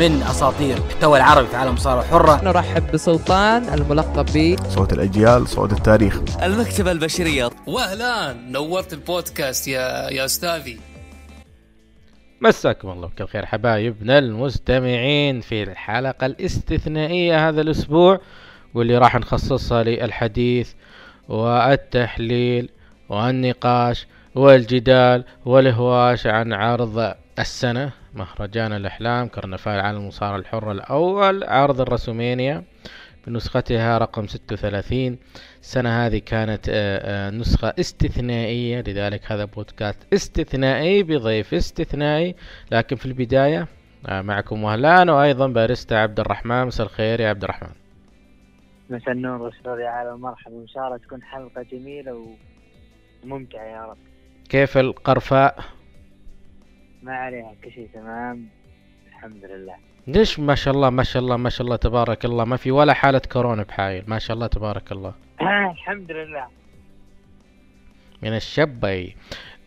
من أساطير المحتوى العربي في عالم المصارعه الحره نرحب بسلطان الملقب ب صوت الأجيال صوت التاريخ. المكتبة البشرية. واهلا نورت البودكاست يا يا أستاذي. مساكم الله بكل خير حبايبنا المستمعين في الحلقة الاستثنائية هذا الأسبوع واللي راح نخصصها للحديث والتحليل والنقاش والجدال والهواش عن عرض السنة مهرجان الأحلام كرنفال العالم المصارعة الحرة الأول عرض الرسومينيا بنسختها رقم 36 السنة هذه كانت آه، آه، نسخة استثنائية لذلك هذا بودكاست استثنائي بضيف استثنائي. لكن في البداية آه، معكم وهلان وأيضا باريستا عبد الرحمن. مساء الخير يا عبد الرحمن. مساء النور والسرور يا عالم. مرحبا. إن شاء الله تكون حلقة جميلة وممتعة يا رب. كيف القرفاء؟ ما عليها كل شيء تمام. الحمد لله. ليش ما شاء الله ما شاء الله ما شاء الله تبارك الله؟ ما في ولا حالة كورونا بحايل. ما شاء الله تبارك الله. الحمد لله. من الشبي.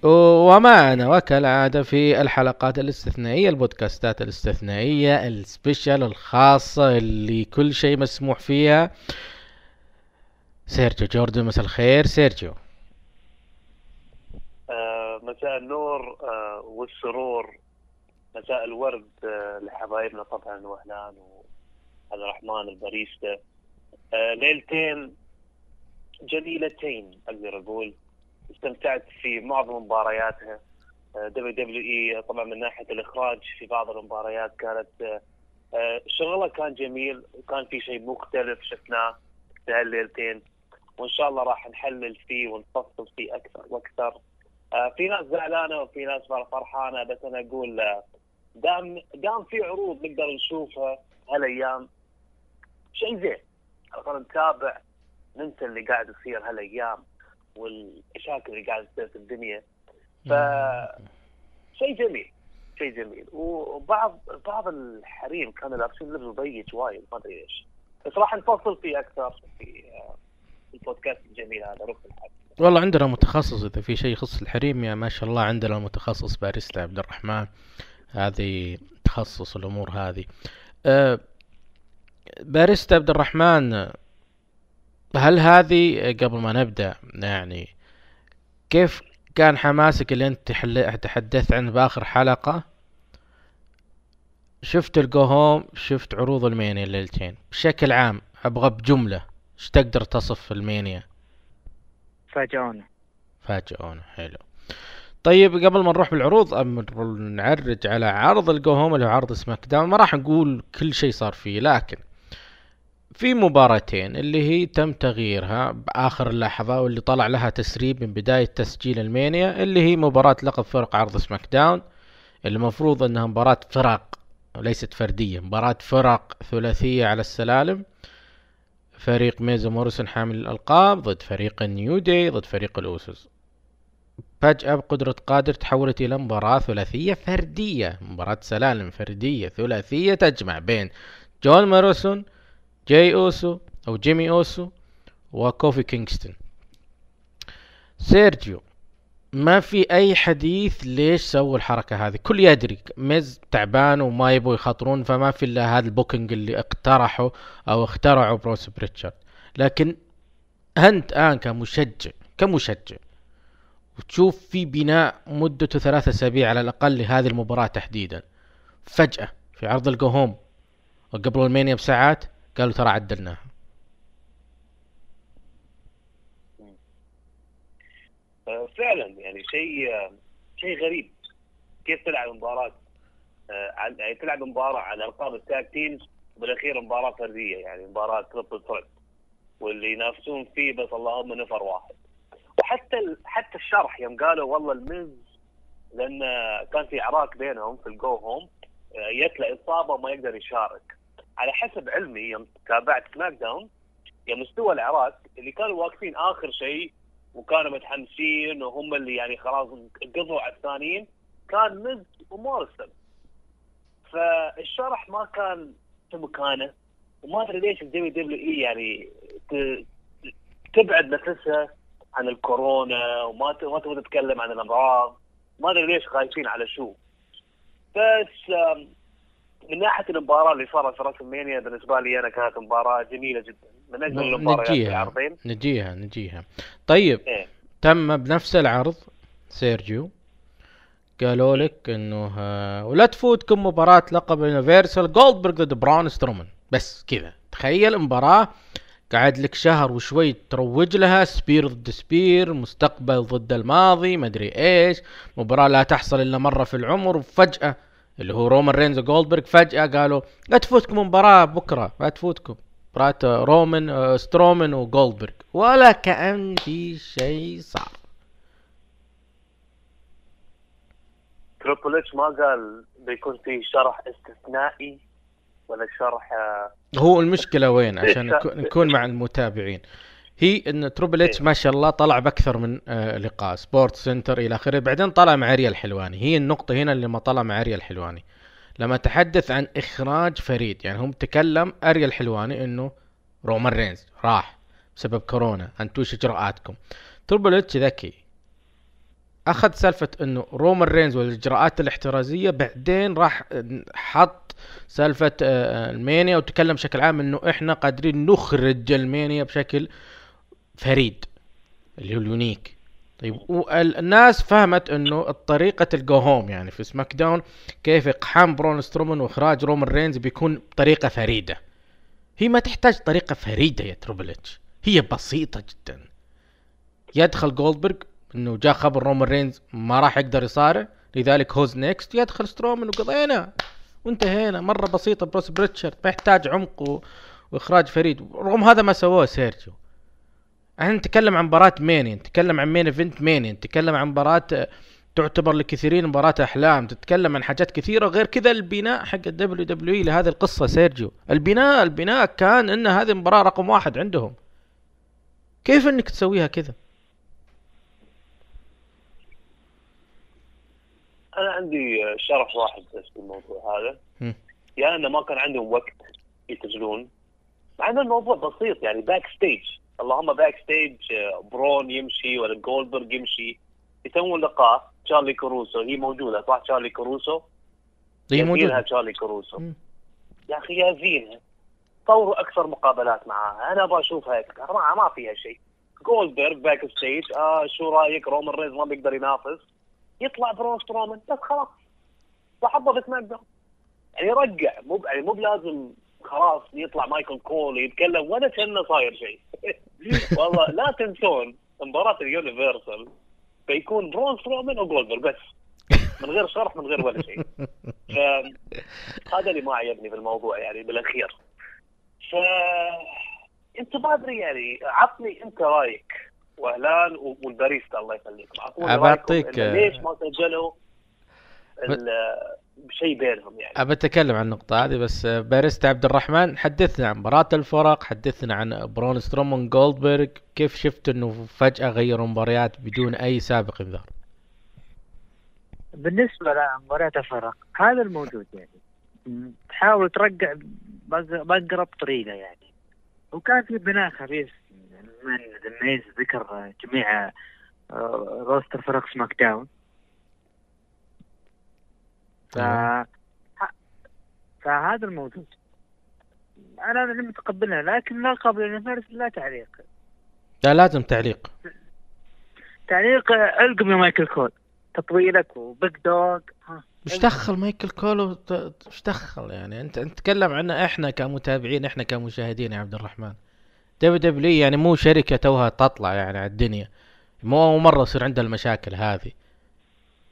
ومعنا وكالعادة في الحلقات الاستثنائية البودكاستات الاستثنائية ال special الخاصة اللي كل شيء مسموح فيها. سيرجيو جوردن مساء الخير سيرجيو. آه، مساء النور آه، والسرور مساء الورد آه، لحبايبنا طبعا وهلان وعبد الرحمن الباريستا آه، ليلتين جميلتين أقدر أقول. استمتعت في معظم مبارياتها. WWE طبعا من ناحية الإخراج في بعض المباريات كانت شغلها كان جميل وكان في شيء مختلف شفناه في هالليلتين. وإن شاء الله راح نحلل فيه ونفصل فيه أكثر وأكثر. في ناس زعلانة وفي ناس فرحانة بس أنا أقول آه، دام دام في عروض نقدر نشوفها هالأيام شيء زين. الاقل نتابع ننسى اللي قاعد يصير هالأيام والمشاكل اللي قاعد تصير في الدنيا. ف شيء جميل شيء جميل. وبعض بعض الحريم كانوا لابسين لبس ضيق وايد ما أدري ليش بس راح نفصل فيه أكثر في آه، البودكاست الجميل هذا. ركن الحلقة والله عندنا متخصص إذا في شيء يخص الحريم يا ما شاء الله عندنا متخصص باريستا عبد الرحمن. هذه تخصص الأمور هذه. أه باريستا عبد الرحمن هل هذه قبل ما نبدأ يعني كيف كان حماسك اللي انت تحدثت عنه بآخر حلقة؟ شفت ال go home شفت عروض ال Mania الليلتين بشكل عام أبغى بجملة إيش تقدر تصف ال Mania؟ فاجئونا فاجئونا حلو. طيب قبل ما نروح بالعروض نعرج على عرض ال go home اللي هو عرض سماك داون. ما راح نقول كل شيء صار فيه لكن في مباراتين اللي هي تم تغييرها بآخر اللحظة واللي طلع لها تسريب من بداية تسجيل ال Mania اللي هي مباراة لقب فرق عرض سماك داون. المفروض إنها مباراة فرق وليست فردية مباراة فرق ثلاثية على السلالم. فريق ميز وموريسون حامل الألقاب ضد فريق النيو داي ضد فريق الأوسوس. فجأة بقدرة قادر تحولت إلى مباراة ثلاثية فردية مباراة سلالم فردية ثلاثية تجمع بين جون موريسون جاي أوسو أو جيمي أوسو وكوفي كينغستون. سيرجيو ما في أي حديث ليش سووا الحركة هذه. كل يدري ميز تعبان وما يبغوا يخاطرون فما في إلا هذا ال booking اللي اقترحوا أو اخترعوا بروس بريتشارد. لكن أنت الآن كمشجع كمشجع وتشوف في بناء مدته ثلاثة أسابيع على الأقل لهذه المباراة تحديدا. فجأة في عرض ال go home وقبل ال Mania بساعات قالوا ترى عدلناها آه، فعلا يعني شيء شيء غريب كيف تلعب مباراة آه، عن- يعني تلعب مباراة على القاب teams بالاخير مباراة فردية يعني مباراة triple threat واللي ينافسون فيه بس اللهم نفر واحد. وحتى ال- حتى الشرح يوم قالوا والله المز لأن كان في عراك بينهم في ال go home آه، جت له إصابة وما يقدر يشارك. على حسب علمي يوم تابعت SmackDown يوم استوى العراك اللي كانوا واقفين آخر شيء وكانوا متحمسين وهم اللي يعني خلاص انقضوا على الثانيين كان مز وموريسون فالشرح ما كان في مكانه وما أدري ليش ال WWE يعني تبعد نفسها عن الكورونا وما ما تبغى تتكلم عن الأمراض. ما أدري ليش خايفين على شو. بس من ناحية المباراة اللي صارت في WrestleMania بالنسبة لي أنا كانت مباراة جميلة جدا. من اجمل المباريات في نجيها. العرضين نجيها نجيها. طيب إيه. تم بنفس العرض سيرجيو. قالوا لك إنه آه، ولا تفوتكم مباراة لقب Universal جولدبرغ ضد براون سترومان. بس كذا. تخيل مباراة قاعد لك شهر وشوي تروج لها spear ضد spear مستقبل ضد الماضي مدري إيش. مباراة لا تحصل إلا مرة في العمر وفجأة اللي هو رومان رينز وجولدبرغ فجأة قالوا لا تفوتكم مباراة بكرة لا تفوتكم. مباراة رومان آه، سترومان وجولدبرغ ولا كأن في شيء صار. تريبل إتش ما قال بيكون في شرح استثنائي ولا شرح آه، هو المشكلة وين؟ عشان نكون مع المتابعين. هي إن تروبل اتش ما شاء الله طلع بأكثر من آه، لقاء. SportsCenter إلى آخره. بعدين طلع مع أريال حلواني. هي النقطة هنا اللي ما طلع مع أريال حلواني. لما تحدث عن إخراج فريد يعني هم تكلم أريال حلواني إنه رومان رينز راح بسبب كورونا. أنتم إيش إجراءاتكم؟ تروبل اتش ذكي. أخذ سالفة إنه رومان رينز والإجراءات الاحترازية بعدين راح حط سالفة آه، ال Mania وتكلم بشكل عام إنه إحنا قادرين نخرج ال Mania بشكل فريد اللي هو ال unique. طيب والناس فهمت إنه طريقة الجو يعني في SmackDown كيف إقحام برون سترومان وإخراج رومان رينز بيكون بطريقة فريدة. هي ما تحتاج طريقة فريدة يا تروبل إتش. هي بسيطة جدا. يدخل جولدبرغ إنه جاء خبر رومان رينز ما راح يقدر يصارع لذلك who's next يدخل سترومان وقضينا. وانتهينا. مرة بسيطة بروس بريتشارد ما يحتاج عمق. وإخراج فريد. رغم هذا ما سووه سيرجيو. إحنا نتكلم عن مباراة Mania نتكلم عن main event Mania نتكلم عن مباراة آه، تعتبر لكثيرين مباراة أحلام تتكلم عن حاجات كثيرة غير كذا. البناء حق ال WWE لهذه القصة سيرجيو. البناء البناء كان إن هذه المباراة رقم واحد عندهم. كيف إنك تسويها كذا؟ أنا عندي شرح واحد بس في الموضوع هذا. يا إنه ما كان عندهم وقت يسجلون مع إن الموضوع بسيط يعني backstage اللهم backstage آه، برون يمشي ولا جولدبرغ يمشي. يسوون لقاء تشارلي كروسو هي موجودة صح؟ تشارلي كروسو هي موجودة. تشارلي كروسو مم. يا أخي يابينها طوروا أكثر مقابلات معاها. أنا أبغى أشوفها أكثر ما, ما فيها شيء. جولدبرغ backstage آه شو رأيك؟ رومان رينز ما بيقدر ينافس. يطلع برون سترومان بس خلاص. وحطه في SmackDown. يعني رجع مو يعني مو بلازم خلاص يطلع مايكل كول يتكلم ولا كأنه صاير شيء. والله لا تنسون مباراة ال Universal بيكون برون سترومان وجولدبرغ بس. من غير شرح من غير ولا شيء. هذا اللي ما عجبني بالموضوع يعني بالأخير. ف أنت ما أدري يعني عطني أنت رأيك. وأهلان والباريستا الله يخليك اعطوني ليش ما سجلوا ال- شيء بينهم يعني. أبى أتكلم عن النقطة هذه بس آه، باريستا عبد الرحمن حدثنا عن مباراة الفرق حدثنا عن برون سترومان جولدبرغ كيف شفت إنه فجأة غيروا مباريات بدون أي سابق انذار؟ بالنسبة لمباريات الفرق هذا الموجود يعني. تحاول ترجع بأقرب طريقة يعني. وكان في بناء خفيف. من ميز ذكر جميع آه، روستر فرق سماك داون ف... فهذا الموجود أنا أنا متقبلها لكن لا قبل الفارس لا تعليق. لا لازم تعليق. تعليق ألقم يا مايكل كول. تطويلك وبيج دوغ. مش دخل مايكل كولو ت- مش دخل يعني. أنت انت تتكلم عنا إحنا كمتابعين إحنا كمشاهدين يا عبد الرحمن. WW يعني مو شركة توها تطلع يعني على الدنيا. مو مرة يصير عندها المشاكل هذه.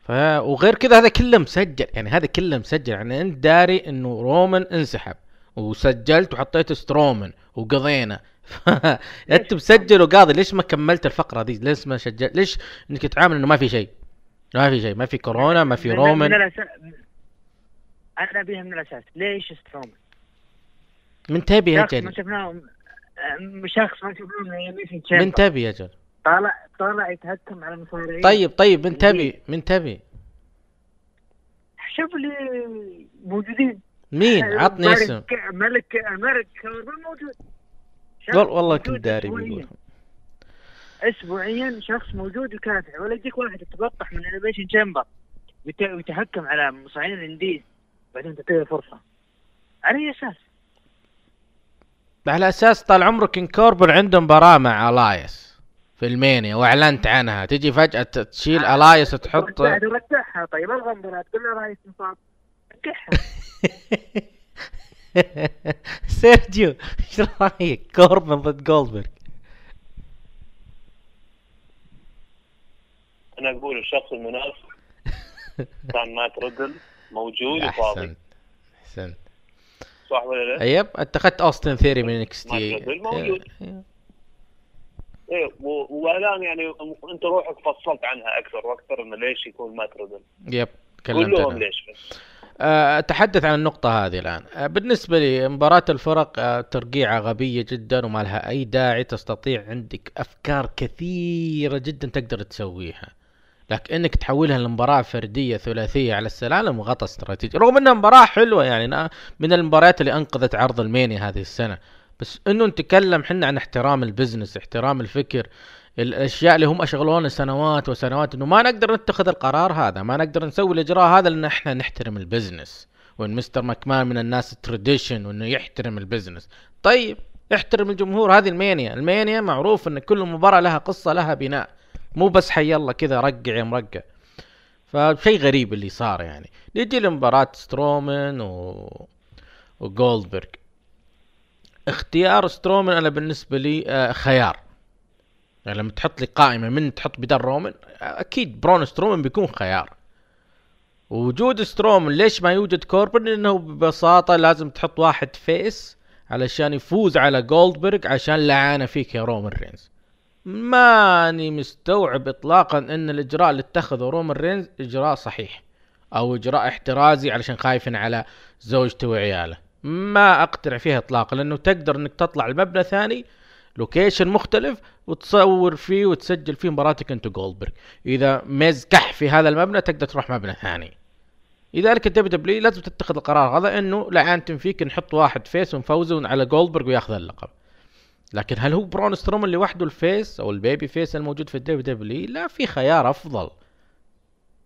ف وغير كذا هذا كله مسجل. يعني هذا كله مسجل. يعني أنت داري إنه رومان انسحب وسجلت وحطيت سترومان وقضينا. أنت مسجل وقاضي. ليش ما كملت الفقرة دي ليش ما سجلت ليش إنك تعامل إنه ما في شيء؟ ما في شيء. ما في كورونا ما في رومان. من الأساس أنا بيها من الأساس. ليش سترومان؟ من تبي يا جل شفناه آه، شخص ما شفناه من تبي يا جل طالع طالع يتهكم على المصارعين. طيب طيب من تبي من تبي شوف اللي موجودين. مين؟ عطني ملك- اسم. ملك ملك موجود. والله كنت داري. بيقول. اسبوعيا شخص موجود يكافح ولا يجيك واحد يتبطح من انيميشن تشامبر ويتهكم على مصارعين الإنديز. بعدين تعطيه فرصة. على أي أساس؟ على أساس طال عمرك ان كوربن عنده مباراه مع إلياس في ال Mania واعلنت عنها. تجي فجأة ت- تشيل إلياس وتحط رجعها طيب المباراة تقول له رايك مصاب. رجعها سيرجيو إيش رأيك؟ كوربن ضد جولدبرغ. أنا أقول الشخص المناسب كان مات ريدل موجود وفاضي. أحسنت. أحسنت. صح ولا لا؟ Yep أنت أخذت أوستن ثيري من NXT. موجود. إيه والآن يعني أنت روحك فصلت عنها أكثر وأكثر إنه ليش يكون ريدل yep تكلمت كلهم. ليش. آه، أتحدث عن النقطة هذه الآن. آه، بالنسبة لي مباراة الفرق آه، ترقيعة غبية جدا وما لها أي داعي تستطيع عندك أفكار كثيرة جدا تقدر تسويها. لكن إنك تحولها لمباراة فردية ثلاثية على السلالم خطأ استراتيجي. رغم إنها مباراة حلوة يعني من المباريات اللي أنقذت عرض ال Mania هذه السنة. بس إنه نتكلم حنا عن احترام ال business احترام الفكر الأشياء اللي هم أشغلونا سنوات وسنوات إنه ما نقدر نتخذ القرار هذا ما نقدر نسوي الإجراء هذا لأن إحنا نحترم ال business. وإن مستر ماكمان من الناس ال tradition وإنه يحترم ال business. طيب احترم الجمهور هذه ال Mania. ال Mania معروف إن كل مباراة لها قصة لها بناء. مو بس حي الله كذا رقع يا مرقع. فشيء غريب اللي صار يعني. نجي لمباراة سترومان و... وجولدبرغ اختيار سترومان أنا بالنسبة لي آه، خيار. يعني لما تحط لي قائمة من تحط بدل رومان أكيد برون سترومان بيكون خيار. وجود سترومان ليش ما يوجد كوربن؟ لأنه ببساطة لازم تحط واحد face علشان يفوز على جولدبرغ عشان لعانة فيك يا رومان رينز. ماني مستوعب اطلاقا إن الإجراء اللي اتخذه رومان رينز إجراء صحيح أو إجراء احترازي علشان خايفين على زوجته وعياله. ما أقتنع فيها اطلاقا لأنه تقدر إنك تطلع المبنى ثاني location مختلف وتصور فيه وتسجل فيه مباراتك أنت جولدبرغ إذا ميز كح في هذا المبنى تقدر تروح مبنى ثاني. لذلك ال WW لازم تتخذ القرار هذا إنه لعانة فيك نحط واحد face ونفوزه على جولدبرغ وياخذ اللقب. لكن هل هو برون سترومان لوحده ال face أو ال baby face الموجود في ال WW لا في خيار أفضل.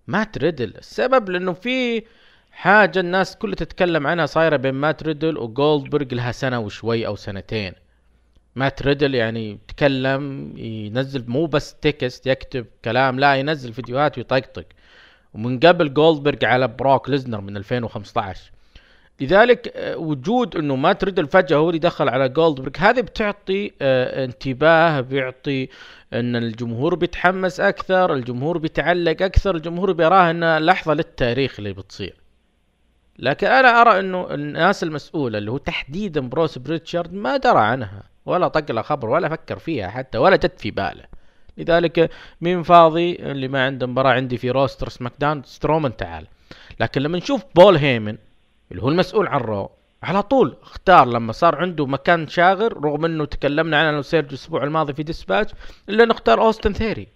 مات ريدل. السبب لأنه في حاجة الناس كلها تتكلم عنها صايرة بين مات ريدل وجولدبرغ لها سنة وشوي أو سنتين. مات ريدل يعني يتكلم ينزل مو بس text يكتب كلام لا ينزل فيديوهات ويطقطق. ومن قبل جولدبرغ على بروك ليزنر من 2015 لذلك آه، وجود إنه مات ريدل فجأة هو اللي دخل على جولدبرغ هذه بتعطي آه، انتباه بيعطي إن الجمهور بيتحمس أكثر الجمهور بيتعلق أكثر الجمهور بيراها انها لحظة للتاريخ اللي بتصير. لكن أنا أرى إنه الناس المسؤولة اللي هو تحديدا بروس بريتشارد ما درى عنها ولا طق لها خبر ولا فكر فيها حتى ولا جت في باله. لذلك مين فاضي اللي ما عنده مباراة عندي في roster سماك داون سترومان تعال. لكن لما نشوف بول هيمن اللي هو المسؤول عن رو على طول اختار لما صار عنده مكان شاغر رغم إنه تكلمنا عنه أنا وسيرجيو الأسبوع الماضي في Dispatch إلا نختار أوستن ثيري.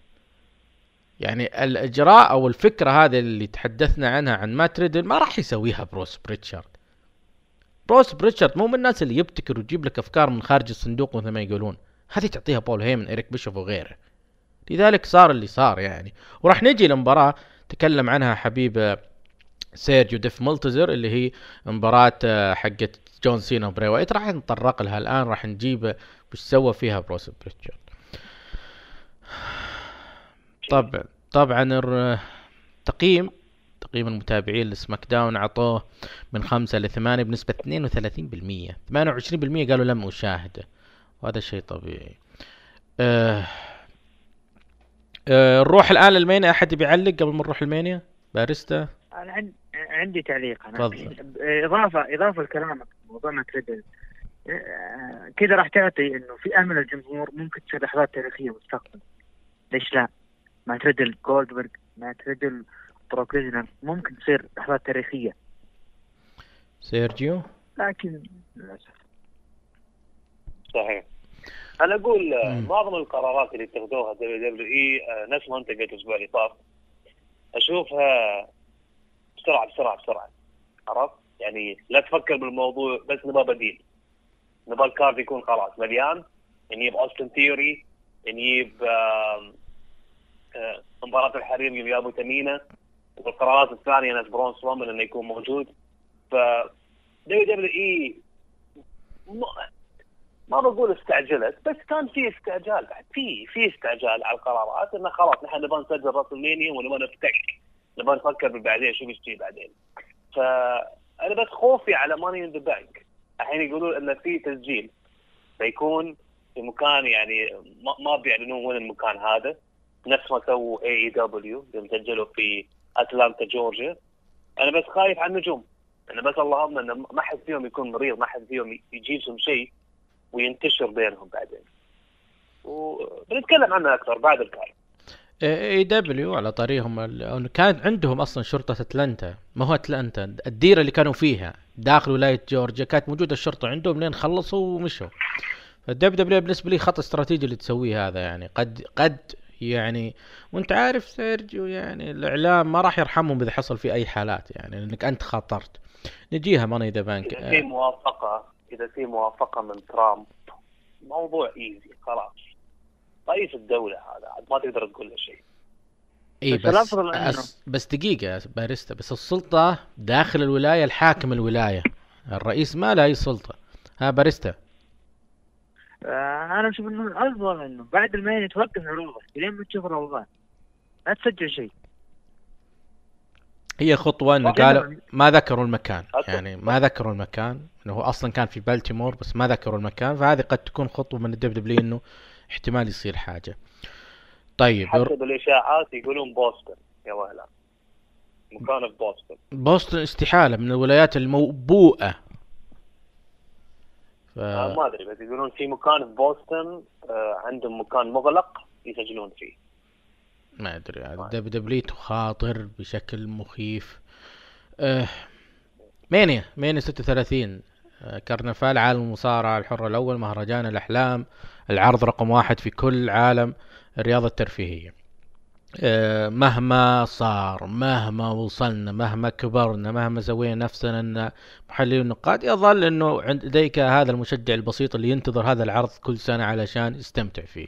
يعني الإجراء أو الفكرة هذه اللي تحدثنا عنها عن مات ريدل ما راح يسويها بروس بريتشارد. بروس بريتشارد مو من الناس اللي يبتكر ويجيب لك أفكار من خارج الصندوق مثل ما يقولون. هذه تعطيها بول هيمن اريك بيشوف وغيره. لذلك صار اللي صار يعني. وراح نجي لمباراة تكلم عنها حبيب سيرجيو ديف ملتزر اللي هي مباراة حقت جون سينا وبري وايت راح نتطرق لها الآن راح نجيب وش سوى فيها بروس بريتشارد. طبعا طبعا الر- تقييم تقييم المتابعين لسماك داون عطوه من خمسة لثمانية بنسبة 32% 28% قالوا لم أشاهده وهذا شيء طبيعي. آه آه نروح الآن لل Mania. أحد بيعلق قبل ما نروح ال Mania؟ باريستا؟ أنا عندي عندي تعليق. أنا تفضل. إضافة إضافة لكلامك موضوع مات ريدل آه، كذا راح تعطي إنه في امل الجمهور ممكن تصير لحظات تاريخية مستقبلا ليش لا؟ مات ريدل جولدبرغ مات ريدل بروك ممكن تصير لحظات تاريخية. سيرجيو؟ لكن للأسف. صحيح. أنا أقول. معظم القرارات اللي اتخذوها WWE نفس ما انت قلت الأسبوع اللي طاف أشوفها بسرعة بسرعة بسرعة. عرفت؟ يعني لا تفكر بالموضوع بس نبغى بديل. نبغى ال card يكون خلاص مليان. نجيب اوستن ثيوري نجيب آه، مباراة الحريم يوم ابو تمينة والقرارات الثانية نفس برون سترومان إنه يكون موجود. ف WWE ما بقول استعجلت بس كان في استعجال بعد في في استعجال على القرارات إنه خلاص نحن نبغى نسجل WrestleMania ونبغى نفتك نبغى نفكر بعدين شو بيصير بعدين. فانا بس خوفي على Money in the Bank الحين يقولون إنه في تسجيل. بيكون في مكان يعني ما, ما بيعلنون وين المكان هذا. نفس ما سووا AEW يوم سجلوا في أتلانتا جورجيا. أنا بس خايف على النجوم. أنا بس اللهم انه ما حد فيهم يكون مريض ما حد فيهم يجيبهم شيء وينتشر بينهم بعدين. وبنتكلم عنه أكثر بعد الكار AEW على طريقهم كان عندهم أصلا شرطة أتلانتا. ما هو أتلانتا؟ الديرة اللي كانوا فيها داخل ولاية جورجيا كانت موجودة الشرطة عندهم لين خلصوا ومشوا. ف ال WWE بالنسبة لي خطأ استراتيجي اللي تسويه هذا يعني. قد قد يعني وانت عارف سيرجيو يعني الإعلام ما راح يرحمهم اذا حصل في أي حالات يعني لأنك أنت خاطرت. نجيها Money the Bank. إذا في موافقة إذا في موافقة من ترامب موضوع easy خلاص. رئيس الدولة هذا عاد ما تقدر تقول له شيء. إي بس إنه- بس, يا باريستا بس السلطة داخل الولاية الحاكم الولاية. الرئيس ما له أي سلطة. ها باريستا؟ آه، أنا أشوف إنه الأفضل إنه بعد ال Mania توقف عروضه لين ما تشوف الأوضاع لا تسجل شيء. هي خطوة إنه. قالوا ما ذكروا المكان. يعني ما ذكروا المكان. إنه هو أصلا كان في بالتيمور بس ما ذكروا المكان. فهذه قد تكون خطوة من ال WWE إنه احتمال يصير حاجة. طيب حتى بالإشاعات يقولون بوسطن. يا وهلا. مكان في بوسطن. بوسطن استحالة من الولايات الموبوءة. ف... آه ما أدري بس يقولون في مكان في بوسطن آه عندهم مكان مغلق يسجلون فيه. ما أدري الدب دبليو تخاطر بشكل مخيف. آه مانيا مانيا 36 آه كرنفال عالم المصارعة الحرة الأول مهرجان الأحلام العرض رقم واحد في كل عالم الرياضة الترفيهية. مهما صار مهما وصلنا مهما كبرنا مهما سوينا نفسنا إن محللين النقاد يظل إنه عند لديك هذا المشجع البسيط اللي ينتظر هذا العرض كل سنة علشان يستمتع فيه.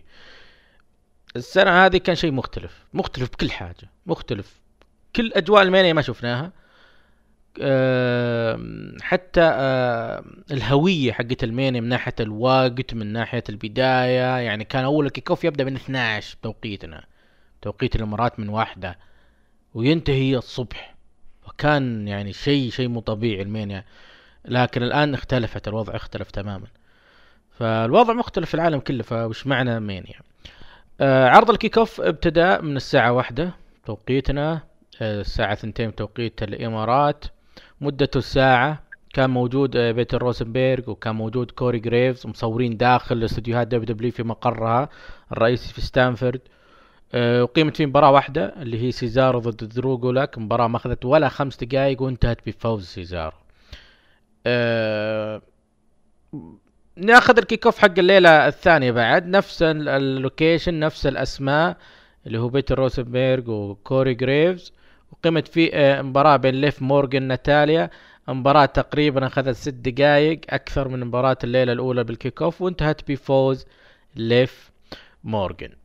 السنة هذه كان شيء مختلف مختلف بكل حاجة مختلف. كل أجواء المانيا ما شفناها. حتى آم، الهوية حقت المانيا من ناحية الوقت من ناحية البداية يعني كان أول الكيك أوف يبدأ من 12 توقيتنا. توقيت الإمارات من واحدة وينتهي الصبح. وكان يعني شيء شيء مو طبيعي ال Mania لكن الآن اختلفت الوضع اختلف تماما. فالوضع مختلف في العالم كله فوش معنى Mania آه، عرض ال kick-off ابتدأ من الساعة واحدة توقيتنا. آه، الساعة ثنتين توقيت الإمارات. مدته ساعة. كان موجود آه، بيتر وكان موجود كوري جريفز مصورين داخل استديوهات WW في مقرها. الرئيسي في ستامفورد. وقيمت فيه مباراة واحدة اللي هي سيزارو ضد درو جولاك مباراة ما أخذت ولا خمس دقايق وانتهت بفوز سيزارو. آه، ناخذ ال kick-off حق الليلة الثانية بعد. نفس ال- ال location نفس الأسماء اللي هو بيتر روسنبرغ وكوري جريفز. وقيمت في آه، مباراة بين ليف مورغان ناتاليا. مباراة تقريبا أخذت ست دقائق أكثر من مباراة الليلة الأولى بال kick-off وانتهت بفوز ليف مورغان. آه،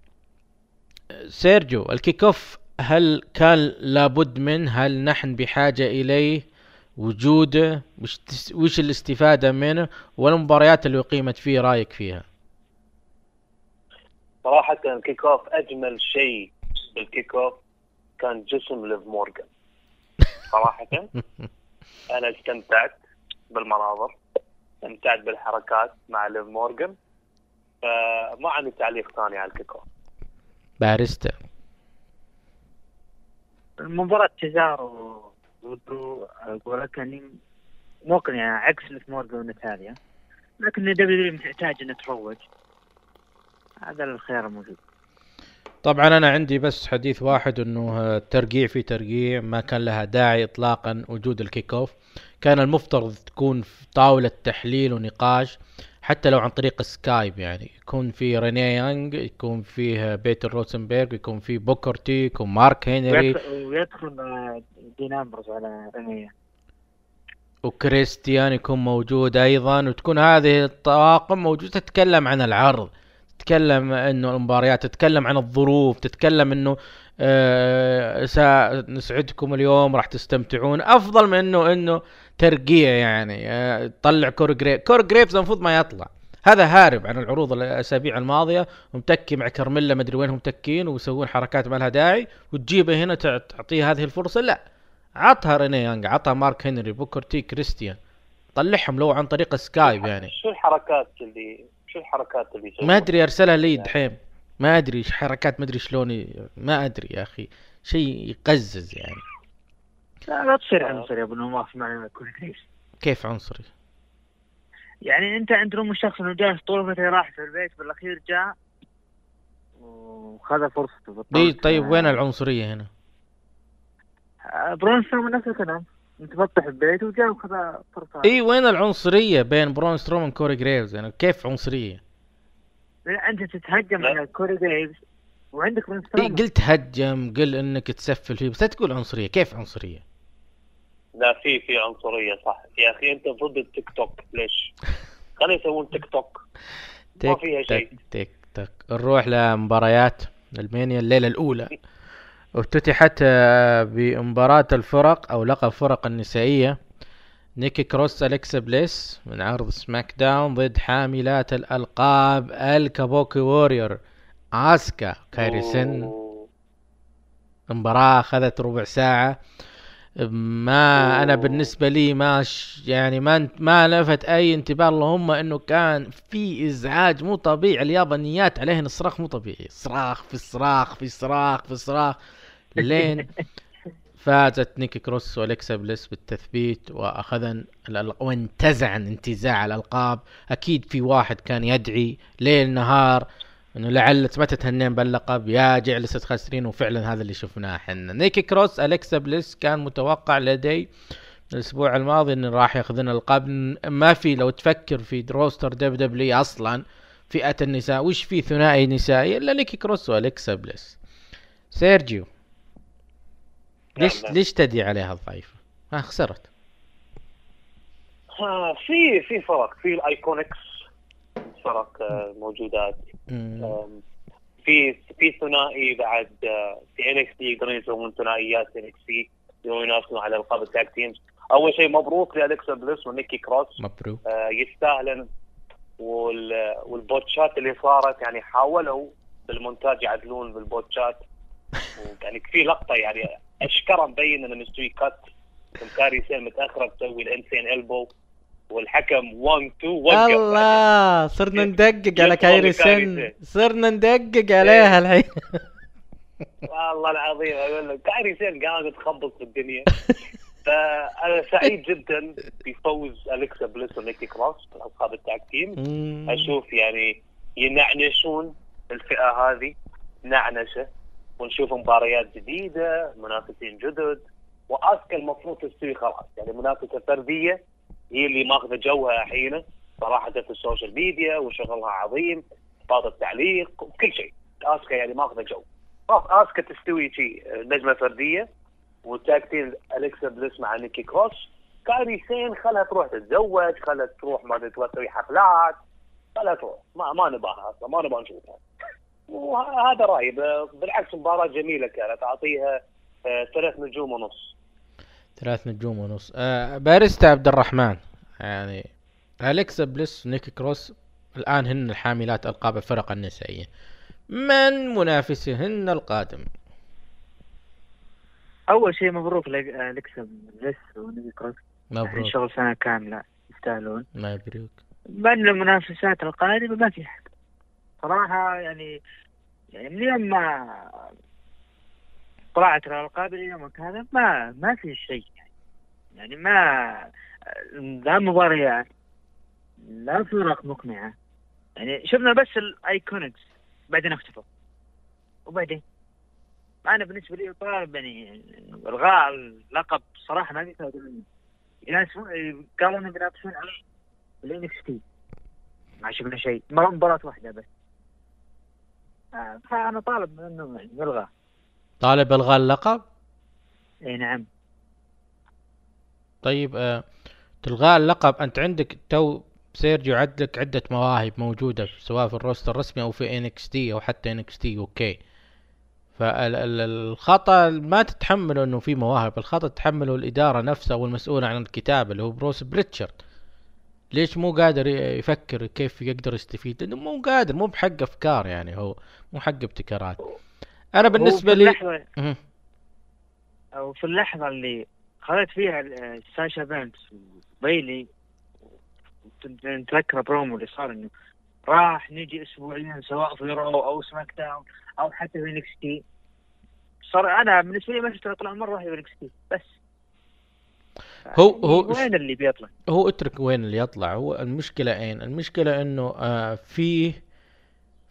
سيرجيو ال kick-off هل كان لابد منه هل نحن بحاجة إليه؟ وجوده وش, تس- وش الاستفادة منه؟ والمباريات اللي أقيمت فيه رأيك فيها؟ صراحة ال kick-off أجمل شيء بال kick-off كان جسم ليف مورجان صراحة أنا استمتعت بالمناظر استمتعت بالحركات مع ليف مورجان فما عندي تعليق ثاني على ال kick-off. باريستا. مباراة سيزارو ودرو أقول لك أني ممكن يعني عكس مورجان وناتاليا لكن WW تحتاج انها تروج هذا الخيار الموجود. طبعا أنا عندي بس حديث واحد أنه آه، ترقيع في ترقيع ما كان لها داعي إطلاقا وجود ال kick-off كان المفترض تكون في طاولة تحليل ونقاش. حتى لو عن طريق Skype يعني. يكون في رينيه يانج يكون فيه بيتر روسنبرغ يكون فيه بوكر تي يكون مارك هنري. ويدخل- ويدخل آه، دين امبرز على رمية وكريستيان يكون موجود أيضا. وتكون هذه الطواقم موجودة تتكلم عن العرض تتكلم إنه المباريات تتكلم عن الظروف تتكلم إنه آه سنسعدكم اليوم راح تستمتعون. أفضل من انه إنه ترقيع يعني طلع كوري جريف كوري جريفز المفروض ما يطلع. هذا هارب عن العروض الأسابيع الماضية ومتكي مع كرميلا مدري وين هم متكين ويسوون حركات ما لها داعي وتجيبه هنا تع- تعطيه هذه الفرصة. لا عطها ريني يانج عطها مارك هنري بوكر تي كريستيان. طلعهم لو عن طريق Skype يعني. شو الحركات اللي شو الحركات اللي؟ ما أدري أرسلها لي دحين ما أدري حركات ما أدري شلون ما أدري يا أخي. شيء يقزز يعني. لا لا تصير عنصري يا أبو نواف مع كوري جريفز كيف عنصري؟ يعني أنت عند رم الشخص إنه جالس طول فترة راح في البيت بالاخير جاء وخذ فرصته بالطرد. طيب وين العنصرية هنا؟ آه، برون سترومان نفس الكلام. انت فتح البيت وجاء وخذ فرصة. إي وين العنصرية بين برون سترومان كوري جريفز يعني كيف عنصرية؟ لا، أنت تتهجم. على كوري جريفز وعندك برون إي سترومان قلت هجم قل إنك تسفل فيه بس لا تقول عنصرية كيف عنصرية؟ لا في في عنصرية صح. يا أخي أنت ضد التيك توك. ليش؟ خلينا يسوون تيك توك. ما فيها شيء. تك تك. نروح لمباريات راسلمانيا الليلة الأولى. افتتحت آه، بمباراة الفرق أو لقب فرق النسائية نيكي كروس أليكسا بليس من عرض SmackDown ضد حاملات الألقاب ال Kabuki Warriors آسكا كايري سن و- المباراة أخذت ربع ساعة. ما أنا أوه. بالنسبة لي ما يعني ما ما لفت أي انتباه. اللهم إنه كان في إزعاج مو طبيعي. اليابانيات عليهن الصراخ مو طبيعي. صراخ في صراخ في صراخ في صراخ لين فازت نيكي كروس والكسا بليس بالتثبيت وأخذن وانتزعن انتزاع الألقاب. أكيد في واحد كان يدعي ليل نهار إنه لعل ما تتهنين باللقب يا جعلسة خاسرين وفعلا هذا اللي شفناه إحنا. نيكي كروس الكسا بليس كان متوقع لدي الأسبوع الماضي إنه راح ياخذون القاب ما في لو تفكر في roster WWE أصلا فئة النساء وش في ثنائي نسائي؟ إلا نيكي كروس والكسا بليس. سيرجيو ليش. ليش تدي عليها الضعيفة؟ ما خسرت. ها في في فرق في ال IIconics فرق آه، موجودات. في في ثنائي بعد آه، في NXT يقدرون يسوون ثنائيات NXT ينافسون على ألقاب ال tag teams أول شيء مبروك لالكسا بليس ونيكي كروس. مبروك. آه، يستاهلن. وال وال botch ات اللي صارت يعني حاولوا بالمونتاج يعدلون بال botch ات. ويعني في لقطة يعني اشكره مبين انه مستوي cut. كاري سين متاخره تسوي ال insane elbow والحكم 1 2 وقف. الله صرنا ندقق على كايري سن. سن. صرنا ندقق عليها الحين. والله العظيم أقول لك كاري سين قاعد تخبط في الدنيا. فأنا سعيد جدا بفوز الكسا بليس ونيكي كروس في الألقاب ال tag team. أشوف يعني ينعنشون الفئة هذه نعنشة. ونشوف مباريات جديدة منافسين جدد. وآسكا المفروض تستوي خلاص. يعني منافسة فردية هي اللي ماخذه جوها الحين صراحة في ال social media وشغلها عظيم بعض التعليق وكل شيء. آسكا يعني ماخذة جو. خلاص آسكا تستوي شيء نجمة فردية و tag team الكسا بليس مع نيكي كروس. كاري سين خلها تروح تتزوج خلها تروح ما تسوي حفلات. خلها تروح. ما ما نباها أصلا ما نبغى نشوفها. وهذا رأيي. بالعكس مباراة جميلة كانت. أعطيها آه، ثلاث نجوم ونص. ثلاث نجوم ونص. آه باريستا عبد الرحمن. يعني أليكسا بليس ونيكي كروس الآن هن الحاملات ألقاب الفرق النسائية. من منافسهن القادم؟ أول شيء مبروك لك- آه، لس ونيكي كروس. يعني مبروك شغل سنة كاملة يستاهلون. مبروك من المنافسات القادمة؟ ما في حد صراحة يعني يعني من يوم ما طلعت الألقاب إلى يومك هذا ما ما في شيء يعني, يعني ما لا مباريات لا فرق مقنعة. يعني شفنا بس الأيكونكس بعدين اختفوا. وبعدين؟ أنا بالنسبة لي طالب يعني الغاء اللقب صراحة ما بيساعدوني يناسبون قالوا إنهم بينافسون على ال NXT. ما شفنا شيء مباراة واحدة بس. آه، فأنا طالب إنه يعني يلغى طالب ألغاء اللقب؟ إي نعم. طيب آه تلغاء اللقب أنت عندك تو سيرجيو عندك عدة مواهب موجودة سواء في ال roster الرسمي أو في NXT أو حتى NXT UK. فالخطا ما تتحمله إنه في مواهب الخطأ تتحمله الإدارة نفسها والمسؤوله عن الكتابة اللي هو بروس بريتشارد. ليش مو قادر يفكر كيف يقدر يستفيد؟ لأنه مو قادر مو بحق أفكار يعني هو مو حق ابتكارات. أنا بالنسبة لي اللحظة مهم. أو في اللحظة اللي خذت فيها آه، ساشا بانكس وبيلي نتذكر برومو اللي صار إنه راح نجي اسبوعيا سواء في Raw أو SmackDown أو حتى في NXT صار أنا بالنسبة لي ما طلع مرة راح في NXT بس هو- هو- وين اللي بيطلع؟ هو اترك وين اللي يطلع هو المشكلة أين المشكلة إنه آه في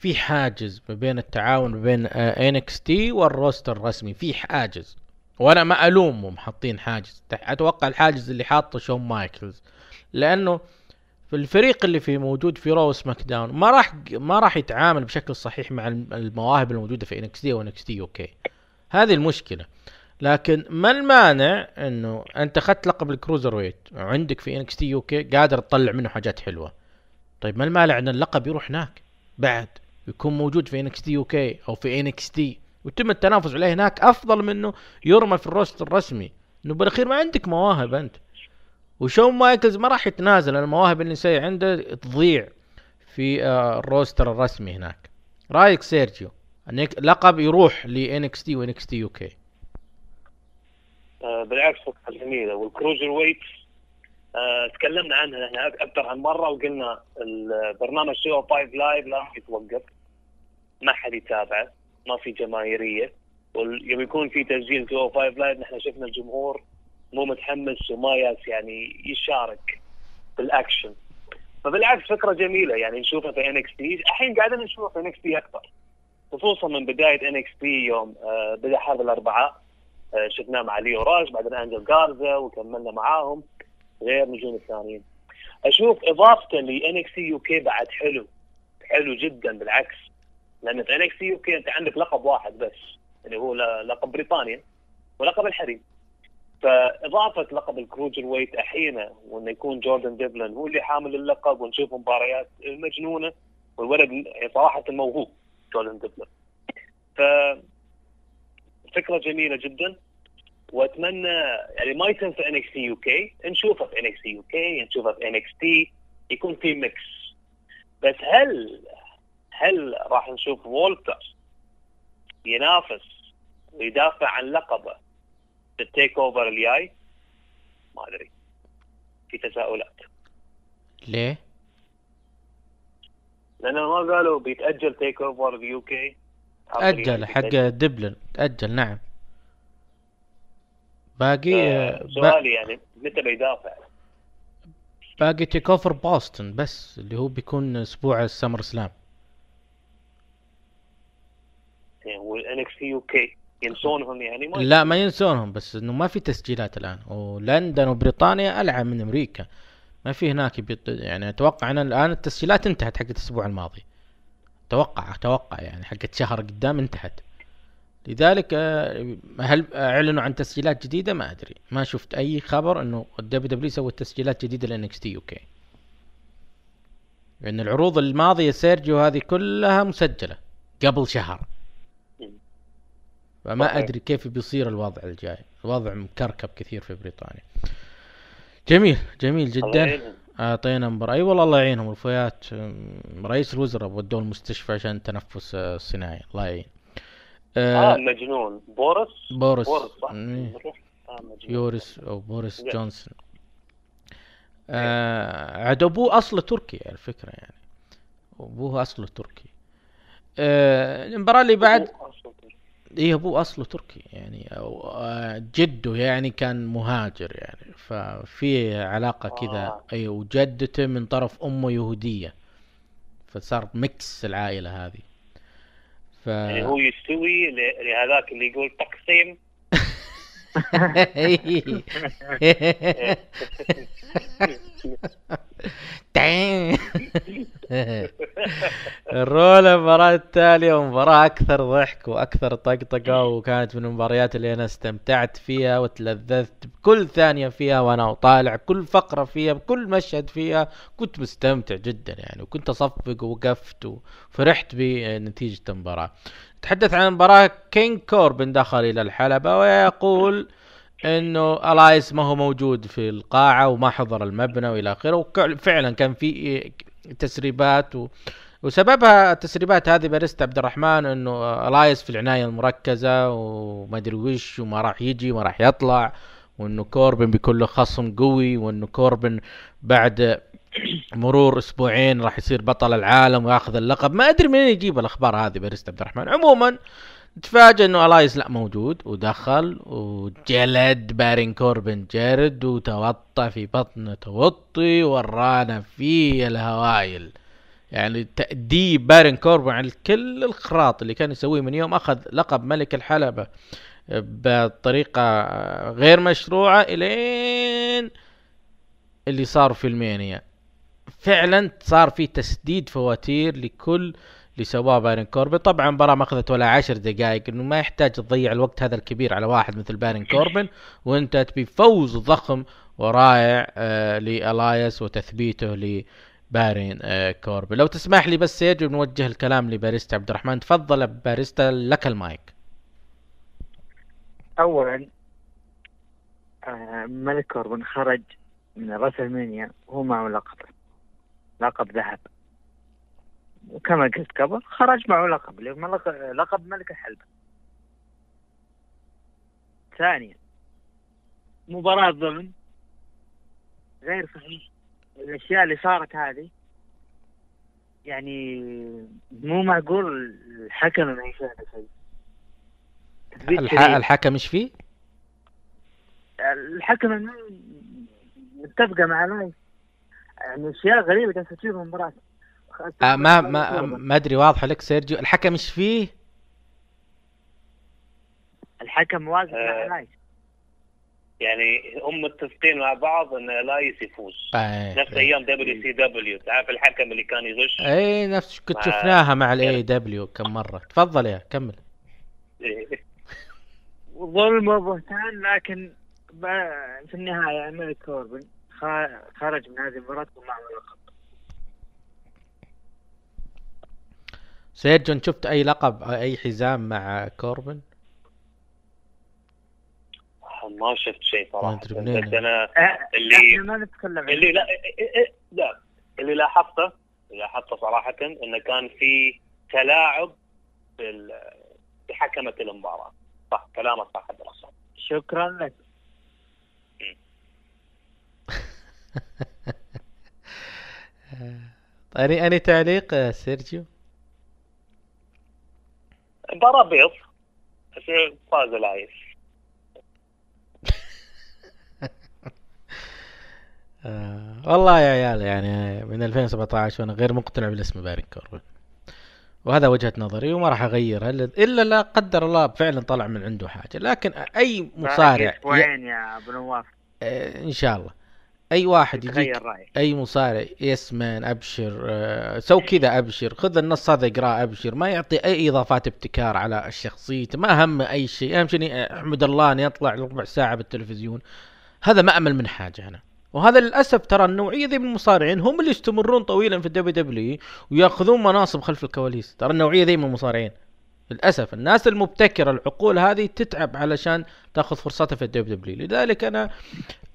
في حاجز ما بين التعاون ما بين آه NXT وال roster الرسمي. في حاجز. وأنا ما ألومهم حاطين حاجز. أتوقع الحاجز اللي حاطه شون مايكلز. لأنه في الفريق اللي في موجود في Raw SmackDown ما راح ما راح يتعامل بشكل صحيح مع الم- المواهب الموجودة في NXT و NXT UK هذه المشكلة. لكن ما المانع إنه أنت أخذت لقب ال cruiserweight وعندك في NXT UK قادر تطلع منه حاجات حلوة. طيب ما المانع إن اللقب يروح هناك؟ بعد. يكون موجود في NXT UK أو في NXT ويتم التنافس عليه هناك أفضل منه يرمى في ال roster الرسمي. إنه بالأخير ما عندك مواهب أنت. وشون مايكلز ما راح يتنازل المواهب النسائية عنده تضيع في آه، ال roster الرسمي هناك. رأيك سيرجيو؟ لقب يروح ل NXT و NXT UK آه، بالعكس فكره جميله وال cruiserweight تكلمنا عنها إحنا أكثر عن مرة وقلنا البرنامج 205 Live لازم يتوقف. ما حد يتابعه ما في جماهيرية. ويوم يكون في تسجيل 205 Live نحن شفنا الجمهور مو متحمس وما ياس يعني يشارك بالأكشن. فبالعكس فكرة جميلة يعني نشوفها في NXT الحين قاعدين نشوفها في NXT أكثر. خصوصا من بداية NXT يوم آه، بدأ حرب الأربعاء. آه، شفناه مع ليو راش بعدين أنجل جارزا وكملنا معاهم. غير النجوم الثانيين. أشوف اضافته ل NXT UK بعد حلو حلو جدا بالعكس. لأن في NXT UK أنت عندك لقب واحد بس اللي هو لقب بريطانيا ولقب الحريم. فإضافة لقب ال cruiserweight أحيانا وإنه يكون جوردن ديفلن هو اللي حامل اللقب ونشوف مباريات مجنونه والولد صراحة موهوب جوردن ديفلن ف فكرة جميلة جدا. وأتمنى يعني ما يتم في NXT UK نشوفه في NXT UK نشوفه في NXT يكون في mix بس هل هل راح نشوف وولتر ينافس ويدافع عن لقبه في ال TakeOver الجاي؟ ما أدري. في تساؤلات. ليه؟ لأنه ما قالوا بيتأجل TakeOver ال UK تأجل حق دبلن تأجل نعم. باقي آه، با- سؤالي يعني متى بيدافع؟ باقي TakeOver بوسطن بس اللي هو بيكون أسبوع ال SummerSlam. يعني وال NXT UK ينسونهم يعني؟ ما لا ما ينسونهم بس إنه ما في تسجيلات الآن. ولندن وبريطانيا ألعن من أمريكا. ما في هناك بيط... يعني أتوقع إن الآن التسجيلات انتهت حقت الأسبوع الماضي. أتوقع أتوقع يعني حقت شهر قدام انتهت. لذلك آه، هل أعلنوا عن تسجيلات جديدة؟ ما أدري. ما شفت أي خبر إنه ال WW سوت تسجيلات جديدة ل NXT UK لأن العروض الماضية سيرجيو هذه كلها مسجلة قبل شهر. فما. أدري كيف بيصير الوضع الجاي. الوضع مكركب كثير في بريطانيا. جميل جميل جدا. أعطينا مباراة. أي والله الله يعينهم. الفويات أم، رئيس الوزراء ودوه المستشفى عشان التنفس آه، الصناعي الله يعين. آه آه مجنون. بورس؟ بورس. بورس صح. آه. بوريس أو بوريس لا. جونسون. آه عاد أبوه أصله تركي على فكرة يعني. أبوه أصله تركي. آه المباراة اللي بعد إيه أبوه أصله تركي يعني. أو آه، جده يعني كان مهاجر يعني. ففي علاقة كذا آه. أي وجدته من طرف أمه يهودية. فصار ميكس العائلة هذه. ف يعني هو يستوي لهذاك اللي يقول تقسيم تعين. الرولة المباراة التالية ومباراة أكثر ضحك وأكثر طقطقة وكانت من المباريات اللي أنا استمتعت فيها وتلذذت بكل ثانية فيها وأنا طالع كل فقرة فيها بكل مشهد فيها كنت مستمتع جدا يعني وكنت أصفق ووقفت وفرحت بنتيجة المباراة تحدث عن مباراة King كوربن دخل إلى الحلبة ويقول إنه إلياس ما هو موجود في القاعة وما حضر المبنى وإلى آخره. وفعلا كان في تسريبات و وسببها التسريبات هذه باريستا عبد الرحمن إنه إلياس في العناية المركزة وما أدري وش وما راح يجي وما راح يطلع وإنه كوربن له خصم قوي وإنه كوربن بعد مرور أسبوعين راح يصير بطل العالم وياخذ اللقب. ما أدري منين يجيب الأخبار هذه باريستا عبد الرحمن. عموما تفاجئ إنه إلياس إلا موجود ودخل وجلد بارن كوربن جلد وتوطى في بطنه توطي ورانا في الهوايل. يعني تأديب بارن كوربن على كل الخراط اللي كان يسويه من يوم أخذ لقب ملك الحلبة بطريقة غير مشروعة إلين اللي صار في ال Mania فعلا صار في تسديد فواتير لكل اللي سواه بارن كوربن طبعا المباراة ما أخذت ولا عشر دقائق إنه ما يحتاج تضيع الوقت هذا الكبير على واحد مثل بارن كوربن وإنت تبي فوز ضخم ورائع آه لإلياس وتثبيته لبارن آه كوربن لو تسمح لي بس يجب نوجه الكلام لباريستا عبد الرحمن. تفضل باريستا لك المايك. اولا آه ملك كوربن خرج من راسلمانيا وهو معه لقب لقب ذهب. وكما قلت قبل خرج معه لقب لقب ملك الحلبة ثانيا مباراة ضمن. غير صحيح الأشياء اللي صارت هذه يعني مو معقول الحكم ما يشاهد شيء الح... الحكم إيش فيه؟ الحكم متفقة مع إلياس يعني أشياء غريبة كانت تصير في المباراة آه ما ما ما أدري واضحة لك سيرجيو؟ الحكم إيش فيه؟ الحكم واقف آه. مع إلياس يعني هم متفقين مع بعض ان إلياس يفوز آه نفس أيام WCW تعرف الحكم اللي كان يغش؟ اي نفس كنت مع- شفناها مع ال AEW كم مرة. تفضل يا كمل. ظلم وبهتان لكن في النهاية ملك كوربن. خرج من هذه المباراة ومعه لقب. سيرجيو انت شفت أي لقب أو أي حزام مع كوربن؟ ما شفت شيء صراحة. بس أنا أه، اللي- إحنا ما نتكلم اللي لا إيه- إيه- لا. اللي لاحظته اللي لاحظته صراحة إنه كان في تلاعب بحكمة المباراة. صح كلامك صح عبد شكرا لك. أني أني تعليق يا سيرجيو؟ مباراه بيض بس فاز لايس آه والله يا عيال يعني من 2017 وأنا غير مقتنع بالاسم بارن كوربن. وهذا وجهة نظري وما راح أغيرها إلا- إلا لا قدر الله فعلا طلع من عنده حاجة. لكن أي مصارع. أسبوعين يا أبو نواف. آه إن شاء الله. أي واحد يجيك أي مصارع يسمن أبشر آه، سو كذا أبشر خذ النص هذا اقرأه أبشر ما يعطي أي إضافات ابتكار على شخصيته ما همه أي شيء. أهم شيء أحمد الله ان يطلع ربع ساعة بالتلفزيون. هذا ما أمل من حاجة أنا. وهذا للأسف ترى النوعية ذي من المصارعين هم اللي يستمرون طويلا في ال WW ويأخذون مناصب خلف الكواليس. ترى النوعية ذي من المصارعين. للأسف الناس المبتكرة العقول هذه تتعب علشان تأخذ فرصتها في ال WW لذلك أنا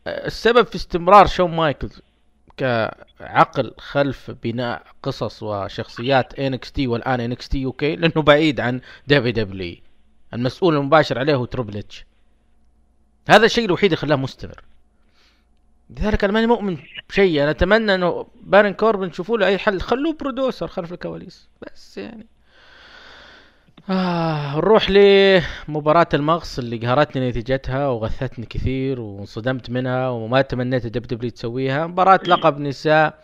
السبب في استمرار شون مايكلز كعقل خلف بناء قصص وشخصيات NXT والآن NXT UK لأنه بعيد عن WW المسؤول المباشر عليه هو Triple H هذا الشيء الوحيد اللي خلاه مستمر. لذلك أنا ماني مؤمن بشيء. أنا أتمنى إنه بارن كوربن شوفوا له أي حل. خلوه producer خلف الكواليس. بس يعني. آه نروح لمباراة المغص اللي قهرتني نتيجتها وغثتني كثير وانصدمت منها وما تمنيت ال WW تسويها. مباراة لقب نساء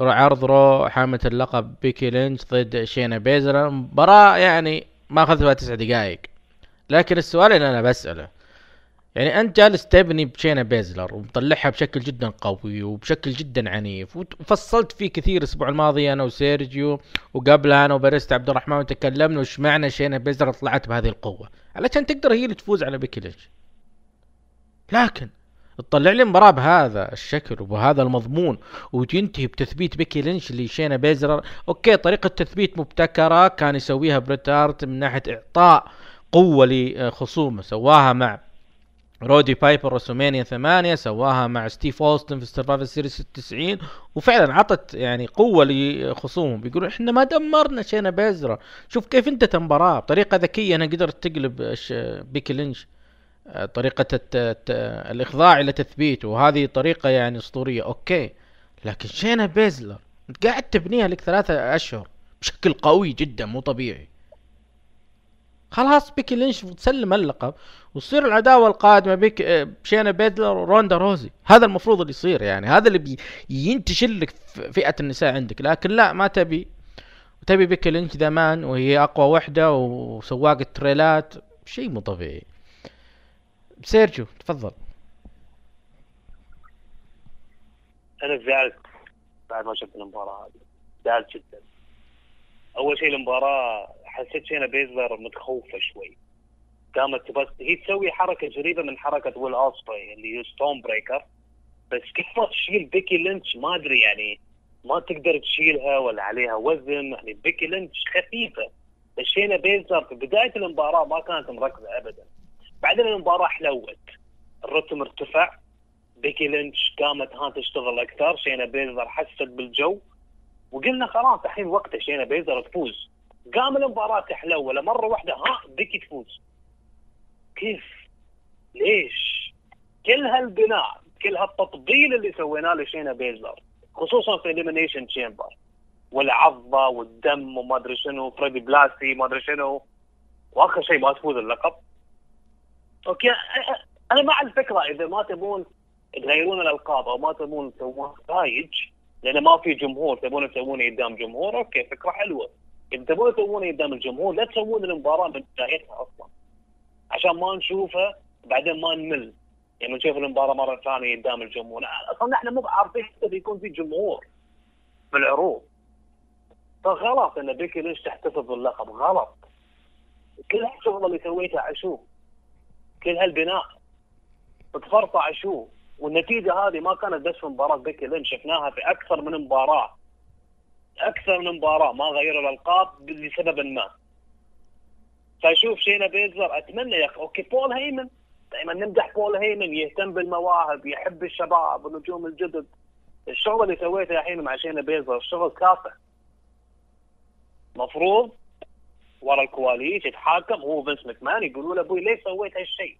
عرض Raw حاملة اللقب بيكي لينش ضد شينا بيزلر مباراة يعني ما أخذت ولا تسع دقائق. لكن السؤال اللي أنا بسأله يعني أنت جالس تبني بشينا بيزلر ومطلعها بشكل جدا قوي وبشكل جدا عنيف وفصلت فيه كثير الأسبوع الماضي أنا وسيرجيو وقبلها أنا وباريستا عبد الرحمن وتكلمنا وش معنى شينا بيزلر طلعت بهذه القوة. علشان تقدر هي اللي تفوز على بيكي لينش. لكن تطلع لي مباراة بهذا الشكل وبهذا المضمون وتنتهي بتثبيت بيكي لينش لشينا بيزلر. okay طريقة تثبيت مبتكرة كان يسويها بريت هارت من ناحية إعطاء قوة لخصومه سواها مع رودي بايبر راسلمانيا ثمانية سواها مع ستيف أوستن في سرفايفر سيريس 90 وفعلا عطت يعني قوة لخصومهم. بيقولوا إحنا ما دمرنا شينا بيزلر شوف كيف أنت مباراة بطريقة ذكية أنا قدرت تقلب بيكي لينش. آه،. الت... الإخضاع إلى تثبيته وهذه طريقة يعني أسطورية. okay. لكن شينا بيزلر انت قاعد تبنيها لك ثلاثة أشهر. بشكل قوي جدا مو طبيعي. خلاص بيكي لينش تسلم اللقب وتصير العداوة القادمة بيك آه، شينا بيزلر وروندا روزي. هذا المفروض اللي يصير يعني. هذا اللي بي ينتشر لك فئة النساء عندك. لكن لا ما تبي. تبي بيكي لينش The Man وهي أقوى وحدة وسواق التريلات. شيء مو طبيعي. سيرجيو تفضل. أنا زعلت بعد ما شفت المباراة. هذه زعلت جدا. أول شيء المباراة حسيت شينا بيزلر متخوفة شوي. قامت بس هي تسوي حركة قريبه من حركة ويل اوسبري اللي هي Storm Breaker بس كيف ما تشيل بيكي لينش ما أدري يعني ما تقدر تشيلها ولا عليها وزن. يعني بيكي لينش خفيفة. بس شينا بيزلر في بداية المباراة ما كانت مركزة ابدا. بعدين المباراة حلوت. الرتم ارتفع. بيكي لينش قامت ها تشتغل أكثر. شينا بيزلر حست بالجو. وقلنا خلاص الحين وقته شينا بيزلر تفوز. قام المباراة تحلو ولا مرة واحدة ها بيكي تفوز. كيف؟ ليش؟ كل هالبناء كل هالتطبيل اللي سويناه لشينا بيزلر خصوصا في إليمينيشن تشامبر والعضة والدم وما ادري شنو فريدي بلاسي ما ادري شنو. وآخر شيء ما تفوز اللقب. okay أنا مع الفكرة إذا ما تبون تغيرون الألقاب أو ما تبون تسوون نتائج لأن ما في جمهور تبون تسوونه قدام جمهور okay فكرة حلوة. اذا تبون تسوونه قدام الجمهور لا تسوون المباراه من بدايتها أصلا. عشان ما نشوفه بعدين ما نمل. يعني نشوف المباراة مرة ثانية قدام الجمهور. أصلا إحنا مو عارفين كيف يكون في جمهور في العروض. فغلط إن بيكي لينش تحتفظ باللقب؟ غلط. كل هالشغل اللي سويته عشوه. كل هالبناء. تفرطع شو والنتيجة هذه ما كانت بس في مباراة بيكي لينش شفناها في أكثر من مباراة. أكثر من مباراة ما غيروا الألقاب لسبب ما. فأشوف شينا بيزلر أتمنى يا أخي okay بول هيمن. دائما نمدح بول هيمن يهتم بالمواهب يحب الشباب والنجوم الجدد. الشغل اللي سويته الحين مع شينا بيزلر شغل كافح مفروض ورا الكواليس يتحاكم هو فينس مكمان يقولوا له أبوي ليش سويت هالشيء؟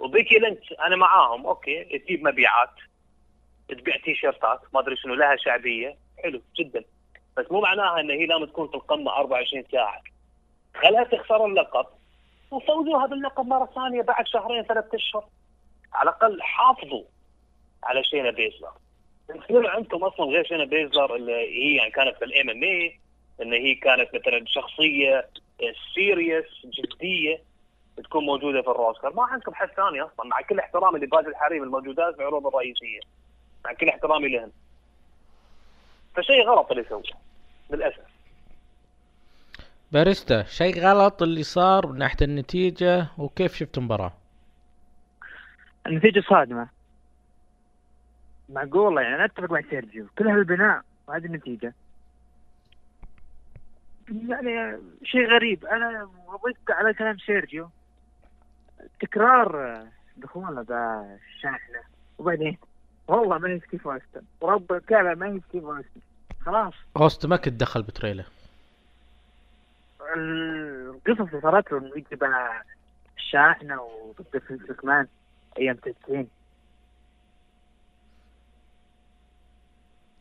وبيكي لينش أنا معاهم okay تجيب مبيعات تبيع تيشيرتات ما أدري شنو لها شعبية. حلو جدا. بس مو معناها ان هي لازم تكون في القمة 24 ساعة. خلها تخسر اللقب. وفوزوها باللقب مرة ثانية بعد شهرين ثلاث أشهر. على الأقل حافظوا على شينا بيزلر. يصير عندكم أصلا غير شينا بيزلر اللي هي يعني كانت في ال MMA إن هي كانت مثلا شخصية serious جدية تكون موجودة في ال roster ما عندكم حد ثاني أصلا مع كل احترامي لباقي الحريم الموجودات في العروض الرئيسية. مع كل احترامي لهم. فشيء غلط اللي سووه. للأسف. باريستا شيء غلط اللي صار من ناحية النتيجة؟ وكيف شفت المباراة؟ النتيجة صادمة. معقولة يعني؟ أنا أتفق مع سيرجيو. كل هالبناء وهذه النتيجة. يعني شيء غريب. أنا وضفت على كلام سيرجيو. تكرار دخولنا بالشاحنة وبعدين؟ والله ما هي ستيف اوستن ورب الكعبة ما هي ستيف اوستن خلاص. هوست ما كنت دخل بتريله القصص اللي صارت له انه يجيب الشاحنة وضد فينس مكمان أيام 90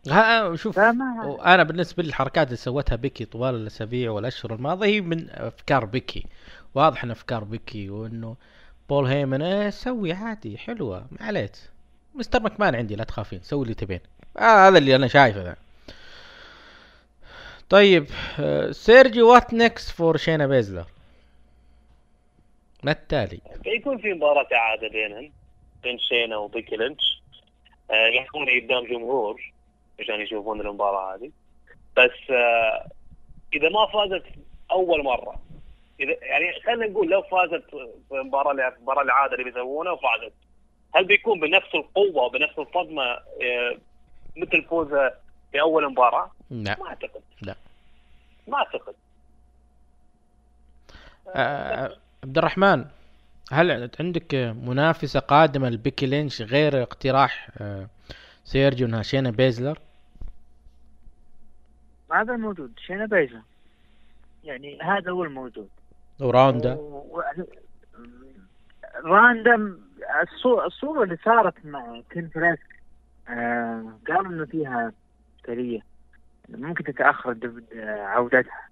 ها شوف أنا بالنسبة لي الحركات اللي سوتها بيكي طوال الأسابيع والأشهر الماضية هي من أفكار بيكي. واضح إن أفكار بيكي وإنه بول هيمن إيه سوي عادي حلوة ما عليك. مستر مكمان عندي لا تخافين سوي اللي تبين. آه هذا اللي أنا شايفه ذا. طيب سيرجي what next for شينا بيزلر؟ ما التالي؟ بيكون في مباراة اعاده بينهم بين شينا وبيكي لينش. آه يكون قدام جمهور عشان يشوفون المباراة هذه. بس آه إذا ما فازت أول مرة إذا يعني خلينا نقول لو فازت في المباراه اللي- المباراه العادة اللي بيسوونها وفازت هل بيكون بنفس القوة وبنفس الصدمة؟ آه، مثل فوزه في أول مباراة؟ لا ما أعتقد لا. ما أعتقد آه، عبد الرحمن هل عندك منافسة قادمة لبيكي لينش غير اقتراح آه، سيرجيو انها شينا بيزلر؟ هذا الموجود شينا بيزلر يعني هذا هو الموجود وروندا و- راندا الصو- الصورة اللي صارت مع كين فريسك آه قالوا إنه فيها اشكالية ممكن تتأخر عودتها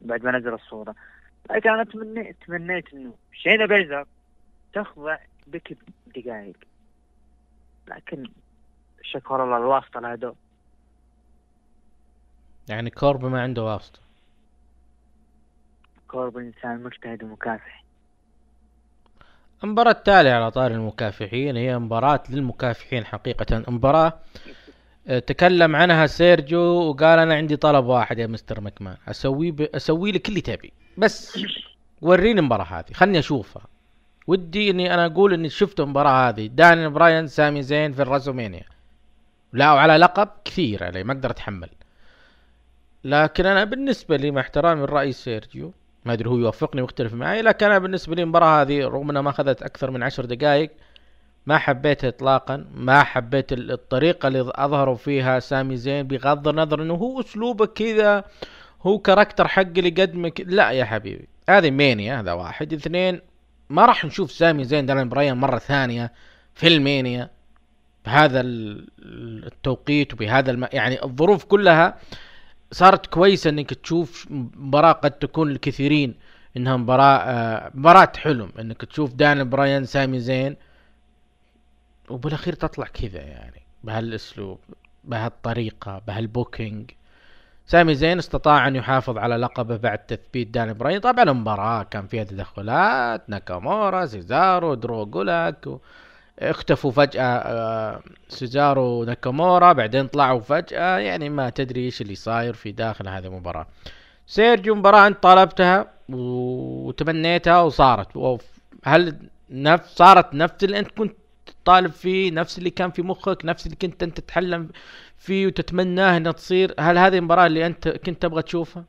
بعد ما نزل الصورة. لكن أنا تمنيت تمنيت إنه شينا بيزر تخضع بك دقائق لكن شكر الله الواسطة لها دور. يعني كورب ما عنده واسطة. كوربن إنسان مجتهد ومكافح. المباراة التالية على طاري المكافحين هي مباراة للمكافحين حقيقة. مباراة تكلم عنها سيرجيو وقال أنا عندي طلب واحد يا مستر مكمان أسوي ب... أسوي لك اللي تبي. بس وريني المباراة هذه خلني أشوفها. ودي إني أنا أقول إني شفت المباراة هذه. داني براين سامي زين في الريسلمانيا لا وعلى لقب كثير علي ما أقدر أتحمل. لكن أنا بالنسبة لي مع احترامي لرأي سيرجيو ما أدري هو يوافقني ويختلف معي لكن أنا بالنسبة لي المباراة هذه رغم إنها ما أخذت أكثر من عشر دقائق ما حبيتها اطلاقا ما حبيت ال- الطريقة اللي أظهروا فيها سامي زين بغض النظر إنه هو أسلوبه كذا هو character حق اللي يقدمك لا يا حبيبي. هذه ريسلمانيا هذا واحد. اثنين ما راح نشوف سامي زين داني براين مرة ثانية في الريسلمانيا بهذا ال- ال- التوقيت وبهذا الم... يعني الظروف كلها صارت كويسة إنك تشوف مباراة قد تكون للكثيرين إنها مباراة آه مباراة حلم. إنك تشوف دان براين سامي زين وبالاخير تطلع كذا يعني بهالأسلوب بهالطريقة بهال booking. سامي زين استطاع أن يحافظ على لقبه بعد تثبيت دان براين. طبعا المباراة كان فيها تدخلات ناكامورا سيزارو درو جولاك. اختفوا فجأة آه، سيزارو وناكامورا بعدين طلعوا فجأة. يعني ما تدري إيش اللي صاير في داخل هذه المباراة. سيرجيو مباراة أنت طلبتها وتمنيتها وصارت. هل نفس صارت نفس اللي أنت كنت تطالب فيه نفس اللي كان في مخك نفس اللي كنت أنت تتحلم فيه وتتمناه انها تصير. هل هذه المباراة اللي أنت كنت تبغى تشوفها؟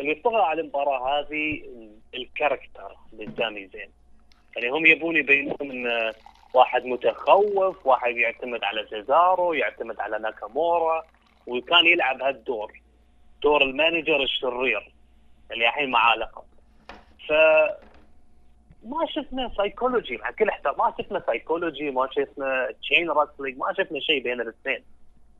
اللي طغى على المباراة هذه ال character لسامي زين. يعني هم يبون يبينون إن واحد متخوف واحد يعتمد على سيزارو يعتمد على ناكامورا وكان يلعب هالدور دور ال manager الشرير اللي الحين معاه لقب ف ما شفنا سايكولوجي مع كل احترام ما شفنا سايكولوجي ما شفنا chain wrestling ما شفنا شيء بين الاثنين.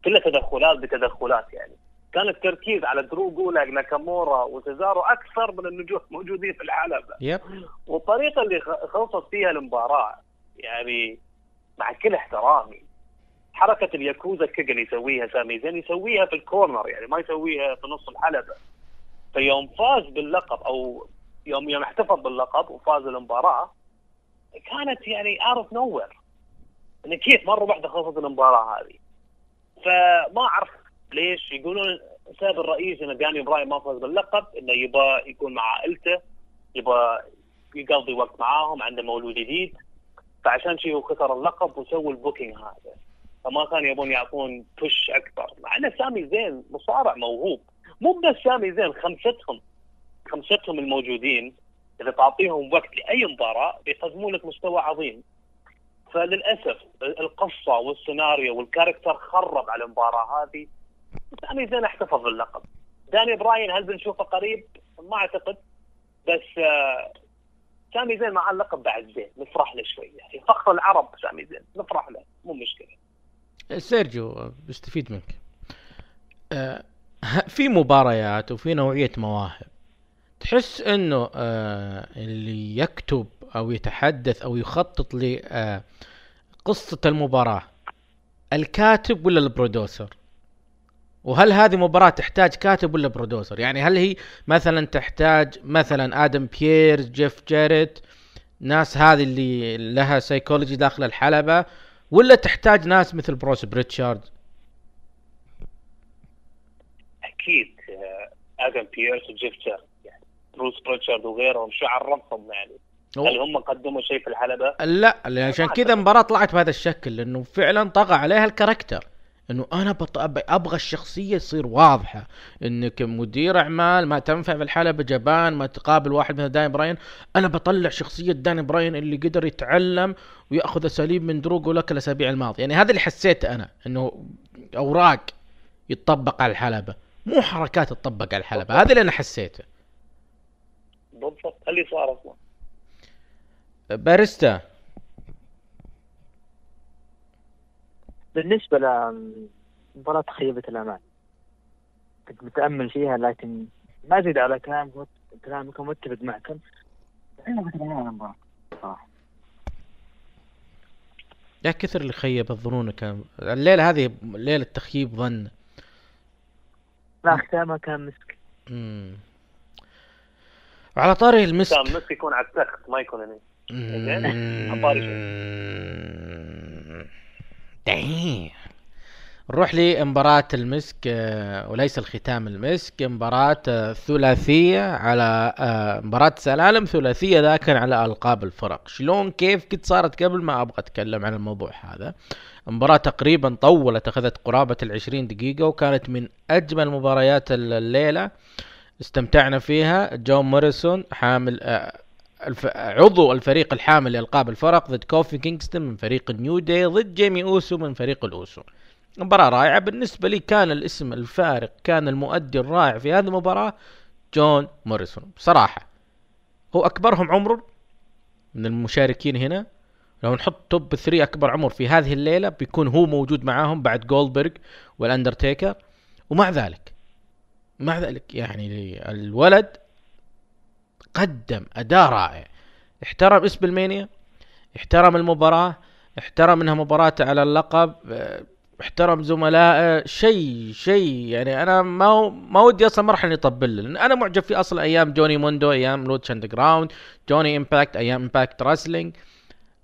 كلها تدخلات بتدخلات يعني. كان التركيز على درو جولاك ناكامورا وسيزارو أكثر من النجوم موجودين في الحلبه yep. والطريقة اللي خلصت فيها المباراة يعني مع كل احترامي حركة ال Yakuza kick اللي يسويها سامي زين يسويها في ال corner يعني ما يسويها في نص الحلبة. فيوم فاز باللقب أو يوم يوم احتفظ باللقب وفاز المباراة كانت يعني out of nowhere إن كيف مرة واحدة خلصت المباراة هذه. فما أعرف ليش يقولون السبب الرئيسي إن داني براين ما فاز باللقب إنه يبغى يكون مع عائلته يبغى يقضي وقت معاهم عنده مولود جديد. فعشان كذي هو خسر اللقب وسووا ال booking هذا. فما كانوا يبون يعطون push أكثر مع إن سامي زين مصارع موهوب. مو بس سامي زين خمستهم. خمستهم الموجودين إذا تعطيهم وقت لأي مباراة بيقدمون لك مستوى عظيم. فللأسف القصة والسيناريو وال character خرب على المباراة هذه. سامي زين احتفظ باللقب. داني براين هل بنشوفه قريب؟ ما أعتقد. بس آه، سامي زين مع اللقب بعد زين. نفرح له شوي. يعني فخر العرب سامي زين. نفرح له. مو مشكلة. سيرجيو بستفيد منك. آه، في مباريات وفي نوعية مواهب. تحس إنه آه، اللي يكتب أو يتحدث أو يخطط لقصة المباراة الكاتب ولا ال producer؟ وهل هذه مباراة تحتاج كاتب ولا producer؟ يعني هل هي مثلا تحتاج مثلا آدم بيرس جيف جيريت ناس هذه اللي لها سيكولوجي داخل الحلبة ولا تحتاج ناس مثل بروس بريتشارد؟ أكيد آه، آدم بييرس وجيف جيرد يعني بروس بريتشارد وغيرهم شو عرفهم يعني. هل هم قدموا شيء في الحلبة؟ لا عشان كذا المباراة طلعت بهذا الشكل لأنه فعلا طغى عليها ال character. إنه أنا بط... أبغى الشخصية تصير واضحة. إنك مدير أعمال ما تنفع في الحلبة جبان ما تقابل واحد مثل داني براين. أنا بطلع شخصية داني براين اللي قدر يتعلم ويأخذ أساليب من درو جولاك الأسابيع الماضية. يعني هذا اللي حسيته أنا إنه أوراق يتطبق على الحلبة. مو حركات تطبق على الحلبة. هذا اللي أنا حسيته. بالضبط. اللي صار أصلا. باريستا. بالنسبة لمباراة خيبة الأمان كنت متأمل فيها لكن ما أزيد على كلامكم كلامكم متفق معكم. خيبة المباراة صراحة. يا كثر اللي خيب الظنون كان الليلة هذه ليلة تخييب ظن. لا ختامها كان مسك مم. وعلى طاري المسك. كان مسك يكون على التخت ما يكون هنا زين؟ نروح لمباراة المسك آه، وليس الختام المسك مباراة آه، ثلاثية على آه، مباراة سلالم ثلاثية لكن على ألقاب الفرق. شلون كيف كنت صارت قبل؟ ما أبغى أتكلم عن الموضوع هذا. المباراة تقريبا طولت أخذت قرابة العشرين دقيقة وكانت من أجمل مباريات الليلة. استمتعنا فيها. جون موريسون حامل آه،. عضو الفريق الحامل لألقاب الفرق ضد كوفي كينغستون من فريق النيو داي ضد جيمي أوسو من فريق الأوسو. مباراة رائعة بالنسبة لي. كان الاسم الفارق كان المؤدي الرائع في هذه المباراة جون موريسون. بصراحة هو أكبرهم عمر من المشاركين هنا. لو نحط top 3 أكبر عمر في هذه الليلة بيكون هو موجود معاهم بعد جولدبرغ والأندرتيكر. ومع ذلك مع ذلك يعني الولد قدم أداء رائع. احترم اسم ال Mania احترم المباراة احترم إنها مباراة على اللقب آه، احترم زملائه شيء شيء. يعني أنا ما ما ودي أصلا ما راح يطبل لأن أنا معجب فيه أصلا أيام جوني موندو أيام Lucha Underground جوني إمباكت أيام Impact Wrestling.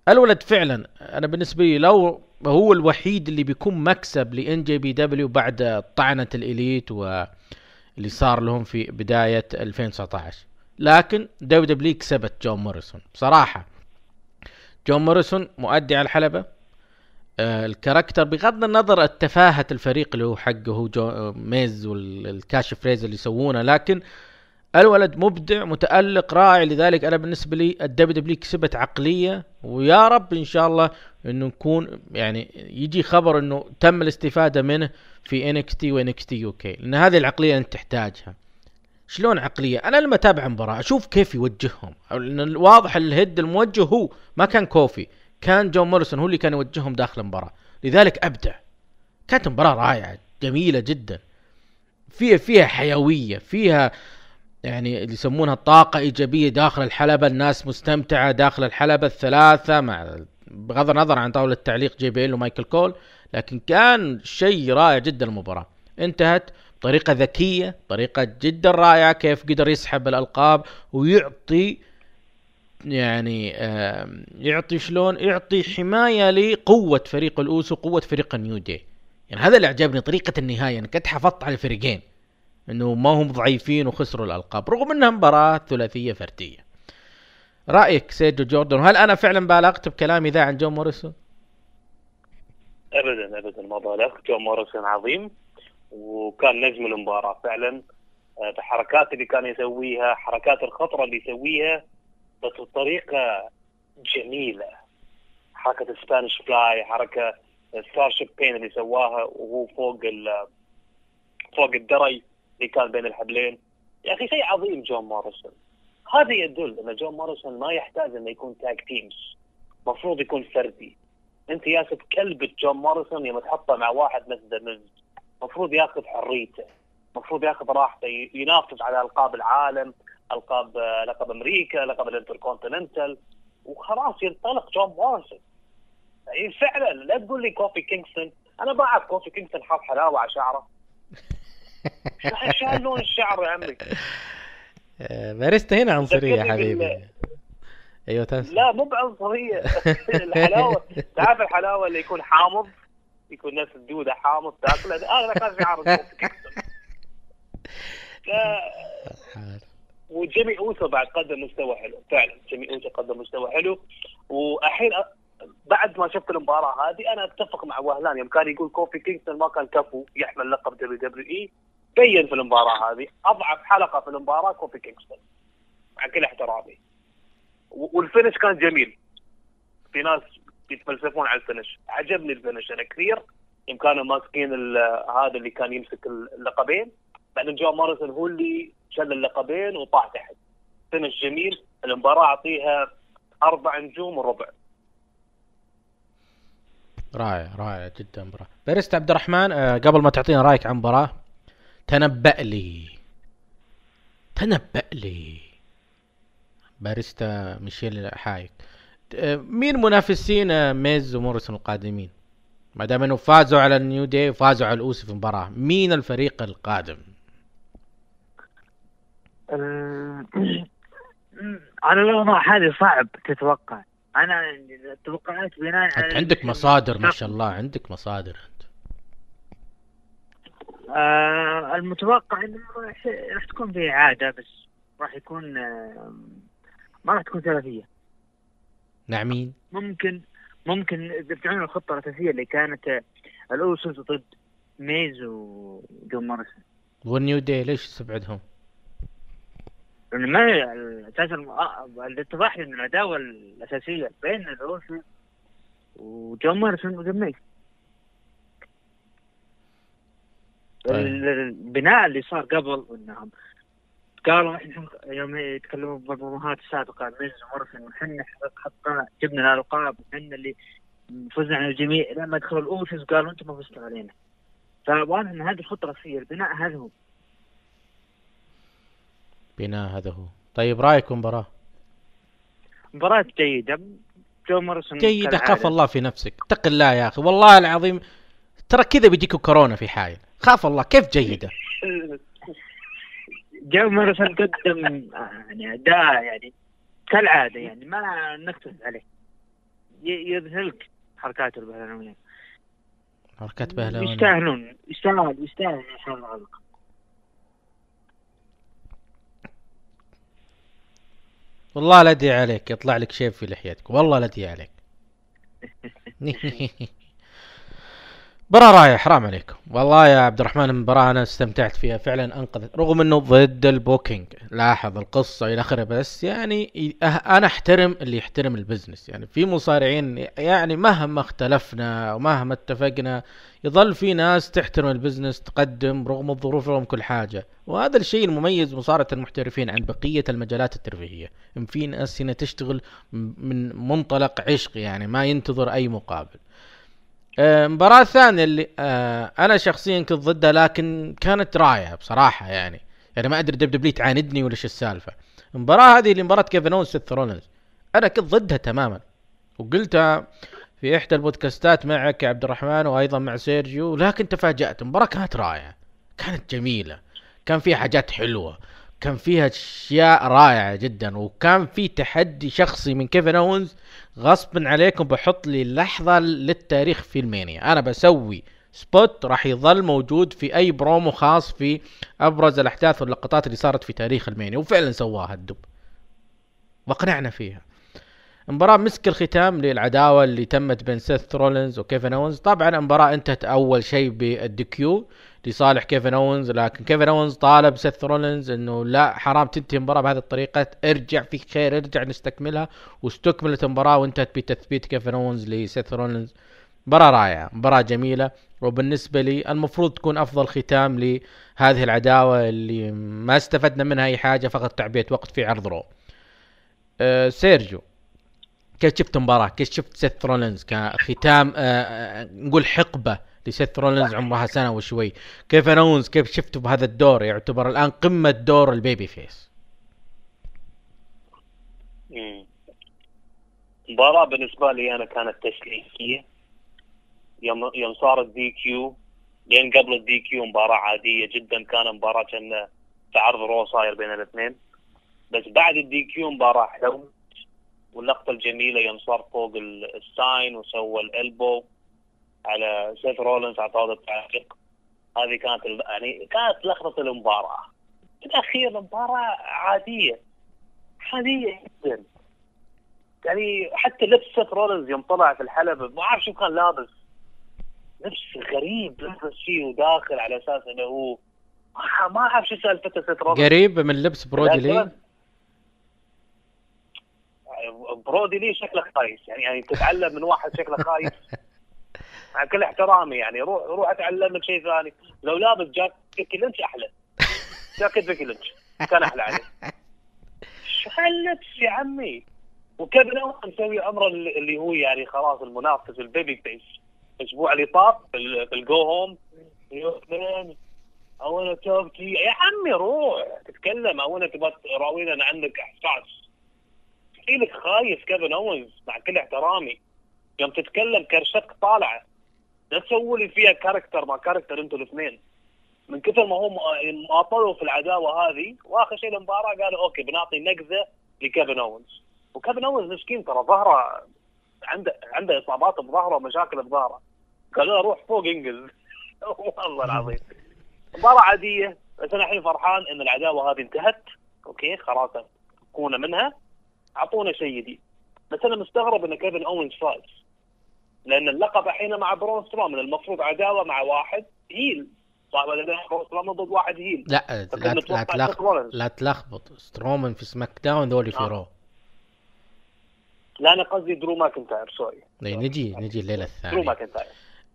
الولد فعلا أنا بالنسبة لي لو هو الوحيد اللي بيكون مكسب ل NJPW بعد طعنة الإليت و اللي صار لهم في بداية 2019 لكن WW كسبت جون موريسون. بصراحة جون موريسون مؤدي على الحلبة. آه ال character بغض النظر التفاهة الفريق اللي هو حقه هو جو آه، ميز وال catchphrase اللي يسوونه لكن الولد مبدع متألق رائع. لذلك أنا بالنسبة لي ال WW كسبت عقلية ويا رب إن شاء الله إنه نكون يعني يجي خبر إنه تم الاستفادة منه. في NXT UK لأن هذه العقلية أنت تحتاجها. شلون عقلية؟ أنا لما أتابع مباراة أشوف كيف يوجههم. لأن واضح ال head الموجه هو ما كان كوفي. كان جون موريسون هو اللي كان يوجههم داخل المباراة. لذلك أبدع. كانت مباراة رائعة جميلة جدا. فيها فيها حيوية فيها يعني اللي يسمونها طاقة إيجابية داخل الحلبة الناس مستمتعة داخل الحلبة الثلاثة مع بغض النظر عن طاولة تعليق JBL ومايكل كول لكن كان شيء رائع جدا المباراة. انتهت بطريقة ذكية طريقة جدا رائعة كيف قدر يسحب الألقاب ويعطي يعني يعطي شلون؟ يعطي حماية لقوة فريق الأوسو قوة فريق ال New Day يعني هذا اللي عجبني طريقة النهاية أنا كنت حفظت على الفريقين. إنه ما هم ضعيفين وخسروا الألقاب رغم إنها مباراة ثلاثية فردية. رأيك سيجو جوردن هل أنا فعلا بالغت بكلامي ذا عن جون موريسون؟ ابدا ابدا ما بالغت. جون موريسون عظيم وكان نجم المباراة فعلا. آه، الحركات اللي كان يسويها حركات الخطره اللي يسويها بس بطريقة جميلة. حركة Spanish Fly حركة Starship Pain اللي سواها وهو فوق فوق الدرج اللي كان بين الحبلين. يا أخي شيء عظيم جون موريسون. هذا يدل إن جون موريسون ما يحتاج إنه يكون tag teams مفروض يكون فردي. أنت ياسف كلبة جون موريسون لما تحطه مع واحد مثل The Miz المفروض ياخذ حريته. المفروض ياخذ راحته. ينافس على ألقاب العالم ألقاب آه، لقب أمريكا لقب الانتركونتيننتال. وخلاص ينطلق جون موريسون. يعني فعلا لا تقول لي كوفي كينغستون. أنا ما اعرف كوفي كينغستون حاط حلاوة على شعره. شو- شو لون الشعر يا عمي. آه، باريستا هنا عنصرية ذكرني حبيبي. أيوه تنسى. لا مو بعنصرية. الحلاوه تعرف الحلاوة اللي يكون حامض؟ يكون نفس الدودة حامض تاكله هذا كان لا، وجيمي أوسو بعد قدم مستوى حلو. فعلا جيمي أوسو قدم مستوى حلو. والحين بعد ما شفت المباراة هذه أنا أتفق مع وهلان. يوم كان يقول كوفي كينغستون ما كان كفو يحمل لقب WWE بين في المباراة هذه. أضعف حلقة في المباراة كوفي كينغستون مع كل احترامي. وال finish كان جميل. في ناس يتفلسفون على ال finish. عجبني ال finish. أنا كثير يوم كانوا ماسكين هذا اللي كان يمسك اللقبين. بعدين جون موريسون هو اللي شل اللقبين وطاح تحت. finish جميل. المباراة أعطيها أربع نجوم وربع. رائع رائع جدا مباراة باريستا عبد الرحمن آه، قبل ما تعطينا رأيك عن مباراة تنبأ لي. تنبأ لي. باريستا ميشيل حايك. مين منافسين ميز وموريسون القادمين؟ ما دام إنه فازوا على النيو دي وفازوا على الأوسي في المباراة مين الفريق القادم؟ ال- على الاوضاع هذه صعب تتوقع. أنا التوقعات بناء على عندك مصادر ما شاء الله عندك مصادر. آه المتوقع إنه راح تكون في إعادة بس راح يكون آه ما راح تكون ثلاثية. نعمين. ممكن ممكن يرجعون الخطة الاساسيه اللي كانت آه، الاوسوس ضد ميز وجون مارسون والنيو دي ليش تستبعدهم؟ لأن ما أساسا آه، الاتضاح إن العداوة الأساسية بين الاوسوس وجون مارسون وجون ميز. طيب. ال- البناء اللي صار قبل إنهم قالوا إحنا يوم يتكلمون بالبروموهات السابقة ميز وموريسون إحنا حطينا جبنا الألقاب إحنا اللي فزنا على الجميع لما دخلوا الاوسز قالوا أنتم ما فزتوا علينا. فواضح إن هذه الخطه الرئيسيه البناء هذا هو. بناء هذا هو. طيب رايكم مباراة؟ مباراة جيدة. جون موريسون جيدة. خاف الله في نفسك. اتق الله يا أخي والله العظيم ترى كذا بيجيكوا كورونا في حايل خاف الله كيف جيدة؟ جون موريسون قدم يعني أداء يعني كالعادة يعني ما نختلف عليه. يذهلك حركاته البهلوانيه حركات بهلوان يستاهلون يستاهل يستاهل يحصل الغلق والله لا أدري عليك يطلع لك شيء في لحيتك والله لا أدري عليك. مباراة رائعة حرام عليكم. والله يا عبد الرحمن المباراة أنا استمتعت فيها فعلا. أنقذت رغم إنه ضد ال booking. لاحظ القصة إلى آخره بس يعني أنا أحترم اللي يحترم ال business. يعني في مصارعين يعني مهما اختلفنا ومهما اتفقنا يظل في ناس تحترم ال business تقدم رغم الظروف رغم كل حاجة. وهذا الشيء المميز مصارعة المحترفين عن بقية المجالات الترفيهية. إن في ناس هنا تشتغل من منطلق عشق يعني ما ينتظر أي مقابل. المباراة الثانية اللي آه أنا شخصيا كنت ضدها لكن كانت رائعة بصراحة يعني. يعني ما أدري WWE تعاندني ولا إيش السالفة. المباراة هذه اللي مباراة كيفن اونز سيث رولينز أنا كنت ضدها تماما. وقلتها في إحدى البودكاستات معك يا عبد الرحمن وأيضا مع سيرجيو لكن تفاجأت. المباراة كانت رائعة كانت جميلة كان فيها حاجات حلوة. كان فيها أشياء رائعة جدا وكان في تحدي شخصي من كيفن اونز غصبا عليكم بحط لي لحظة للتاريخ في ألمانيا. أنا بسوي spot راح يظل موجود في أي برومو خاص في أبرز الأحداث واللقطات اللي صارت في تاريخ ألمانيا وفعلا سواها الدب. واقنعنا فيها. مباراة مسك الختام للعداوة اللي تمت بين سيث رولينز وكيفن اونز طبعا المباراة انتهت أول شيء بال DQ. لصالح كيفن اونز لكن كيفن اونز طالب سيث رولينز إنه لا حرام تنتهي المباراة بهذه الطريقة ارجع في خير ارجع نستكملها واستكملت المباراة وانتهت بتثبيت كيفن اونز لسيث رولينز. مباراة رائعة مباراة جميلة وبالنسبة لي المفروض تكون أفضل ختام لهذه العداوة اللي ما استفدنا منها أي حاجة فقط تعبئة وقت في عرض Raw. أه سيرجيو كيف شفت المباراة؟ كيف شفت سيث رولينز كختام؟ آه، آه، نقول حقبة لسيث رولينز عمرها سنة وشوي. كيفن اونز كيف شفته بهذا الدور؟ يعتبر الآن قمة دور ال babyface. مم. المباراة بالنسبة لي أنا كانت تشكيكية. يوم يوم صار ال DQ لين قبل ال DQ مباراة عادية جدا. كان مباراة كان في عرض Raw صاير بين الاثنين. بس بعد ال DQ مباراة حلو واللقطة الجميلة يوم صار فوق ال- ال sign وسوى ال elbow. على سيث رولينز اعطاه التعليق هذه كانت يعني كانت لخبطة المباراة. في الأخير المباراة عادية. عادية جدا. يعني حتى لبس سيث رولنز يوم طلع في الحلبة ما أعرف شو كان لابس. لبس غريب لبس شيء وداخل على أساس إنه هو ما- أعرف شو سالفته سيث رولنز قريب من لبس برودي لي. برودي لي شكله خايس. يعني يعني تتعلم من واحد شكله خايس. مع كل احترامي يعني روح روح أتعلم من شيء ثاني. لو لابس جاكيت لينش أحلى. جاكيت بيكي لينش. كان أحلى عليه. شو هاللبس يا عمي؟ وكيفن اونز مسوي امره اللي هو يعني خلاص المنافس ال babyface الأسبوع اللي طاف في ال- في الجو هوم مان أو توك يا عمي روح تتكلم. أو أنا تبغى تراوينا ان عندك إحساس. لك خايف كيفن اونز مع كل احترامي. يوم تتكلم كرشتك طالعة. لا تسووا لي فيها كاركتر ما كاركتر أنتوا الاثنين. من كثر ما هم ماطلوا في العداوة هذه وآخر شيء المباراه قالوا أوكي بنعطي نقزة لكيفن اونز وكيفن اونز مسكين ترى ظهره عنده عنده إصابات بظهره ومشاكل بظهره. قالوا له روح فوق انقز. والله العظيم. مباراة عادية بس أنا الحين فرحان إن العداوة هذه انتهت. okay خلاص فكونا منها. أعطونا شيء جديد. بس أنا مستغرب إن كيفن اونز فاز. لأن اللقب الحين مع برون سترومان المفروض عداوة مع واحد heel. صح ولا لا برون سترومان ضد واحد heel. لا لا, لا. لا تلخبط. سترومان في SmackDown ذولي في آه. رو لا أنا قصدي درو ماكنتاير sorry. إيه، نجي نجي الليلة درو الثانية ماكنتاير.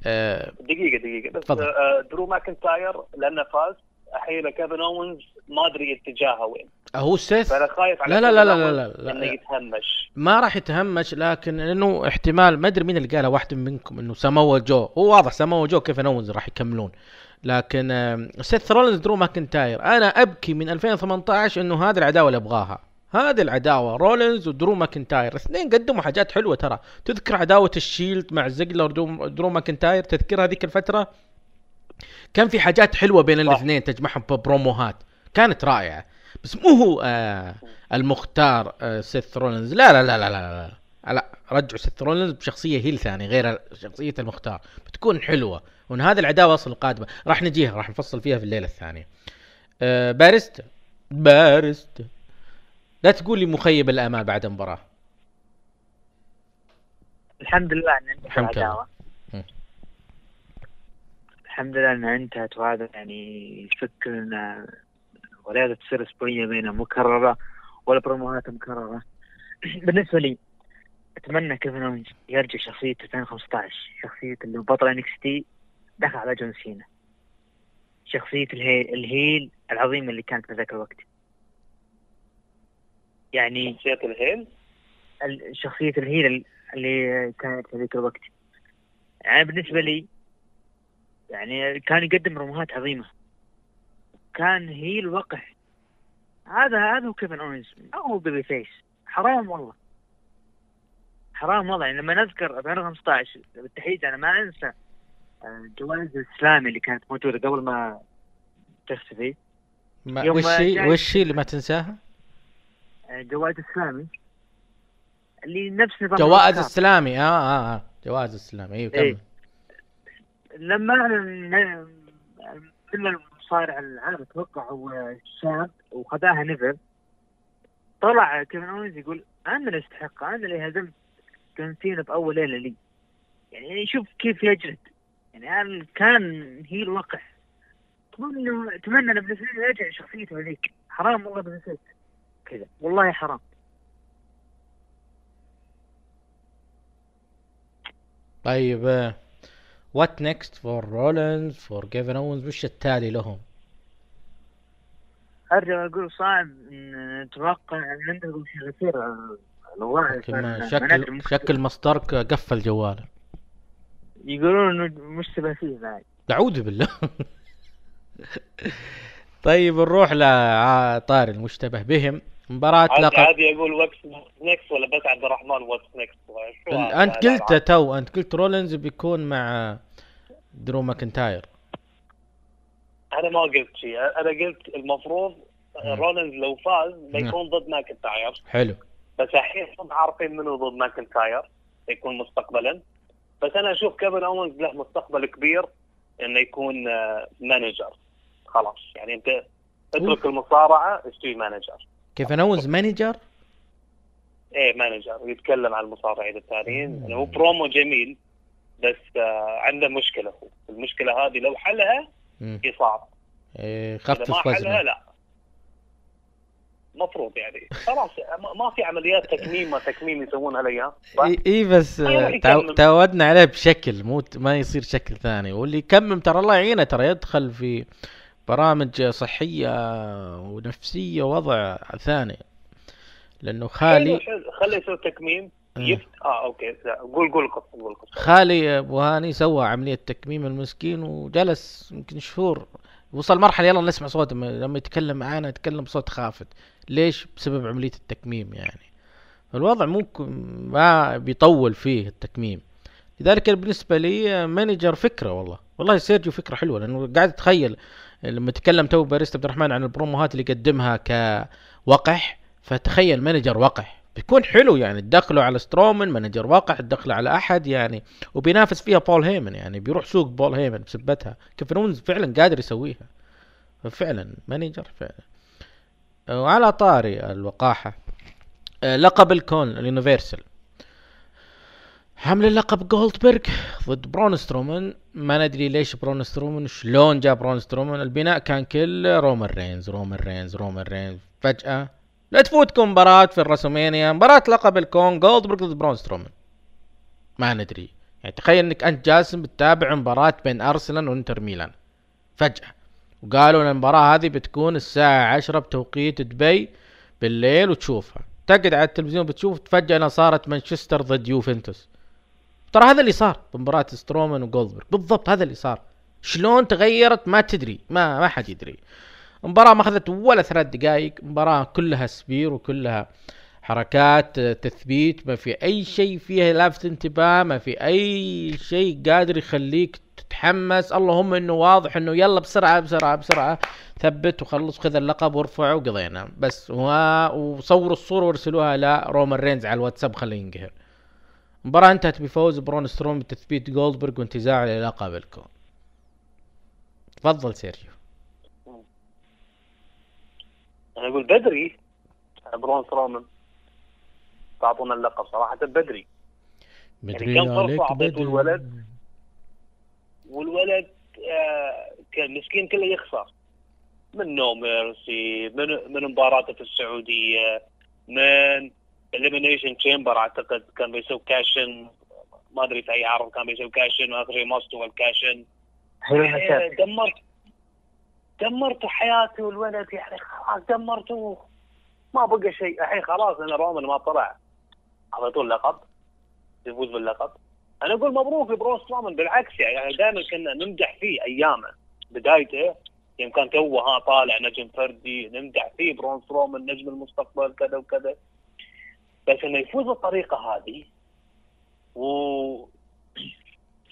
آه دقيقة دقيقة. بس تفضل. آه درو ماكنتاير لأنه فاز. الحين كيفن اونز ما أدري اتجاهه وين. هو سيث فأنا خايف على لا لا لا لا لا أوينز لا, إنه لا. يتهمش. ما راح يتهمش لكن لأنه احتمال ما أدري مين اللي قاله واحد منكم إنه ساموا جو. هو واضح ساموا جو كيفن اونز راح يكملون. لكن آم، سيث رولنز درو ماكنتاير أنا أبكي من 2018 إنه هذه العداوة اللي أبغاها. هذه العداوة رولنز ودرو ماكنتاير اثنين قدموا حاجات حلوة ترى. تذكر عداوة ال Shield مع زيجلر درو, ماكنتاير تذكر هذيك الفترة؟ كان في حاجات حلوة بين. الاثنين تجمعهم ببروموهات. كانت رائعة. بس مو هو آه المختار آه سيث رولنز لا لا لا لا لا لا, لا. رجعوا سيث رولنز بشخصية heel ثاني غير شخصية المختار. بتكون حلوة وإن هذه العداوه أصلا القادمه راح نجيها راح نفصل فيها في الليلة الثانية. آه باريستا. باريستا. لا تقول لي مخيب الأمال بعد المباراة. الحمد لله ان انتهت الحمد لله. العداوه مم. الحمد لله إنها انتهت وهذا يعني يفك ان ولا لا تصير أسبوعية بينهم مكرره ولا بروموهات مكررة. بالنسبة لي أتمنى كيفن اونز يرجع شخصية 2015 شخصية اللي بطل NXT دخل على جون سينا. شخصية ال heel, ال heel العظيمه اللي كانت في ذاك الوقت. يعني شخصية ال heel؟ ال- شخصية ال heel اللي كانت في ذيك الوقت. يعني بالنسبة لي يعني كان يقدم بروموهات عظيمة. كان heel وقح هذا هذا هو كيفن اونز ما هو babyface حرام والله. حرام والله. يعني لما نذكر 2015 بالتحديد أنا ما أنسى آه، جوائز ال Slammy اللي كانت موجودة قبل ما تختفي. ما وش هي وش هي اللي ما تنساها؟ آه، جوائز Slammy. اللي نفس نظام جوائز. ال Slammy آه آه آه. جوائز ال Slammy أيوه إيه. كمل. لما اعلن كل المصارع العالم أتوقع هو شاب وخذاها نيفل. طلع كيفن اونز يقول أنا اللي أستحق أنا اللي هزمت جون سينا ليلة لي. يعني شوف كيف يجلد. يعني كان هي الوقح أتمنى أتمنى إن بالنسبة يرجع شخصيته هذيك. حرام والله بنسيت كذا. والله حرام. طيب what next for رولنز for كيفن اونز وش التالي لهم؟ أرجع أقول صعب نتوقع عندهم شيء كثير الوضع شكل شكل مصدرك قفل جواله. يقولون إنه مشتبه فيه بعد. اعوذ بالله. طيب نروح لطاري المشتبه بهم. مباراة عادي لقب. عادي أقول what's next ولا بس عبد الرحمن what's next؟ أنت قلت تو أنت قلت رولنز بيكون مع درو ماكنتاير. أنا ما قلت شيء أنا قلت المفروض مم. رولنز لو فاز. بيكون ضد ماكنتاير. حلو. بس الحين هم عارفين منو ضد ماكنتاير يكون مستقبلا. بس أنا أشوف كيفن اونز له مستقبل كبير إنه يكون آه، manager خلاص يعني أنت اترك المصارعة اشتري مانجر كيف انوز مانجر إيه مانجر يتكلم عن المصارعين الثانيين يعني هو برومو جميل بس آه عنده مشكلة هو. المشكلة هذه لو حلها. يصعب. إيه، خفف ما حلها لا. مفروض يعني. خلاص ما- في عمليات تكميم ما تكميم يسوونها الأيام؟ اي بس آه، تعودنا عليه بشكل مو ما يصير شكل ثاني. واللي يكمم ترى الله يعينه ترى يدخل في برامج صحية ونفسية وضع ثاني. لأنه خالي حلو. خليه يسوي تكميم. مم. يفت آه أوكي. لا قول قول قول خالي أبو هاني سوى عملية تكميم المسكين وجلس يمكن شهور. وصل مرحلة يلا نسمع صوته لما يتكلم معانا يتكلم بصوت خافت. ليش؟ بسبب عملية التكميم يعني. الوضع ممكن ما بيطول فيه التكميم. لذلك بالنسبة لي manager فكرة والله. والله سيرجيو فكرة حلوة لأنه قاعد أتخيل لما تكلم تو باريستا عبد الرحمن عن البروموهات اللي يقدمها كوقح فتخيل manager وقح. بيكون حلو يعني تدخله على سترومان manager وقح تدخله على أحد يعني وبينافس فيها بول هيمن يعني بيروح سوق بول هيمن بسبتها. كيفن فعلا قادر يسويها. فعلا manager فعلا. وعلى طاري الوقاحة آه، لقب الكون ال Universal حمل اللقب جولدبرغ ضد برون سترومان. ما ندري ليش برون سترومان شلون جاء برون سترومان؟ البناء كان كله رومان رينز رومان رينز رومان رينز. فجأة لا تفوتكم مباراة في الرسلمينيا مباراة لقب الكون جولدبرغ ضد برون سترومان. ما ندري. يعني تخيل إنك أنت جاسم بتتابع مباراة بين أرسنال وإنتر ميلان. فجأة. وقالوا إن المباراة هذه بتكون الساعة عشرة بتوقيت دبي بالليل وتشوفها. تقعد على التلفزيون بتشوف فجأة صارت مانشستر ضد يوفنتوس. ترى هذا اللي صار بمباراة سترومان وجولدبرغ. بالضبط هذا اللي صار. شلون تغيرت ما تدري. ما ما حد يدري. المباراة ما أخذت ولا ثلاث دقائق. مباراة كلها spear وكلها حركات آه، تثبيت. ما في أي شيء فيها لافت انتباه. ما في أي شيء قادر يخليك تتحمس. اللهم إنه واضح إنه يلا بسرعة بسرعة بسرعة. ثبت وخلص خذ اللقب وارفعه وقضينا. بس. وصوروا الصورة وارسلوها لرومان رينز على الواتساب. خليه ينقهر. المباراة انتهت بفوز برون سترومان بتثبيت جولدبرغ وانتزاع للقب الكون تفضل سيرجيو أنا أقول بدري برون سترومان تعطونا اللقب صراحة بدري بدري كم فرصة عليك بدري. الولد؟ والولد آه كان مسكين كله يخسر من No Mercy من من مباراته في السعودية من Elimination Chamber أعتقد كان بيسوي cash in ما أدري في أي عرض كان بيسوي cash in واخر شيء ما استوى ال cash in يعني دمرت. دمرت حياته والولد يعني خلاص دمرته. ما بقى شيء. الحين خلاص أنا رومان ما طلع. اعطيتوه اللقب يفوز باللقب. أنا أقول مبروك لبرون سترومان بالعكس يعني دائما كنا نمدح فيه أيامه. بدايته يوم كان توه ها طالع نجم فردي نمدح فيه برون سترومان نجم المستقبل كذا وكذا. بس إنه يفوز بالطريقة هذه و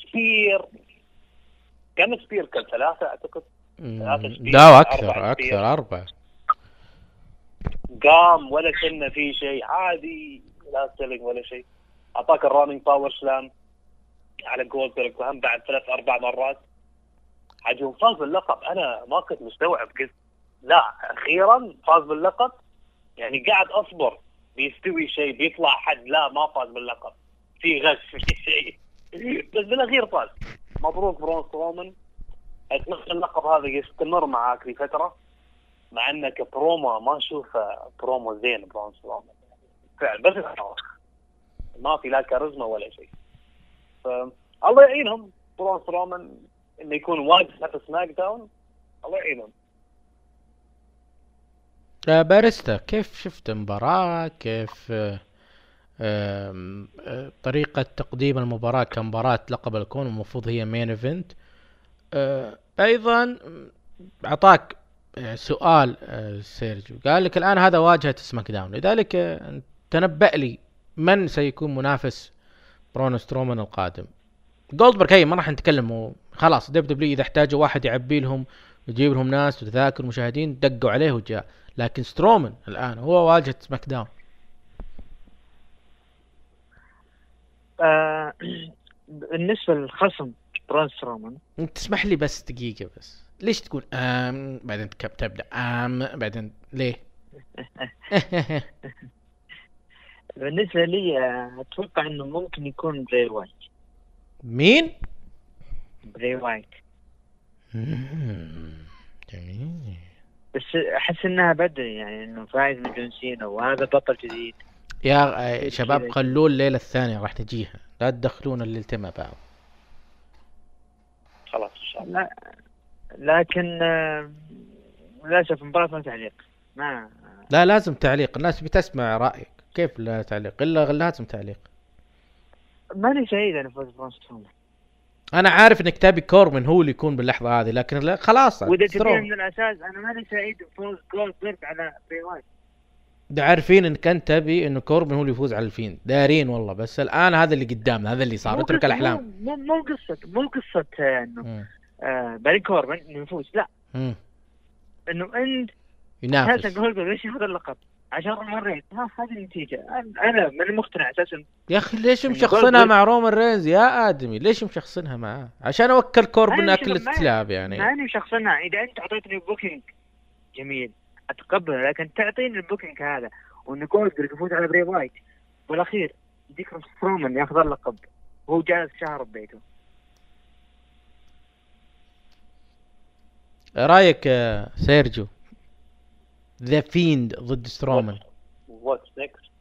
spear كم spear؟ كان ثلاثة أعتقد؟ مم، ثلاثة spear، لا أربعة أكثر spear. أكثر أربعة. قام ولا كنا في شيء عادي لا ستيلينج ولا شيء. أعطاك ال running power slam على جولدبرغ وهم بعد ثلاث أربع مرات. عاد يوم فاز باللقب. أنا ما كنت مستوعب قلت لا أخيرا فاز باللقب. يعني قاعد أصبر. بيستوي شيء بيطلع حد لا ما فاز باللقب. في غش في شيء. بس بالأخير فاز. مبروك برون سترومان أتمنى اللقب هذا يستمر معاك لفترة مع انه كبرومو ما اشوفه برومو زين برون سترومان فعلا بس. ما في لا كاريزما ولا شيء. الله يعينهم برون سترومان إنه يكون واقف في سماك داون. الله يعينهم. باريستا؟ كيف شفت المباراة؟ كيف آه، آه، طريقة تقديم المباراة كمباراة لقب الكون المفروض هي main event أيضا م، أعطاك آه، سؤال آه، سيرجيو. قال لك الآن هذا واجهة سماك داون. لذلك آه، تنبأ لي من سيكون منافس برون سترومان القادم. جولدبرغ هي ما راح نتكلم خلاص دب دبليو إذا احتاجوا واحد يعبي لهم يجيب لهم ناس وتذاكر مشاهدين دقوا عليه وجاء. لكن سترومان الآن هو واجهة سماك داون. آه بالنسبة للخصم برون سترومان انت تسمح لي بس دقيقة بس. ليش تقول آم بعدين تبدأ آم بعدين ليه؟ بالنسبة لي آه، أتوقع إنه ممكن يكون بري وايت. مين؟ بري وايت. جميل. بس أحس إنها بدري يعني إنه فايز من جون سينا وهذا بطل جديد. يا شباب. خلوه الليلة الثانية راح تجيها. لا تدخلون الليلتين مع بعض. خلاص إن شاء الله. لا لكن آه، للأسف المباراة ما تعليق. ما لا لازم تعليق. الناس بتسمع رأيك. كيف لا تعليق؟ إلا لازم تعليق. ماني سعيد أنا فوز برون سترومان أنا عارف انك تبي كوربن هو اللي يكون باللحظة هذه لكن لا خلاص وإذا. تبين من الأساس أنا ماني سعيد بفوز جولدبرغ على بري وايت ده عارفين انك انت تبي إنه كوربن هو اللي يفوز على الفيند داري والله بس الآن هذا اللي قدامنا هذا اللي صار اترك الأحلام مو مو قصة مو قصة إنه. آه باري كوربن انه يفوز لا مم. إنه انت ينافس جولدبرغ ليش ياخذ اللقب؟ عشان مريت ها هذه النتيجة. أنا- أنا ماني مقتنع أساسا. يا أخي ليش يعني مشخصنها مع رومان رينز؟ يا آدمي ليش مشخصنها معاه عشان أوكل كوربن ماني- استلاب يعني. ماني شخصنا إذا أنت أعطيتني booking جميل أتقبله لكن تعطيني ال booking هذا وإن جولدبرغ يفوز على بري وايت والاخير يجيك سترومان ياخذ اللقب. وهو جالس شهر ببيته. رأيك يا سيرجيو ذا فيند ضد سترومان what's next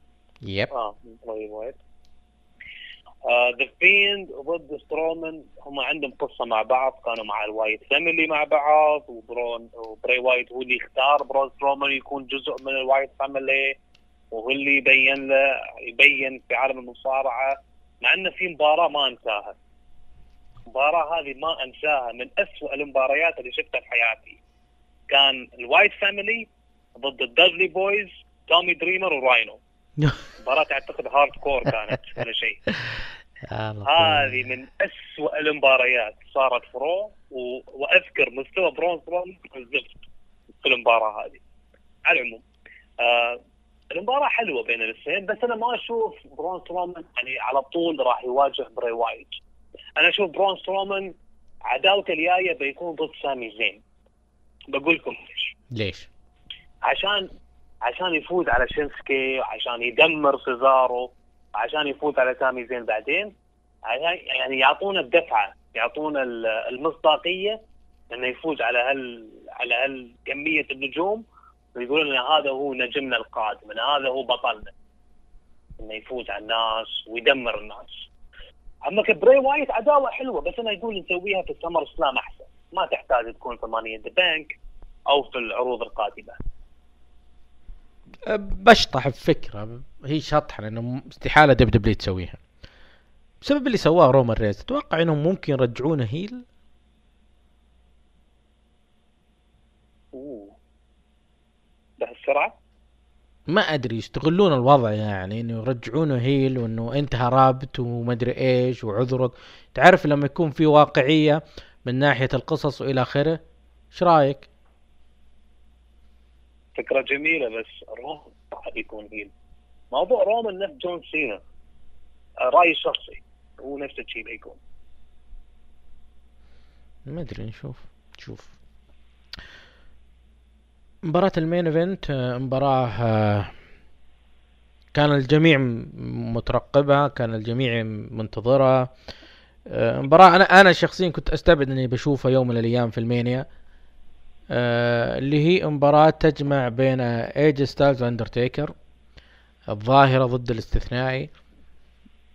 يب آه ذا فيند ضد سترومان هم عندهم قصة مع بعض كانوا مع الوايت فاميلي مع بعض وبرون وبري وايت هو اللي اختار برون سترومان يكون جزء من الوايت فاميلي وهو اللي يبين له يبين في عالم المصارعة مع إنه في مباراة ما انساها المباراه هذه ما انساها من أسوأ المباريات اللي شفتها في حياتي. كان الوايت فاميلي ضد الدادلي بويز تومي دريمر وراينو مباراة أعتقد hardcore كانت ولا شيء. هذه من أسوأ المباريات صارت في رو و... وأذكر مستوى برون سترومان الزفت في المباراة هذه. على العموم آه المباراة حلوة بين الاثنين بس أنا ما أشوف برون سترومان يعني على طول راح يواجه بري وايت أنا أشوف برون سترومان عداوته الجاية بيكون ضد سامي زين. بقول لكم ليش. ليش؟ عشان عشان يفوز على شينسكي وعشان يدمر سيزارو عشان يفوز على سامي زين بعدين عشان يعني يعطونا الدفعة يعطونا ال- المصداقية إنه يفوز على هال على هالكمية النجوم ويقولون لنا هذا هو نجمنا القادم إن هذا هو بطلنا. إنه يفوز على الناس ويدمر الناس. أما كبري وايت عداوة حلوة بس أنا يقول نسويها في السمر سلام أحسن. ما تحتاج تكون في ماني ان ذا بانك أو في العروض القادمة. بشطح بفكرة. هي شطحة لأنه استحالة دب دبليو تسويها. بسبب اللي سواه رومان ريز تتوقع إنهم ممكن يرجعونه هيل؟ أوه. بهالسرعه ما أدري يستغلون الوضع يعني إنه يرجعونه هيل وإنه انت هربت وما أدري إيش وعذرك. تعرف لما يكون في واقعية من ناحية القصص وإلى آخره؟ إيش رأيك؟ فكرة جميلة بس رومان صعب يكون heel. موضوع رومان نفس جون سينا. آه، رأيي الشخصي هو نفس الشيء بيكون ما أدري نشوف. نشوف. مباراة ال main event آه، مباراة آه، كان الجميع مترقبها كان الجميع منتظرها مباراة أنا أنا شخصيا كنت أستبعد إني بشوفها يوم من الأيام في المينيا. اللي هي مباراة تجمع بين ايه جي ستايلز واندرتيكر الظاهرة ضد الاستثنائي.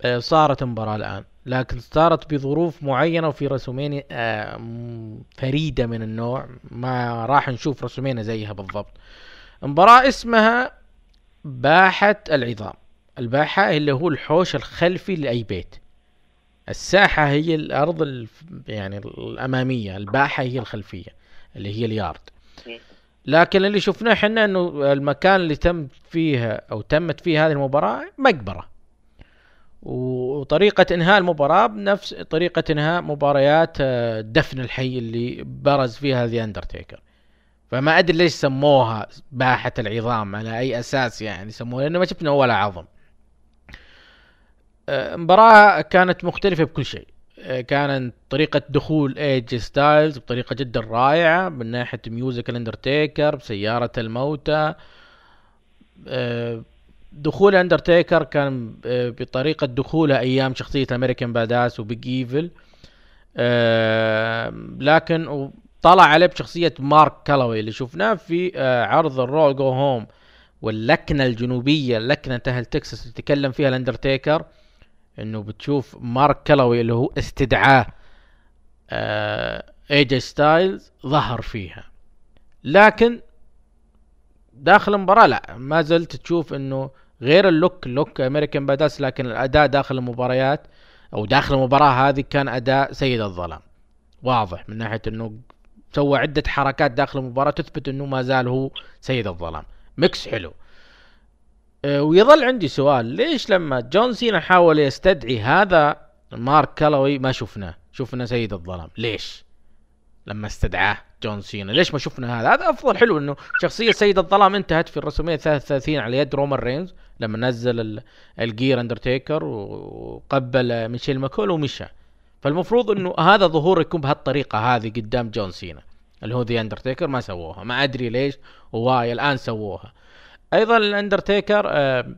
آه، صارت مباراة الآن لكن صارت بظروف معينة وفي رسلمينيا آه، فريدة من النوع ما راح نشوف رسلمينيا زيها بالضبط. مباراة اسمها باحة العظام. الباحة اللي هو الحوش الخلفي لأي بيت. الساحة هي الأرض يعني الأمامية الباحة هي الخلفية. اللي هي اليارد. لكن اللي شفناه إحنا إنه المكان اللي تم فيها أو تمت فيه هذه المباراة مقبرة. وطريقة إنهاء المباراة بنفس طريقة إنهاء مباريات آه، دفن الحي اللي برز فيها ذا أندرتيكر. فما أدري ليش سموها باحة العظام على أي أساس يعني سموها لأنه ما شفنا ولا عظم. آه، مباراة كانت مختلفة بكل شيء. كانت طريقة دخول ايه جي ستايلز بطريقة جدا رائعة من ناحية music الاندرتيكر بسيارة الموتى. آه، دخول اندرتيكر كان آه، بطريقة دخوله أيام شخصية امريكان باد اس وبيج ايفل لكن طلع عليه بشخصية مارك كالوي اللي شفناه في آه، عرض الرو go home واللكنة الجنوبية لكنة أهل تكساس اللي تكلم فيها الاندرتيكر إنه بتشوف مارك كالوي اللي هو استدعاه اي جي ستايلز ظهر فيها. لكن داخل المباراة لا ما زلت تشوف إنه غير ال look look American Badass لكن الأداء داخل المباريات أو داخل المباراة هذه كان أداء سيد الظلام. واضح من ناحية إنه سوى عدة حركات داخل المباراة تثبت إنه ما زال هو سيد الظلام. mix حلو. ويظل عندي سؤال. ليش لما جون سينا حاول يستدعي هذا مارك كالوي ما شفناه شفنا سيد الظلام. ليش لما استدعاه جون سينا؟ ليش ما شفنا هذا؟ هذا أفضل حلو إنه شخصية سيد الظلام انتهت في الراسلمينيا 33 على يد رومان رينز لما نزل ال- ال gear أندرتيكر وقبل ميشيل ماكول ومشى. فالمفروض إنه هذا ظهور يكون بهالطريقة هذه قدام جون سينا اللي هو ذا اندرتيكر ما سووها. ما أدري ليش و why الآن سووها. أيضا الأندرتيكر آه،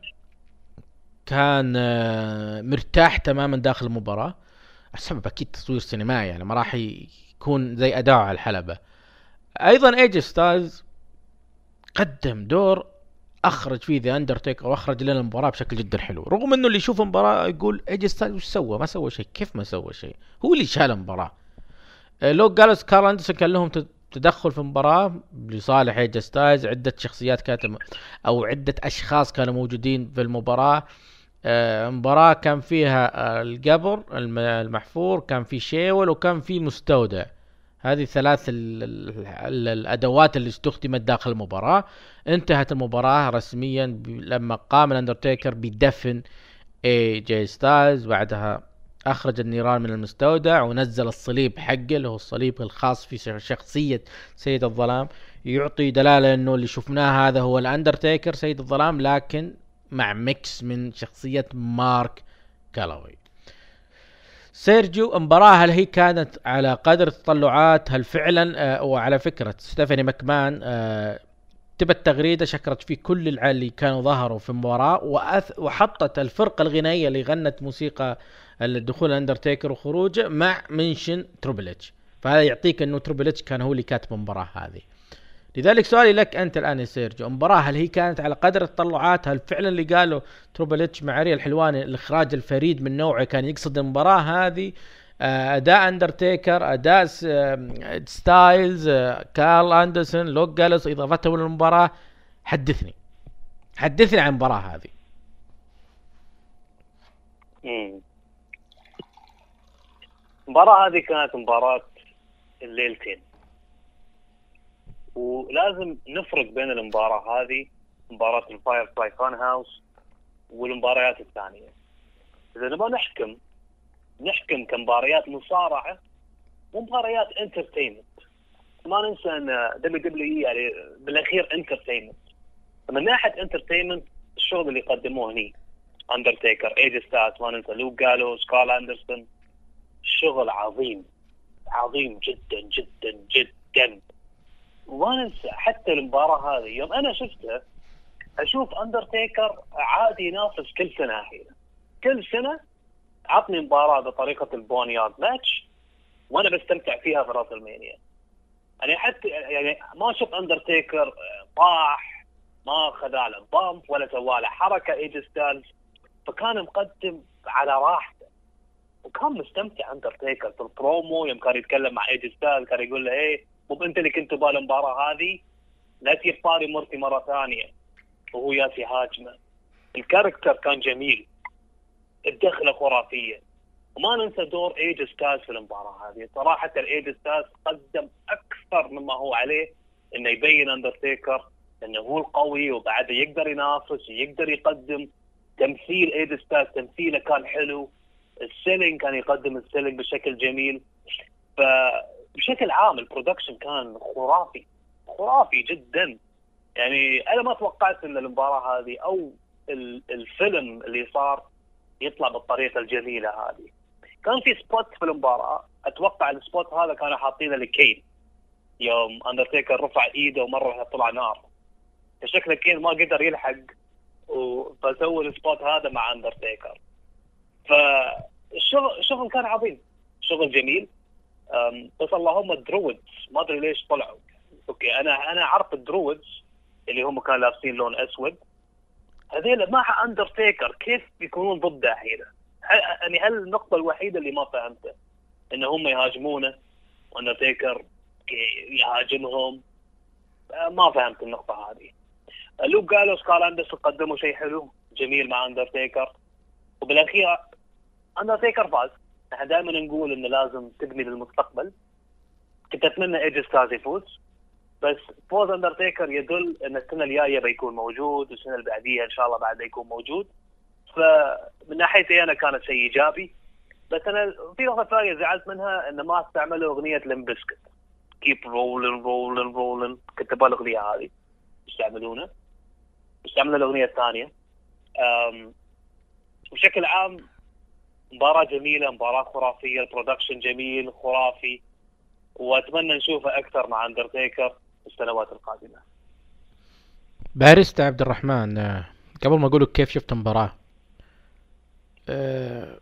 كان آه، مرتاح تماما داخل المباراة. السبب أكيد تصوير سينمائي يعني ما راح يكون زي اداؤه على الحلبة. أيضا اي جي ستايلز قدم دور أخرج فيه ذا اندرتيكر وأخرج لنا المباراة بشكل جدا حلو. رغم إنه اللي يشوف المباراة يقول اي جي ستايلز وش سوى؟ ما سوى شيء. كيف ما سوى شيء؟ هو اللي شال المباراة. آه، لوك جالوس كارل أندرسون كان لهم تدخل في المباراة لصالح اي جي ستايلز عدة شخصيات كانت أو عدة أشخاص كانوا موجودين في المباراة. آه، مباراة كان فيها آه، القبر الم- المحفور كان في شيول وكان في مستودع. هذه ثلاث ال ال ال الأدوات اللي استخدمت داخل المباراة. انتهت المباراة رسميا لما قام الأندرتيكر بدفن اي جي ستايلز بعدها أخرج النيران من المستودع ونزل الصليب حقه اللي هو الصليب الخاص في شخصية سيد الظلام. يعطي دلالة إنه اللي شفناه هذا هو الأندرتيكر سيد الظلام لكن مع mix من شخصية مارك كالوي. سيرجيو المباراة هل هي كانت على قدر التطلعات هل فعلا؟ آه وعلى فكرة ستيفاني ماكمان آه كتبت تغريدة شكرت فيه كل العيال اللي كانوا ظهروا في المباراة وأث وحطت الفرقة الغنائية اللي غنت موسيقى الدخول الأندرتيكر وخروجه مع mention تربل إتش. فهذا يعطيك إنه تربل إتش كان هو اللي كاتب المباراة هذه. لذلك سؤالي لك أنت الآن يا سيرجيو المباراة هل هي كانت على قدر التطلعات؟ هل فعلا اللي قاله تربل إتش مع أريال الحلواني الإخراج الفريد من نوعه كان يقصد المباراة هذه؟ أداء أندرتيكر أداء آه، ستايلز آه، كارل أندرسون لوك جالوس اضافتهم للمباراة. حدثني. حدثني عن المباراة هذه. مم. المباراة هذه كانت مباراة الليلتين. ولازم نفرق بين المباراة هذه مباراة ال Firefly Fun House والمباريات الثانية. إذا نبغى نحكم نحكم كمباريات مصارعة ومباريات entertainment ما ننسى أن WWE يعني بالأخير entertainment من ناحية entertainment الشغل اللي قدموه هني. اندرتيكر اي جي ستايلز ما ننسى لوك جالوس كارل اندرسون شغل عظيم عظيم جدا جدا جدا. وما ننسى حتى المباراة هذه يوم أنا شفتها أشوف اندرتيكر عادي ينافس كل سنة الحين كل سنة عطني مباراة بطريقه ال Boneyard Match وأنا بستمتع فيها في راسلمينيا يعني حتى يعني ما شفت أندرتيكر طاح ما اخذ له bump ولا سوى له حركة اي جي ستايلز فكان مقدم على راحته. وكان مستمتع أندرتيكر في البرومو يوم كان يتكلم مع اي جي ستايلز كان يقول له إيه مو أنت اللي كنت تبغى المباراة هذه؟ لا تجيب طاري مرتي مرة ثانية. وهو ياسي هاجمة. ال character كان جميل. الدخلة خرافية. وما ننسى دور اي جي ستايلز في المباراة هذه. صراحة الاي جي ستايلز قدم أكثر مما هو عليه إنه يبين أندرتيكر إنه هو القوي وبعده يقدر ينافس ويقدر يقدم. تمثيل اي جي ستايلز تمثيله كان حلو. ال selling كان يقدم ال selling بشكل جميل. فبشكل عام ال production كان خرافي. خرافي جدا. يعني أنا ما توقعت إن المباراة هذه أو ال- الفيلم اللي صار يطلع بالطريقة الجميلة هذه. كان في spot في المباراة. أتوقع ال spot هذا كانوا حاطينه لكين. يوم أندرتيكر رفع إيده ومرة طلع نار. فشكله كين ما قدر يلحق فسووا ال spot هذا مع أندرتيكر. فالشغل الشغل كان عظيم. شغل جميل. بس اللهم ال druids ما أدري ليش طلعوا. okay أنا أنا اعرف ال druids اللي هم كانوا لابسين لون أسود. هذيل مع اندرتيكر كيف بيكونون ضده هنا يعني هل النقطة الوحيدة اللي ما فهمتها ان هم يهاجمونه واندرتيكر يهاجمهم؟ ما فهمت النقطة هذه. لوك جالوس كارل أندرسون قدموا شيء حلو جميل مع اندرتيكر وبالأخير اندرتيكر فاز. إحنا دائما نقول إنه لازم تبني للمستقبل. كنت أتمنى ايجي ستايلز يفوز. بس فوز اندرتيكر يدل إن السنة الجاية بيكون موجود والسنة اللي بعديها إن شاء الله بعد يكون موجود. فمن ناحيتي أنا كانت شيء إيجابي. بس أنا في نقطه ثانية زعلت منها انه ما استعملوا أغنية ليمب بزكت keep rollin' rollin' rollin' أبغى الأغنية هذه. يستعملونها استعملوا الأغنية الثانية؟ بشكل عام مباراة جميلة مباراة خرافية ال production جميل خرافي. وأتمنى نشوفه أكثر مع اندرتيكر. السنوات القادمة. باريستا عبد الرحمن آه، قبل ما أقول كيف شفت المباراة آه،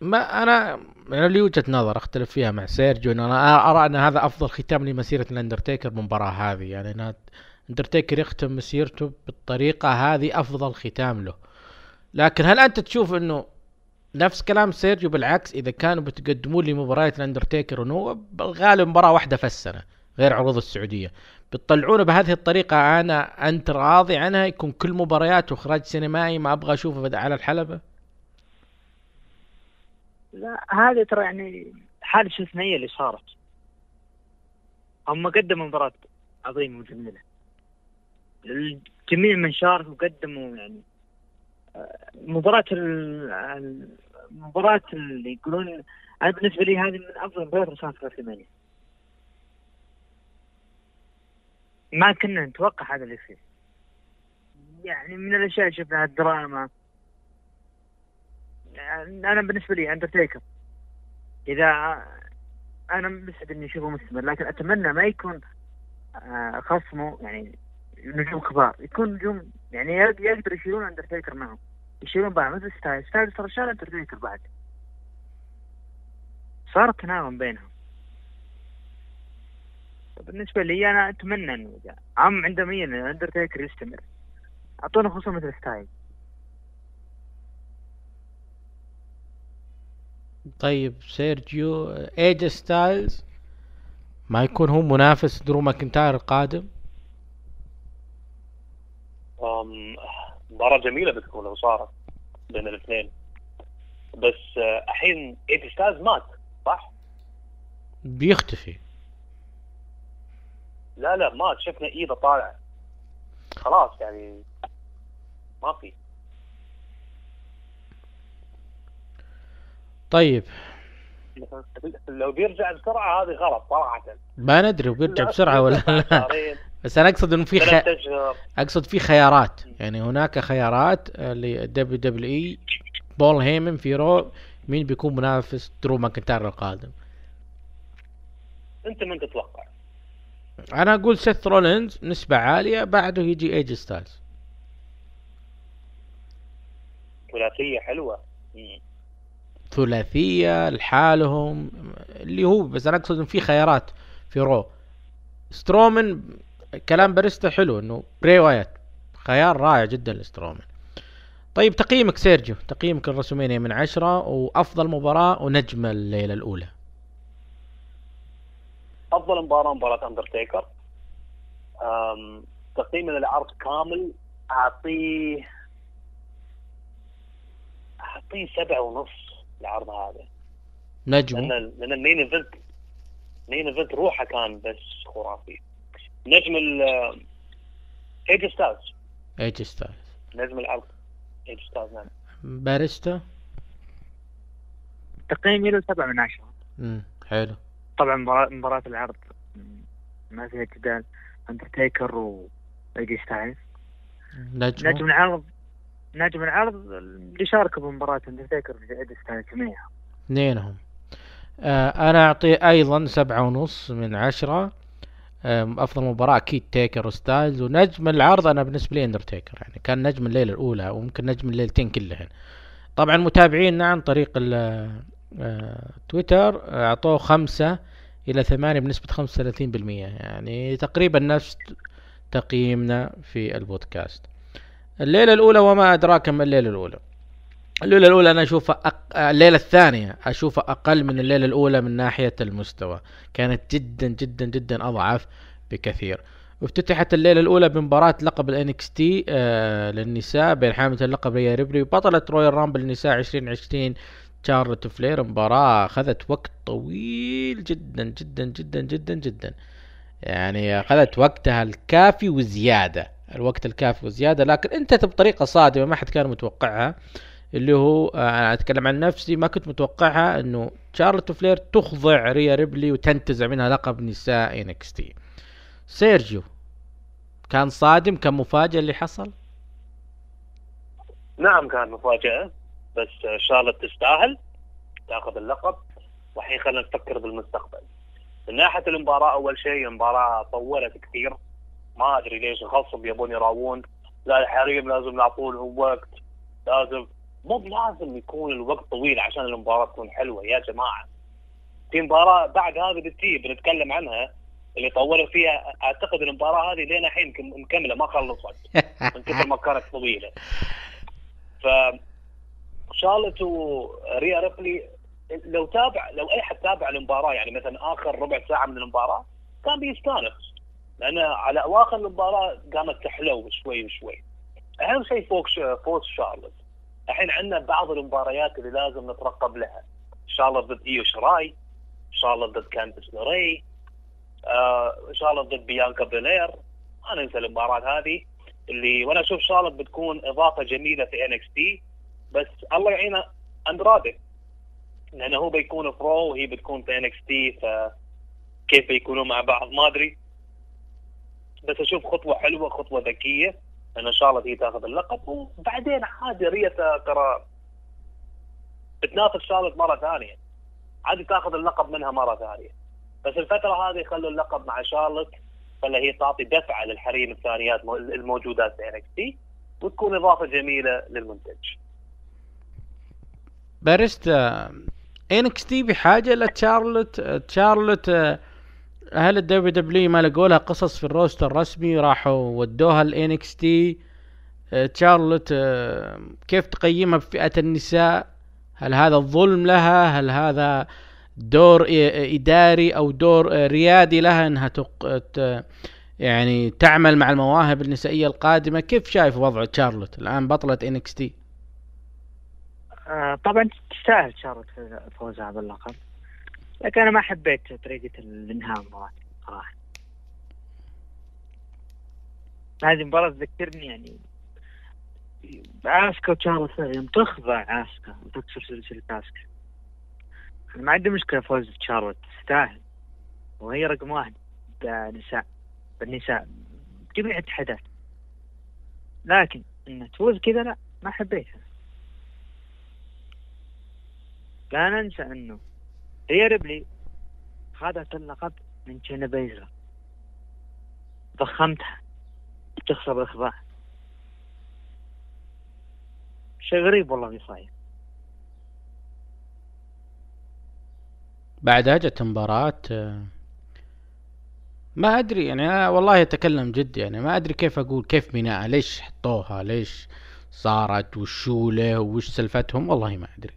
ما أنا أنا لي وجهة نظر أختلف فيها مع سيرجيو إن أنا أرى أن هذا أفضل ختام لمسيرة الأندرتيكر بالمباراة هذه يعني إن اندرتيكر يختم مسيرته بالطريقة هذه أفضل ختام له. لكن هل أنت تشوف إنه نفس كلام سيرجيو بالعكس إذا كانوا بتقدموا لي مباريات الاندرتيكر ونو بالغالب مباراة واحدة في السنة غير عروض السعودية بتطلعونه بهذه الطريقة. أنا أنت راضي عنها؟ يكون كل مباريات وإخراج سينمائي ما أبغى أشوفه على الحلبة؟ لا هذه ترى يعني حالة استثنائية اللي صارت. هم قدموا مباراة عظيمة وجميلة الجميع من شارك وقدموا يعني آه، مباراة ال- ال- المباراة اللي يقولون أنا بالنسبة لي هذه من أفضل المباريات اللي صارت في الثمانية ما كنا نتوقع هذا اللي يصير. يعني من الأشياء اللي شفناها الدراما. يعني أنا بالنسبة لي اندرتيكر إذا أنا مستعد إني أشوفه مستمر لكن أتمنى ما يكون آه، خصمه يعني نجوم كبار. يكون نجوم يعني يق- يقدر يشيلون اندرتيكر معهم. يشيلون بعض مثل ستايل ستايل ترى شال اندرتيكر بعد. صار تناغم بينهم. بالنسبة لي أنا أتمنى إنه إذا عم عندما ان اندرتيكر يستمر. أعطونا خصوصا مثل ستايل طيب سيرجيو ايجي ستايلز ما يكون هو منافس درو ماكنتاير القادم؟ أم، مباراة جميلة بتكون لو صارت بين الاثنين. بس آه، الحين ايجي ستايلز مات صح؟ بيختفي. لا لا مات شفنا إيده طالع. خلاص يعني ما في. طيب. لو بيرجع بسرعة هذه غلط صراحة. ما ندري وبيرجع بسرعة ولا لا. بس أنا أقصد إنه في خ... ثلاث اشهر أقصد في خيارات. يعني هناك خيارات ل WWE بول هيمن في رو مين بيكون منافس درو ماكنتاير القادم؟ أنت من تتوقع؟ أنا أقول سيث رولينز نسبة عالية بعده يجي ايجي ستايلز ثلاثية حلوة. مم. ثلاثية لحالهم اللي هو بس أنا أقصد إنه في خيارات في رو. سترومن كلام باريستا حلو إنه بري وايت خيار رائع جدا لسترومن طيب تقييمك سيرجيو تقييمك لرسلمينيا من عشرة وأفضل مباراة ونجم الليلة الأولى. أفضل مباراة مباراة اندرتيكر تقييم العرض كامل أعطيه أعطيه سبعة ونص العرض هذا. نجمه لأن لأن ال main event ال main event روحه كان بس خرافي. نجم ال ايجي ستايلز ايجي ستايلز نجم العرض ايجي ستايلز نعم. باريستا؟ تقييمي له سبعة من عشرة. امم حلو. طبعا مباراة, العرض ما فيها جدال اندرتيكر وايجي ستايلز نجمه نجم العرض نجم العرض اللي شاركوا بمباراة اندرتيكر وايجي ستايلز جميعا اثنينهم. آه أنا أعطي أيضا سبعة ونص من عشرة. آه أفضل مباراة أكيد تيكر وستايلز. ونجم العرض أنا بالنسبة لي اندرتيكر يعني كان نجم الليلة الأولى وممكن نجم الليلتين كلهن. طبعا متابعينا عن طريق تويتر آه، أعطوه خمسة إلى ثمانية بنسبة خمسة وثلاثين بالمية يعني تقريبا نفس تقييمنا في البودكاست. الليلة الأولى وما أدراك ما الليلة الأولى؟ الليلة الأولى أنا أشوفها أق... الليلة الثانية أشوفها أقل من الليلة الأولى من ناحية المستوى. كانت جدا جدا جدا أضعف بكثير. وافتتحت الليلة الأولى بمباراة لقب ال NXT آه للنساء بين حاملة اللقب ريا ريبلي وبطلة رويال رامبل النساء 2020 شارلوت فلير مباراة أخذت وقت طويل جدا جدا جدا جدا جدا. يعني أخذت وقتها الكافي وزيادة الوقت الكافي وزيادة. لكن انتهت بطريقة صادمة ما حد كان متوقعها اللي هو آه، أنا أتكلم عن نفسي ما كنت متوقعها إنه شارلوت فلير تخضع ريا ريبلي وتنتزع منها لقب نساء NXT. سيرجيو كان صادم كان مفاجئ اللي حصل؟ نعم كانت مفاجأة. بس شارلت تستاهل تاخذ اللقب والحين خلينا نفكر بالمستقبل. من ناحية المباراة أول شيء المباراة طولت كثير. ما أدري ليش الخصم يبون يراوون. لا الحريم لازم نعطوا لهم وقت. لازم مو بلازم يكون الوقت طويل عشان المباراة تكون حلوة يا جماعة. في مباراة بعد هذه بتجي بنتكلم عنها اللي طولوا فيها. أعتقد المباراة هذه لين الحين مكم- مكملة ما خلصت. من كثر ما كانت طويلة. ف شارلت وريا ريبلي لو تابع لو أي حد تابع المباراة يعني مثلا آخر ربع ساعة من المباراة كان بيستانس. لأن على أواخر المباراة قامت تحلو شوي شوي أهم شيء فوق. فوز شارلت الحين عندنا بعض المباريات اللي لازم نترقب لها. شارلت ضد إيو شيراي شارلت ضد كانديس لوراي آه شارلت ضد بيانكا بلير ما ننسى المباراة هذه اللي وأنا أشوف شارلت بتكون إضافة جميلة في NXT بس الله يعينه اندرادي لأنه هو بيكون برو وهي بتكون في NXT فكيف بيكونوا مع بعض ما أدري. بس أشوف خطوة حلوة خطوة ذكية إن شارلت هي تاخذ اللقب. وبعدين عادي ريا ترى بتنافس شارلت مرة ثانية. عادي تاخذ اللقب منها مرة ثانية. بس الفترة هذه خلوا اللقب مع شارلت خلى هي تعطي دفعة للحريم الثانيات مو- الموجودات في ان إكس تي وتكون إضافة جميلة للمنتج. باريستا NXT بحاجة لتشارلوت تشارلوت آه، هل ال WWE ما لقوا لها قصص في ال roster الرسمي راحوا ودوها ال NXT تشارلوت كيف تقيمها بفئة النساء؟ هل هذا الظلم لها؟ هل هذا دور إ- إداري أو دور ريادي لها إنها تق... يعني تعمل مع المواهب النسائية القادمة؟ كيف شايف وضع تشارلوت الآن بطلة NXT طبعا تستاهل شارلوت فوزها باللقب لكن أنا ما حبيت طريقة الانهاء المباراه صراحة. هذه المباراة تذكرني يعني اسكا وشارلوت يوم تخضع اسكا وتكسر سلسلة اسكا أنا ما عندي مشكلة فوز شارلوت تستاهل. وهي رقم واحد بالنساء بالنساء جميع الاتحادات. لكن ان تفوز كذا لا ما حبيتها. لا ننسى أنه ريا ريبلي خذت اللقب من شينا بيزر ضخمتها. تخسر بالاخضاع شيء غريب والله اللي صاير. بعدها جت مباراة آه، ما أدري يعني أنا والله أتكلم جد يعني ما أدري كيف أقول كيف بناءها ليش حطوها ليش صارت وشو له وش سلفتهم والله ما أدري.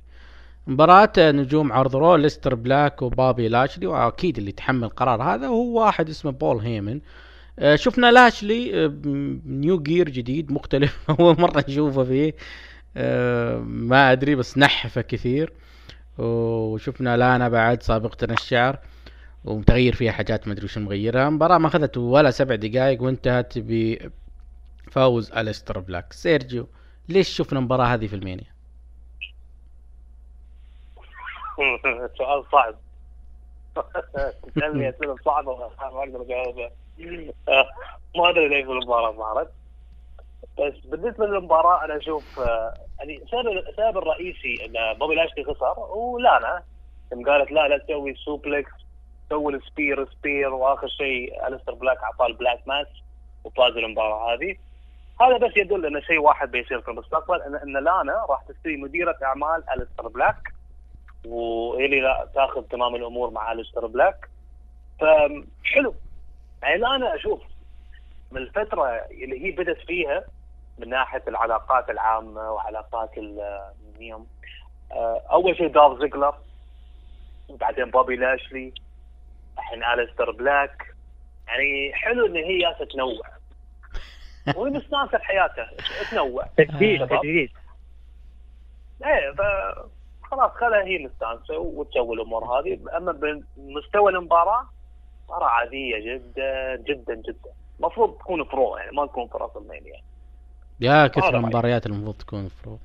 مباراة نجوم عرض رو أليستر بلاك وبابي لاشلي وأكيد اللي تحمل قرار هذا هو واحد اسمه بول هيمن. آه، شفنا لاشلي آه، new gear جديد مختلف أول مرة نشوفه فيه. آه، ما أدري بس نحفه كثير. وشفنا لانا بعد سابقة الشعر ومتغير فيها حاجات ما أدري وش مغيرها. المباراة ما أخذت ولا سبع دقائق وانتهت بفوز أليستر بلاك. سيرجيو ليش شفنا المباراة هذه في المانيا؟ سؤال صعب. تسألني أسئلة صعبة وما أقدر أجاوبها آه، ما أدري ليش المباراة صارت بس بالنسبة للمباراة أنا أشوف آه، يعني السبب السبب الرئيسي إن بوبي لاشلي خسر ولانا يوم قالت لا لا تسوي suplex سوي ال spear spear وآخر شيء أليستر بلاك اعطاه ال Black Mass وفاز المباراة هذه. هذا بس يدل إن شيء واحد بيصير في المستقبل ان, إن لانا راح تستوي مديرة أعمال أليستر بلاك. وهي اللي لا تأخذ تمام الأمور مع أليستر بلاك. فحلو يعني لانا أشوف من الفترة اللي هي بدت فيها من ناحية العلاقات العامة وعلاقات اليوم أول شيء دولف زيجلر بعدين بوبي لاشلي الحين أليستر بلاك. يعني حلو إن هي جالسه تنوع. وهي مستانسة بحياتها تنوع. تجديد. تجديد. إيه ف خلاص خلها هي مستانسه وتسوي الأمور هذه. أما بمستوى المباراة مباراة عادية جدا جدا جدا. المفروض تكون ب رو يعني ما تكون في راسلمانيا يا كثر. المباريات المفروض تكون ف رو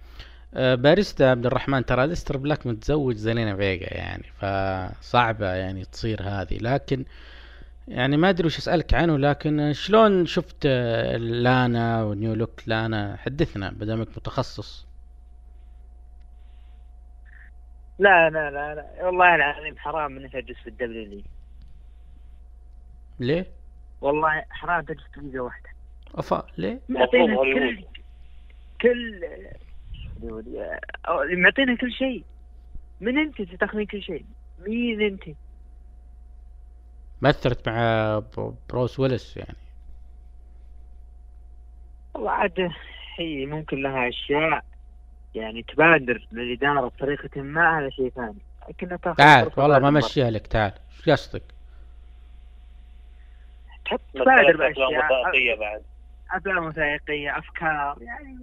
آه، باريستا عبد الرحمن ترى أليستر بلاك متزوج زيلينا فيجا يعني فصعبة يعني تصير هذه. لكن يعني ما أدري وش أسألك عنه لكن شلون شفت آه، لانا و new look لانا؟ حدثنا بدامك متخصص. لا لا لا لا. والله العظيم حرام إنك تجلس في الدبليو لي. ليه؟ والله حرام تجلس في ليجا واحدة. أفا ليه؟ معطينا كل كل أو- معطينا كل شيء. من أنت تاخذين كل شيء؟ مين أنت؟ مثلت مع بروس ويلس يعني. والله عاد هي ممكن لها أشياء. يعني تبادر للإدارة بطريقة ما هذا شيء ثاني. تاخذ تعال والله ما مشيها لك تعال. إيش قصدك؟ تبادر أفلام بأشياء وثائقية بعد. أفلام وثائقية أفكار يعني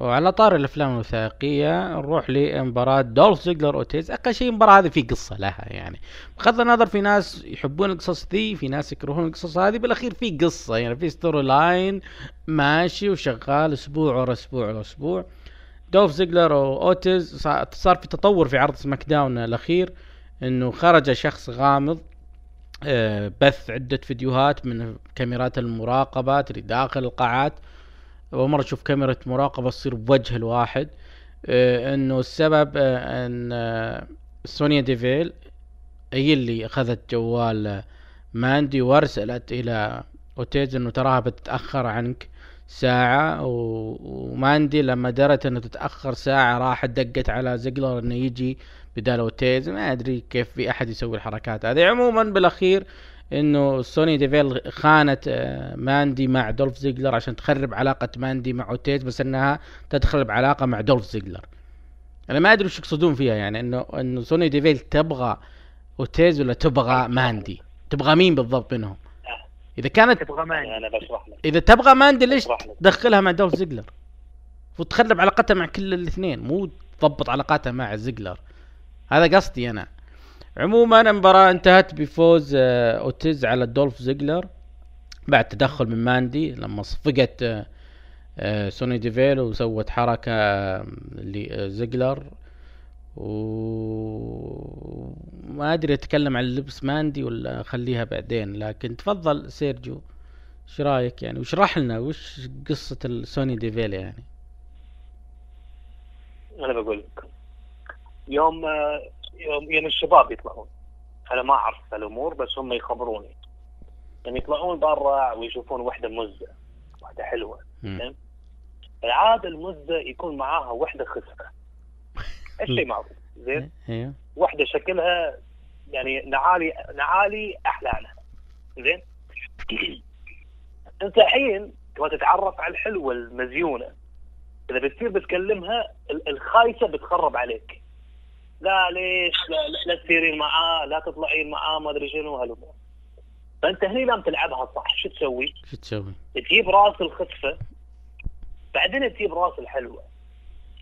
وعلى طار الأفلام الوثائقية نروح لمباراة دولف زيجلر أوتيز. أقل شيء المباراه هذه في قصة لها يعني. بغض النظر في ناس يحبون القصص ذي في ناس يكرهون القصص هذه بالأخير في قصة يعني في storyline ماشي وشغال أسبوع ورا أسبوع ورا أسبوع. دولف زيجلر وأوتيز صار في تطور في عرض سماك داون الأخير إنه خرج شخص غامض آه، بث عدة فيديوهات من كاميرات المراقبة اللي داخل القاعات. أول مرة أشوف كاميرا مراقبة تصير بوجه الواحد آه، إنه السبب آه، إن آه، سونيا ديفيل هي اللي أخذت جوال ماندي وأرسلت إلى أوتيز إنه تراها بتتأخر عنك ساعة وماندي لما درت إنه تتأخر ساعة راحت دقت على زيجلر إنه يجي بدال أوتيز. ما أدري كيف في أحد يسوي الحركات هذه. عموما بالأخير إنه سونيا ديفيل خانت آه، ماندي مع دولف زيجلر عشان تخرب علاقة ماندي مع اوتيز بس إنها تدخل بعلاقة مع دولف زيجلر. أنا ما أدري وش يقصدون فيها يعني إنه إنه سونيا ديفيل تبغى اوتيز ولا تبغى ماندي؟ تبغى مين بالضبط منهم؟ إذا كانت تبغى ماندي يعني أنا بشرح لك. إذا تبغى ماندي ليش تدخلها مع دولف زيجلر؟ وتخرب علاقتها مع كل الاثنين مو تضبط علاقاتها مع زيجلر. هذا قصدي أنا. عموما المباراة انتهت بفوز آه، أوتيز على دولف زيجلر بعد تدخل من ماندي لما صفقت آه، آه، سونيا ديفيل وسوت حركة لزيجلر وما أدري أتكلم عن لبس ماندي ولا أخليها بعدين لكن تفضل سيرجيو. إيش رأيك يعني؟ واشرح لنا؟ وش قصة السونيا ديفيل يعني؟ أنا بقول لك يوم يوم الشباب يطلعون. أنا ما أعرف الأمور بس هم يخبروني. يعني يطلعون برا ويشوفون وحدة مزة وحدة حلوة؟ العادة المزة يكون معاها وحدة خسفه الشيء معروف. زين؟ أيوه واحدة شكلها يعني نعالي نعالي احلامها زين؟ أنت الحين تبغى تتعرف على الحلوة المزيونة. إذا بتصير بتكلمها ال- الخايسة بتخرب عليك. لا ليش لا, لا, لا تسيرين معاه لا تطلعين معاه ما أدري شنو هالامور فأنت هني لازم تلعبها صح شو تسوي؟ شو تسوي؟ تجيب رأس الخفة بعدين تجيب رأس الحلوة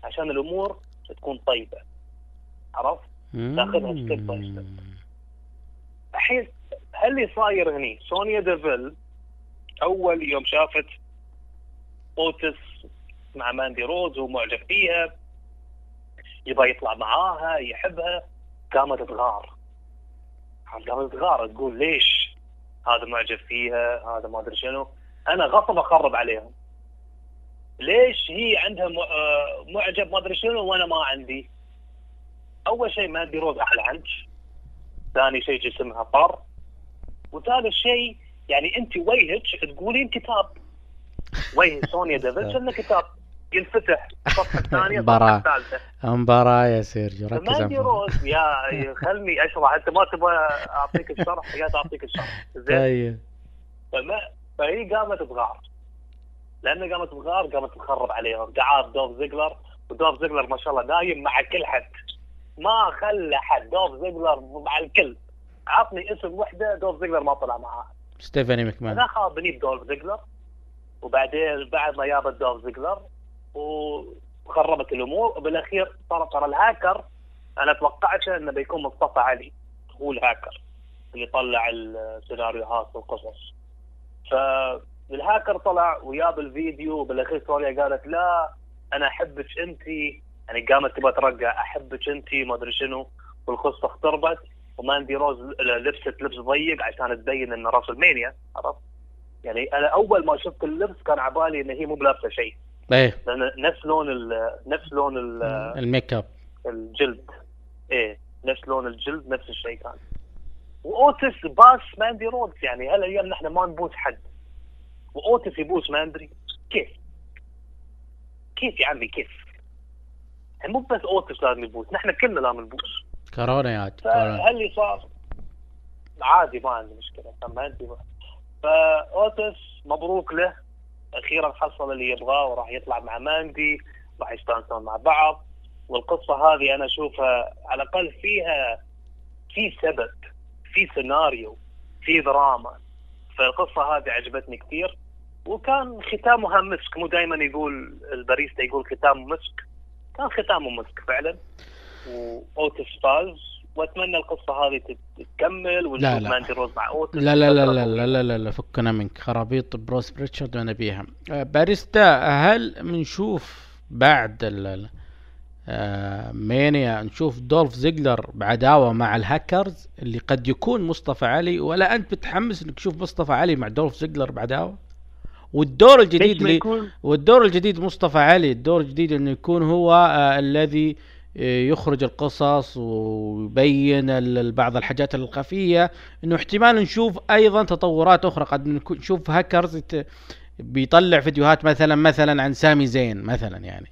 عشان الأمور تكون طيبة عرفت؟ تاخذها by step. مم. الحين اللي صاير هني سونيا ديفيل أول يوم شافت أوتس مع ماندي روز ومعجب فيها يبغى يطلع معاها يحبها قامت تغار. قامت تغار تقول ليش؟ هذا معجب فيها هذا ما أدري شنو. أنا غصب اخرب عليهم. ليش هي عندها آه، معجب ما أدري شنو وأنا ما عندي؟ أول شيء ماندي روز أحلى عنك. ثاني شيء جسمها طر وثالث شيء يعني أنت وجهك تقولين كتاب. وجه سونيا ديفيل انه كتاب. ينفتح الصفحه الثانية الثالثه مباراة. يا سيرجيو ركز يا خلني أشرح. أنت ما تبغى أعطيك الشرح يا اعطيك الشرح. زين. طيب. فما فهي قامت تغار لأن قامت تغار قامت تخرب عليهم. دعاء دوف زيجلر ودوف زيجلر ما شاء الله دايم مع كل حد. ما خلى حد. دوف زيجلر مع الكل. عطني اسم وحدة دوف زيجلر ما طلع معاه. ستيفاني مكمان. أنا خابني بدولف زيجلر وبعدين بعد ما جابت دولف زيجلر وخربت الأمور. وبالأخير صار ترى الهاكر أنا توقعته إنه بيكون مصطفى علي هو الهاكر اللي يطلع السيناريوهات والقصص. فالهاكر طلع وجاب الفيديو وبالأخير سوريا قالت لا أنا أحبك أنت. يعني قامت تبغى ترجع أحبك أنت ما أدري شنو. والقصة اختربت وماندي روز لبست لبس ضيق عشان تبين انه راس المانيا عرفت؟ يعني أنا أول ما شفت اللبس كان عبالي إن هي مو بلابسة شيء. إيه. لأن نفس لون ال- نفس لون ال- ال make up الجلد. إيه. نفس لون الجلد نفس الشيء كان. وأوتس باس ماندي روز يعني هالأيام نحن ما نبوس حد. وأوتس يبوس ماندي كيف؟ كيف يا عمي كيف؟ مو بس أوتس لازم يبوس نحن كلنا لازم نبوس. كورونا يا عاد فهل صار عادي ما عندي مشكلة ما عندي فأوتس مبروك له. أخيرا حصل اللي يبغاه وراح يطلع مع ماندي راح يستانسون مع بعض. والقصة هذه أنا أشوفها على الأقل فيها في سبب في سيناريو في دراما. فالقصة هذه عجبتني كثير. وكان ختامها مسك. مو دائما يقول الباريستا يقول ختامه مسك. كان ختامه مسك فعلا. واوتس فاز وأتمنى القصة هذه تكمل لا، ونشوف لا. ماندي روز مع اوتس لا لا لا لا لا لا لا, لا فكنا منك. خرابيط بروس بريتشارد وأنا بيها. آه، باريستا هل بنشوف بعد ال آه، مانيا نشوف دولف زيجلر بعداوة مع الهاكرز اللي قد يكون مصطفى علي؟ ولا أنت متحمس إنك تشوف مصطفى علي مع دولف زيجلر بعداوة؟ والدور الجديد اللي والدور الجديد مصطفى علي الدور الجديد إنه يكون هو آه الذي آه، يخرج القصص ويبين بعض الحاجات الخفية إنه احتمال نشوف أيضا تطورات أخرى. قد نشوف هاكرز بيطلع فيديوهات مثلا مثلا عن سامي زين مثلا يعني.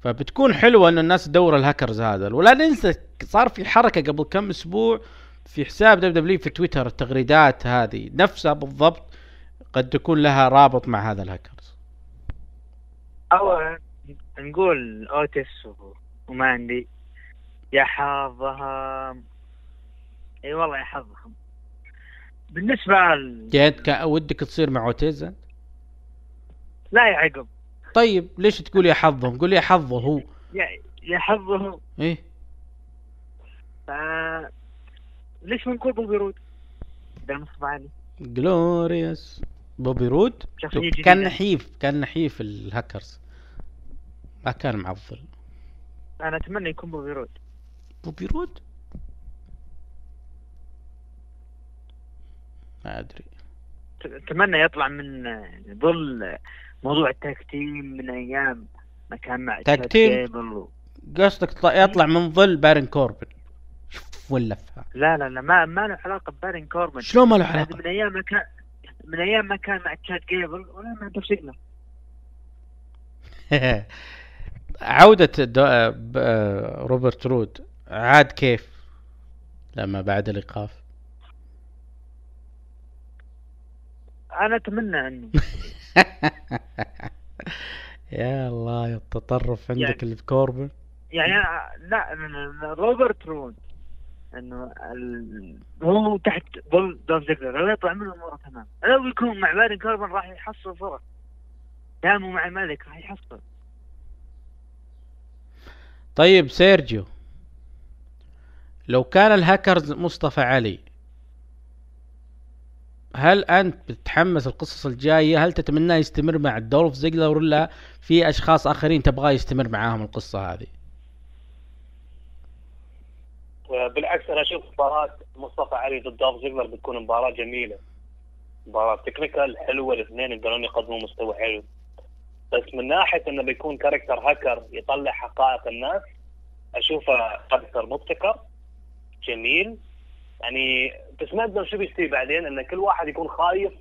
فبتكون حلوة إنه الناس تدور الهاكرز هذا. ولا ننسى صار في حركة قبل كم أسبوع في حساب WWE في تويتر التغريدات هذه نفسها بالضبط قد تكون لها رابط مع هذا الهاكرز أو نقول اوتس و- وماندي يا حظهم. إي والله يا حظهم. بالنسبة ل... ودك تصير مع أوتيزا؟ لا يا عقب. طيب ليش تقول يا حظهم؟ قول يا حظه هو. يا يا حظهم إيه ف... ليش ما نقول بوبي رود؟ بدل مصطفى علي glorious بوبي رود؟ كان. نحيف كان نحيف الهاكرز. ما كان معضل. أنا أتمنى يكون بوبي رود. بوبي رود؟ ما أدري. أتمنى يطلع من ظل موضوع ال tag team من أيام ما كان مع tag تشاد team؟ جيبل و... قصدك يطلع- من ظل بارن كوربن. شوف وين لفها لا لا لا ما ما له علاقة ببارن كوربن. شلون ما له علاقة؟ من أيام ما كان من أيام ما كان مع تشاد جيبل ولا مع دولف زيجلر عودة. آه، آه، روبرت رود عاد كيف لما بعد الإيقاف؟ أنا أتمنى انه يا الله يا التطرف عندك يعني- اللي في كوربن يعني أنا- لا روبرت رود إنه ال... هو تحت ظل دولف زيجلر لو يطلع منه اموره تمام. لو يكون مع بارن كوربن راح يحصل فرص دامه مع الملك راح يحصل. طيب سيرجيو لو كان الهاكرز مصطفى علي هل أنت بتتحمس القصص الجاية؟ هل تتمناه يستمر مع دولف زيجلر ولا في أشخاص آخرين تبغاه يستمر معاهم القصة هذه. بالعكس أنا أشوف مباراة مصطفى علي ضد دولف زيجلر بتكون مباراة جميلة. مباراة technical حلوة الاثنين يقدرون يقدموا مستوى حلو. بس من ناحية إنه بيكون character هاكر يطلع حقائق الناس أشوفه character مبتكر جميل. يعني بس ما ادري شو بيصير بعدين؟ إن كل واحد يكون خايف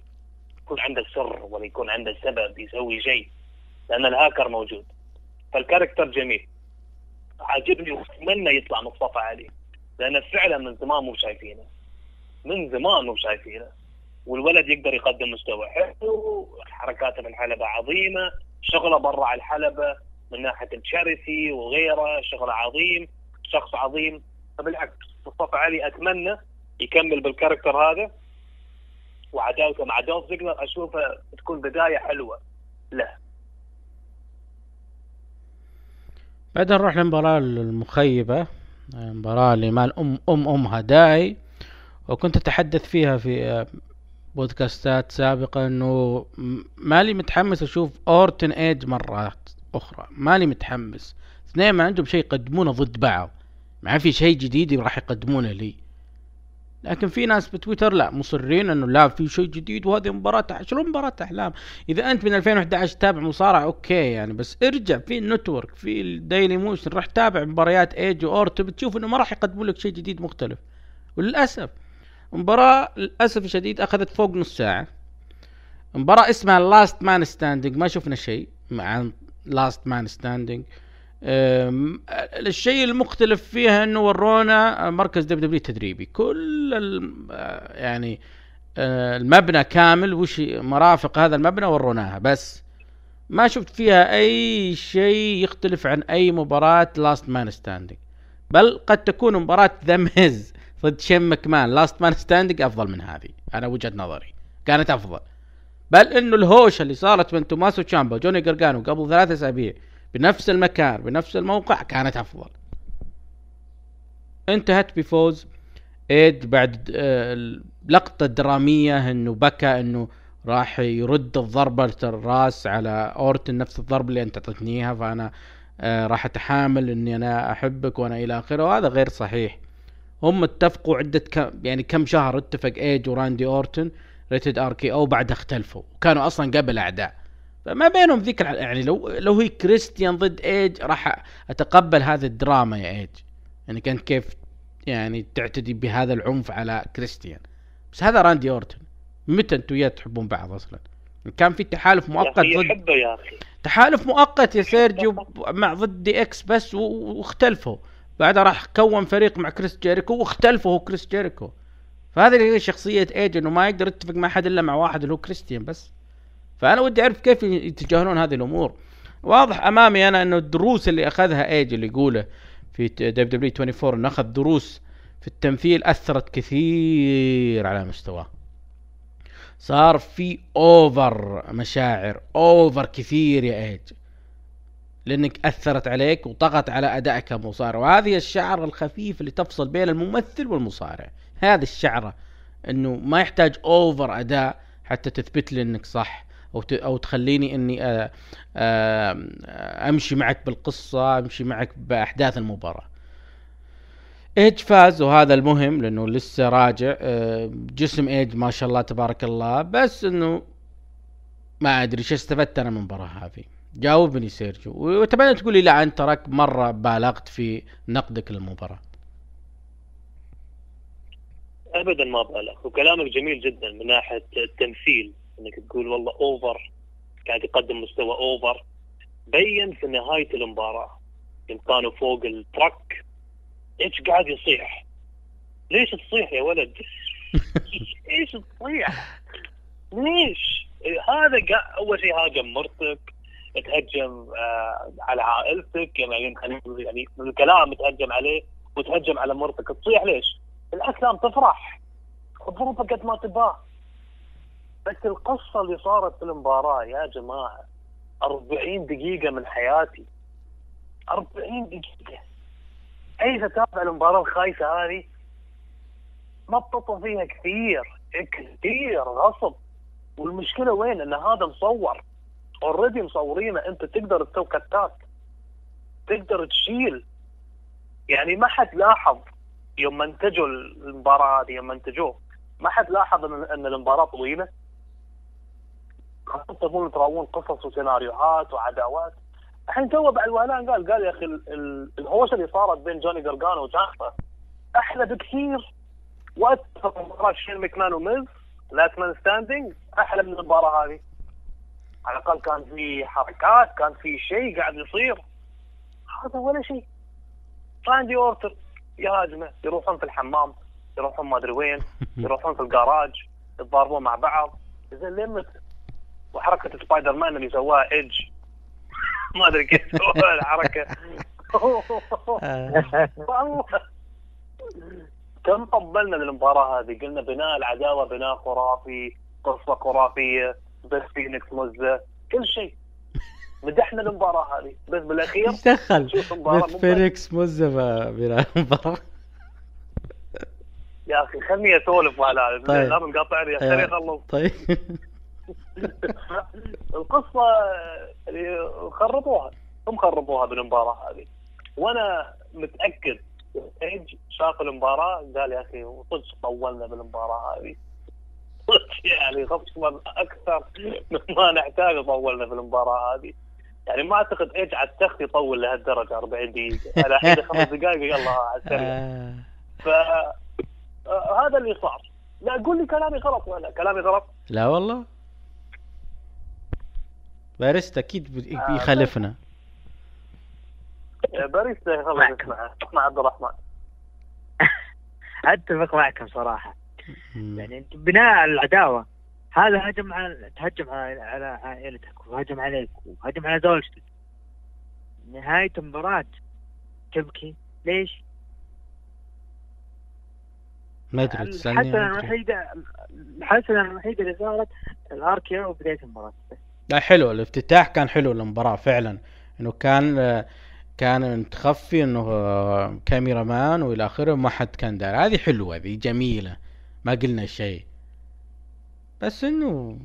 يكون عنده سر ولا يكون عنده سبب يسوي شيء لأن الهاكر موجود. فالكاركتر جميل. عاجبني وأتمنى يطلع مصطفى علي لأن فعلا من زمان مو شايفينه. من زمان مو شايفينه. والولد يقدر يقدم مستوى حلو حركاته في الحلبة عظيمة. شغله برا على الحلبة من ناحية الشاريتي وغيره شغله عظيم شخص عظيم. فبالعكس مصطفى علي أتمنى يكمل بالكاركتر هذا. وعداوته مع دولف زيجلر أشوفها تكون بداية حلوة له. بعدها نروح للمباراة المخيبة المباراة اللي مال أم أم أمها داي وكنت أتحدث فيها في بودكاستات سابقة إنه مالي متحمس أشوف أورتن إيج مرات أخرى. ماني متحمس. اثنين ما عندهم شيء يقدمونه ضد بعض. ما في شيء جديد راح يقدمونه لي. لكن في ناس بتويتر لا مصرين إنه لا في شيء جديد وهذه مباراة شلون مباراة أحلام؟ إذا أنت من 2011 تتابع مصارعة okay يعني بس ارجع في ال Network في ال Dailymotion راح تابع مباريات إيج وأورتن بتشوف إنه ما راح يقدموا لك شيء جديد مختلف. وللأسف مباراة للأسف الشديد أخذت فوق نص ساعة. مباراة اسمها Last Man Standing ما شفنا شيء عن Last Man Standing الشيء المختلف فيها إنه ورونا مركز WWE تدريبي. كل يعني آه، المبنى كامل وش مرافق هذا المبنى وروناها بس ما شفت فيها أي شيء يختلف عن أي مباراة Last Man Standing بل قد تكون مباراة ذا ضد شين مكمان Last Man Standing أفضل من هذه. أنا وجهة نظري. كانت أفضل. بل إنه الهوشه اللي صارت بين توماسو تشامبا وجوني جرجانو قبل ثلاث أسابيع بنفس المكان بنفس الموقع كانت أفضل. انتهت بفوز إيد بعد آه، اللقطة درامية إنه بكى إنه راح يرد الضربة الراس على أورتن نفس الضربة اللي أنت اعطيتني إياها فأنا آه، راح أتحامل إني أنا أحبك وأنا إلى آخره وهذا غير صحيح. هم اتفقوا عدة كم يعني كم شهر اتفق إيج وراندي أورتن Rated RKO بعدها اختلفوا. وكانوا أصلا قبل أعداء. فما بينهم ذيك يعني لو لو هي كريستيان ضد إيج راح أتقبل هذه الدراما يا إيج. يعني كانت كيف يعني تعتدي بهذا العنف على كريستيان. بس هذا راندي أورتن. متى أنتوا وياه تحبون بعض أصلا؟ كان في تحالف يا مؤقت ضد يا أخي. تحالف مؤقت يا سيرجيو مع ضد DX بس واختلفوا. بعدها راح كون فريق مع كريس جيريكو واختلفوا هو كريس جيريكو. فهذه اللي هي شخصية ايج انه ما يقدر يتفق مع أحد إلا مع واحد اللي هو كريستيان بس. فأنا ودي أعرف كيف يتجاهلون هذه الأمور. واضح أمامي أنا إنه الدروس اللي أخذها ايج اللي يقوله في WWE 24 إنه أخذ دروس في التمثيل أثرت كثير على مستواه. صار في over مشاعر over كثير يا ايج لأنك أثرت عليك وطغت على أدائك كمصارع وهذه الشعر الخفيف اللي تفصل بين الممثل والمصارع. هذه الشعرة إنه ما يحتاج أوفر أداء حتى تثبت لي إنك صح أو أو تخليني إني آه، آه، أمشي معك بالقصة أمشي معك بأحداث المباراة. إيج فاز وهذا المهم لأنه لسه راجع آه، جسم إيج ما شاء الله تبارك الله. بس إنه ما أدري إيش استفدت أنا من المباراة هذه. جاوبني سيرجيو. وأتمنى تقول لي لا أنت تراك مرة بالغت في نقدك للمباراة. ابدا ما بالغ وكلامك جميل جدا من ناحية التمثيل إنك تقول والله over قاعد يقدم مستوى over بين في نهاية المباراة يوم كانوا فوق ال truck إيش قاعد يصيح؟ ليش تصيح يا ولد؟ إيش تصيح؟ ليش؟ هذا أول شيء هاجم مرتك تهجم آه على عائلتك يعني نقول يعني من الكلام تهجم عليه وتهجم على مرتك. تصيح ليش؟ لا تفرح. اضربها قد ما تباه بس القصة اللي صارت في المباراة يا جماعة 40 دقيقة من حياتي. 40 دقيقة. عايز اتابع المباراة الخايسة هذه؟ بتطلع فيها كثير. كثير غصب. والمشكلة وين؟ إن هذا مصور. already مصورينه انت تقدر تسوي cut ات تقدر تشيل. يعني ما حد لاحظ يوم منتجوا المباراة هذه يوم منتجوه ما حد لاحظ ان إن المباراة طويلة. تبون تراون قصص وسيناريوهات وعداوات. الحين تو بعد الوهلان قال قال يا أخي ال- ال- الهوشه اللي صارت بين جوني جرجانو وجامبا أحلى بكثير. واتفق مباراة شين مكمان وميز Last Man Standing أحلى من المباراة هذه. على الأقل كان في حركات كان في شيء قاعد يصير. هذا ولا شيء. راندي اورتن يهاجمه يروحون في الحمام يروحون ما أدري وين يروحون في الجراج يتضاربون مع بعض. زين لين متى؟ وحركة سبايدر مان اللي سواها ايدج ما أدري كيف سوى الحركة. والله. كم طبلنا للمباراه هذه؟ قلنا بناء العداوة بناء خرافي قصة خرافية. بس فينيكس مزه كل شيء. مدحنا المباراة هذه. بس بالأخير إيش دخل؟ المباراة مو فينيكس مزة بالمباراة يا أخي خلني أسولف ولا طيب. لا مقاطعني خليني أخلص. طيب. القصة اللي خربوها. هم خربوها بالمباراة هذه. وأنا متأكد ايج شاف المباراة قال يا أخي صدق طولنا بالمباراة هذه. يعني خصما أكثر مما نحتاج طولنا بالمباراه هذه. يعني ما أعتقد ايج على التخت يطول لهالدرجة 40 دقيقة. على حين خمس دقائق يلا على السريع. آه. ف آه، هذا اللي صار. لا قول لي كلامي غلط ولا كلامي غلط؟ لا والله. باريستا أكيد آه، بيخالفنا. باريستا. اسمع اسمع عبد الرحمن. أتفق معكم صراحة. يعني بناء العداوة. هذا هجم على تهجم على على عائلتك وهجم عليك وهجم على زوجتك. نهاية المباراة تبكي. ليش؟ ما أدري تسألني الحسنة. الوحيدة الحسنة الوحيدة اللي صارت الاركيو وبداية المباراة. لا حلو. الافتتاح كان حلو المباراة فعلا. إنه كان كان متخفي إنه كاميرا مان وإلى آخره ما حد كان دار هذه حلوة هذه جميلة. ما قلنا شيء. بس إنه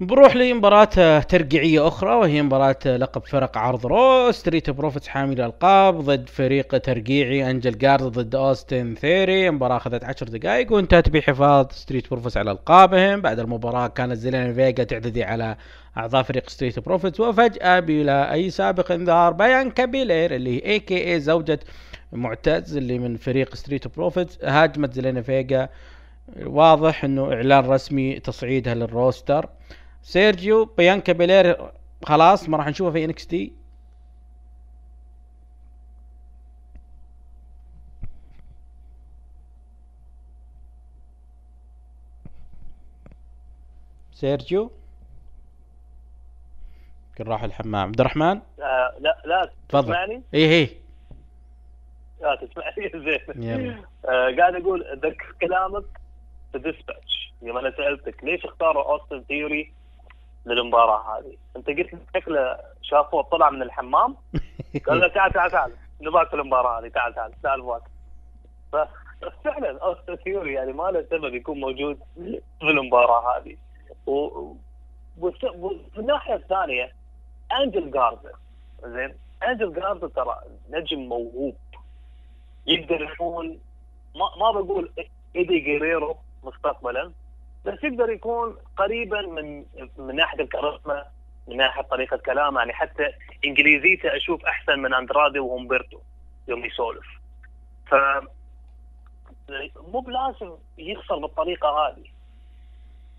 بروح لمباراة ترقيعية أخرى وهي مباراة لقب فرق عرض Raw Street Profits حامل الألقاب ضد فريق ترقيعي أنجل جارزا ضد أوستن ثيري المباراة أخذت عشر دقائق وانتهت بحفاظ Street Profits على ألقابهم. بعد المباراة كانت زيلين فيجا تعتدي على أعضاء فريق Street Profits وفجأة بلا أي سابق إنذار بيانكا بيلير اللي هي AKA زوجة مونتيز اللي من فريق Street Profits هاجمت زيلينا فيجا. واضح إنه إعلان رسمي تصعيدها لل roster. سيرجيو بيانكا بيلير خلاص ما راح نشوفها في NXT. سيرجيو؟ يمكن راح الحمام. عبد الرحمن؟ آه لا لا تفضل. تسمعني؟ إيه إيه. لا تسمعني زين. آه قاعد أقول اتذكر كلامك في ديسباتش يوم أنا سألتك ليش اختاروا اوستن ثيوري للمباراة هذه؟ أنت قلت شكله شافوه طلع من الحمام. قال له تعال تعال تعال. نباك المباراة هذه تعال تعال. تعال نباك ففعلا اوستن ثيوري يعني ما له سبب يكون موجود في المباراة هذه. وفي الناحية الثانية انجل جارزا زين؟ انجل جارزا ترى نجم موهوب. يقدر يكون ما ما بقول إيدي جيريرو مستقبلا بس يقدر يكون قريبا من من ناحية الكاريزما من ناحية طريقة كلامه. يعني حتى إنجليزيته أشوف أحسن من أندرادي وهومبرتو يوم يسولف. ف مو بلازم يخسر بالطريقة هذه.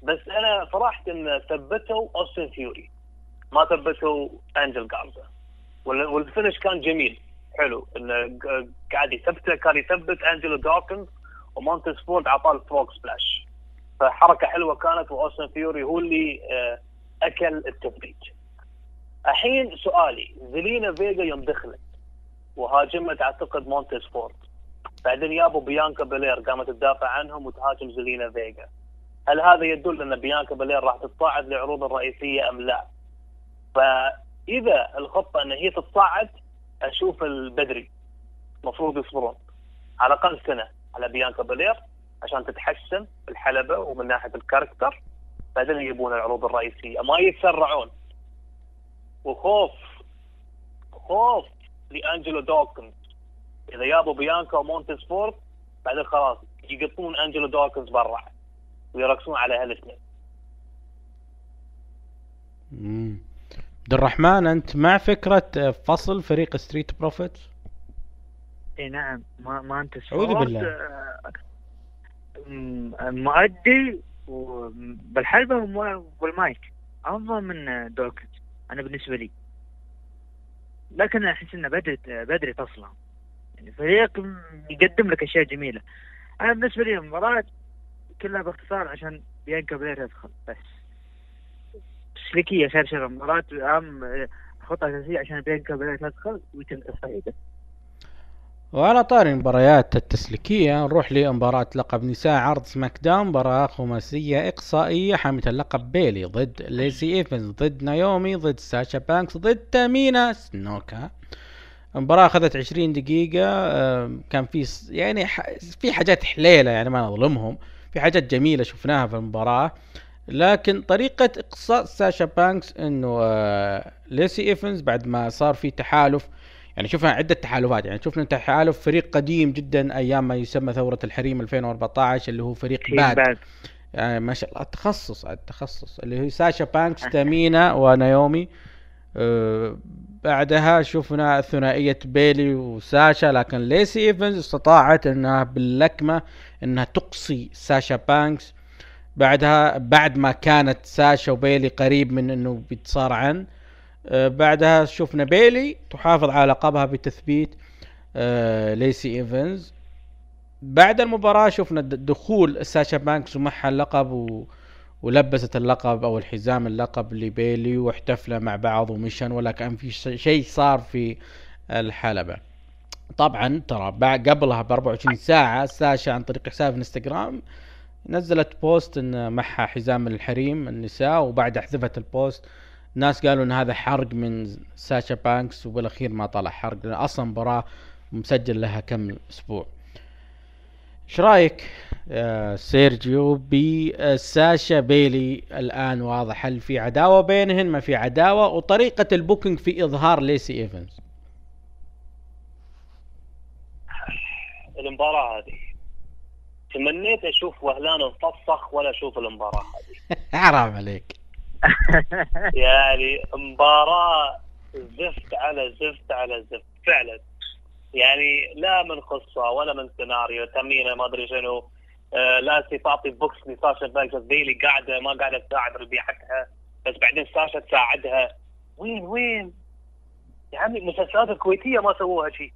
بس أنا فرحت إن ثبتوا أوستن ثيوري ما ثبتوا أنجل جارزا. وال- وال finish كان جميل. حلو انه قاعد يثبته كان يثبت أنجلو دوكنز ومونتس فورد اعطاه ال frog splash فحركة حلوة كانت وأوستن ثيوري هو اللي آه، أكل التثبيت. الحين سؤالي زلينا فيجا يوم دخلت وهاجمت أعتقد مونتس فورد بعدين جابوا بيانكا بلير قامت تدافع عنهم وتهاجم زلينا فيجا هل هذا يدل إن بيانكا بلير راح تتصاعد للعروض الرئيسية أم لا؟ فإذا الخطة إن هي تتصاعد أشوف البدري المفروض يصبرون. على الأقل سنة على بيانكا بلير عشان تتحسن الحلبة ومن ناحية ال character. بعدين يجيبون العروض الرئيسية. ما يتسرعون. وخوف. خوف لأنجلو دوكنز. إذا جابوا بيانكا ومونتس فورد بعدين خلاص يقطون أنجلو دوكنز برا ويركزون على هالاثنين. عبد الرحمن أنت مع فكرة آه، فصل فريق ستريت بروفيت إي نعم ما مونتس فورد، بالله. آه، مؤدي وم- والمايك. أفضل من دوكنز أنا بالنسبة لي. لكن أحس إنه بدري بدري تصله يعني فريق يقدم لك أشياء جميلة. أنا بالنسبة لي المباراة كلها باختصار عشان بيانكا بلير يدخل بس. تسليكية شرشرة مباراة أهم خطة أساسية عشان بيانكا بلير تدخل ويتم تصعيده. وعلى طاري المباريات التسليكية نروح لمباراة لقب نساء عرض سماك داون. مباراة خماسية إقصائية حاملة اللقب بيلي ضد ليسي إيفنز ضد نايومي ضد ساشا بانكس ضد تامينا سنوكا. المباراة أخذت 20 دقيقة آم، كان في يعني في حاجات حليلة يعني ما نظلمهم. في حاجات جميلة شفناها في المباراة. لكن طريقة إقصاء ساشا بانكس إنه آه، ليسي إيفنز بعد ما صار في تحالف يعني شفنا عدة تحالفات يعني شفنا تحالف فريق قديم جدا أيام ما يسمى ثورة الحريم 2014 اللي هو فريق باد. باد. يعني ما شاء الله التخصص التخصص اللي هي ساشا بانكس تامينا ونايومي. آه، بعدها شفنا ثنائية بيلي وساشا لكن ليسي إيفنز استطاعت إنها باللكمة إنها تقصي ساشا بانكس. بعدها بعد ما كانت ساشا وبيلي قريب من إنه بيتصارعن آه، بعدها شفنا بيلي تحافظ على لقبها بتثبيت آه، ليسي إيفنز. بعد المباراة شفنا دخول ساشا بانكس ومعها اللقب و... ولبست اللقب أو الحزام اللقب لبيلي واحتفلوا مع بعض ومشن ولا كان في شيء صار في الحلبة. طبعا ترى قبلها ب 24 ساعة ساشا عن طريق حساب إنستغرام نزلت post إن معها حزام الحريم النساء وبعد حذفت ال post ناس قالوا إن هذا حرق من ساشا بانكس وبالأخير ما طلع حرق لأن أصلا مباراة مسجل لها كم أسبوع. إيش رأيك؟ يا سيرجيو بساشا بيلي الآن واضح هل في عداوة بينهن؟ ما في عداوة. وطريقة ال booking في إظهار ليسي إيفنز. المباراة هذه. تمنيت أشوف وهلان مفسخ ولا أشوف المباراة هذه. حرام عليك. يعني مباراة زفت على زفت على زفت فعلا. يعني لا من قصة ولا من سيناريو تمينة ما أدري شنو. آه لاسي تعطي بوكس لساشا بانكس بيلي قاعدة ما قاعدة تساعد ربيعتها بس بعدين ساشا تساعدها. وين وين؟ يا عمي المسلسلات الكويتية ما سووها شيء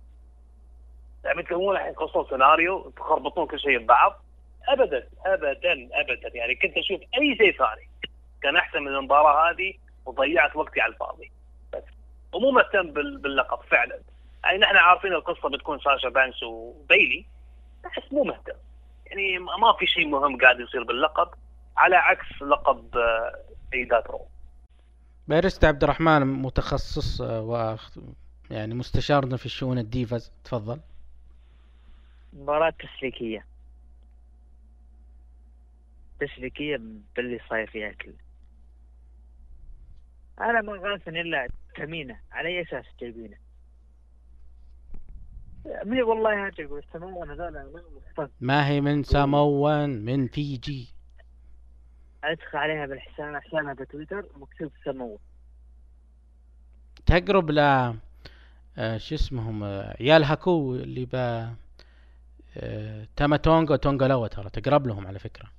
يعني تسوون الحين قصه سيناريو تخربطون كل شيء ببعض. ابدا ابدا ابدا. يعني كنت أشوف أي شيء ثاني كان أحسن من المباراة هذه وضيعت وقتي على الفاضي. بس. ومو مهتم بال- باللقب فعلا. يعني نحن عارفين القصة بتكون ساشا بانكس وبيلي بس مو مهتم. يعني ما ما في شيء مهم قاعد يصير باللقب على عكس لقب آه، سيدات رو. باريستا عبد الرحمن متخصص آه، و يعني مستشارنا في الشؤون ال divas. تفضل. مباراة تسليكية. تسليكية باللي صاير فيها كله. أنا ما غاثن إلا تمينة على أي أساس جايبينه مي والله هاجي أقول السماوة هذول ما هي من ساموان من فيجي أدخل عليها بالحساب حسابها بتويتر مكتوب سموة تقرب ل آه، شو اسمهم آه، عيال هاكو اللي با آه، تاما تونغا وتونغا لوا ترى تقرب لهم على فكرة.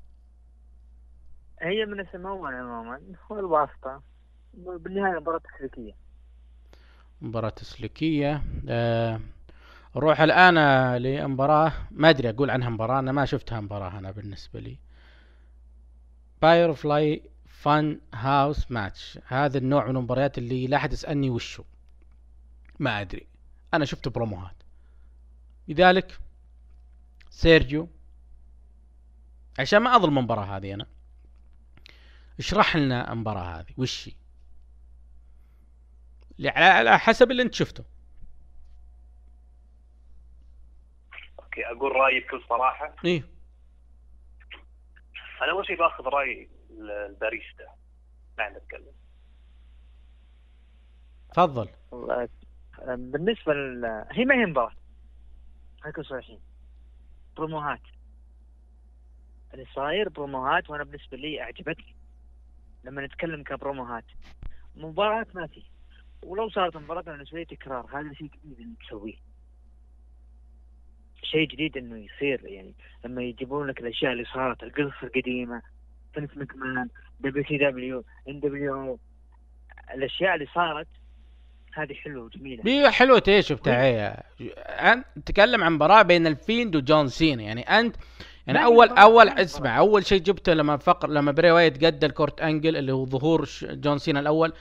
هي من السماوة عموما هو الواسطة. بالنهاية مباراة تسليكية مباراة تسليكية آه، نروح الآن آه، لمباراة ما أدري أقول عنها مباراة أنا ما شفتها مباراة أنا بالنسبة لي. باير فلاي فان هاوس ماتش هذا النوع من المباريات اللي لا أحد يسألني وشو. ما أدري. أنا شفت بروموهات. لذلك سيرجيو. عشان ما أظلم المباراة هذه أنا. اشرح لنا المباراة هذه وش هي؟ اللي على على حسب اللي أنت شفته. okay أقول رأيي بكل صراحة. إيه. أنا أول شيء باخذ رأي ال- الباريستا. ما نتكلم تفضل. بالنسبة. هي ما هي مباراة. هيكون صريحين. بروموهات. اللي صاير بروموهات وأنا بالنسبة لي أعجبتني. لما نتكلم كبروموهات. مباراة ما في. ولو صارت مباراة أنا بالنسبة لي تكرار. هذا شيء جديد انك تسويه. شيء جديد إنه يصير. يعني لما يجيبون لك الأشياء اللي صارت القصص القديمة فنس مكمان دبليو سي دبليو ان دبليو الأشياء اللي صارت هذه حلوة وجميلة. هي حلوة إيش بتاعي انت تتكلم عن مباراة بين الفيند وجون سينا. يعني انت يعني اول اول اسمع أول شيء جبته لما فقر لما بري وايت قلد الكورت أنجل اللي هو ظهور جون سينا الأول.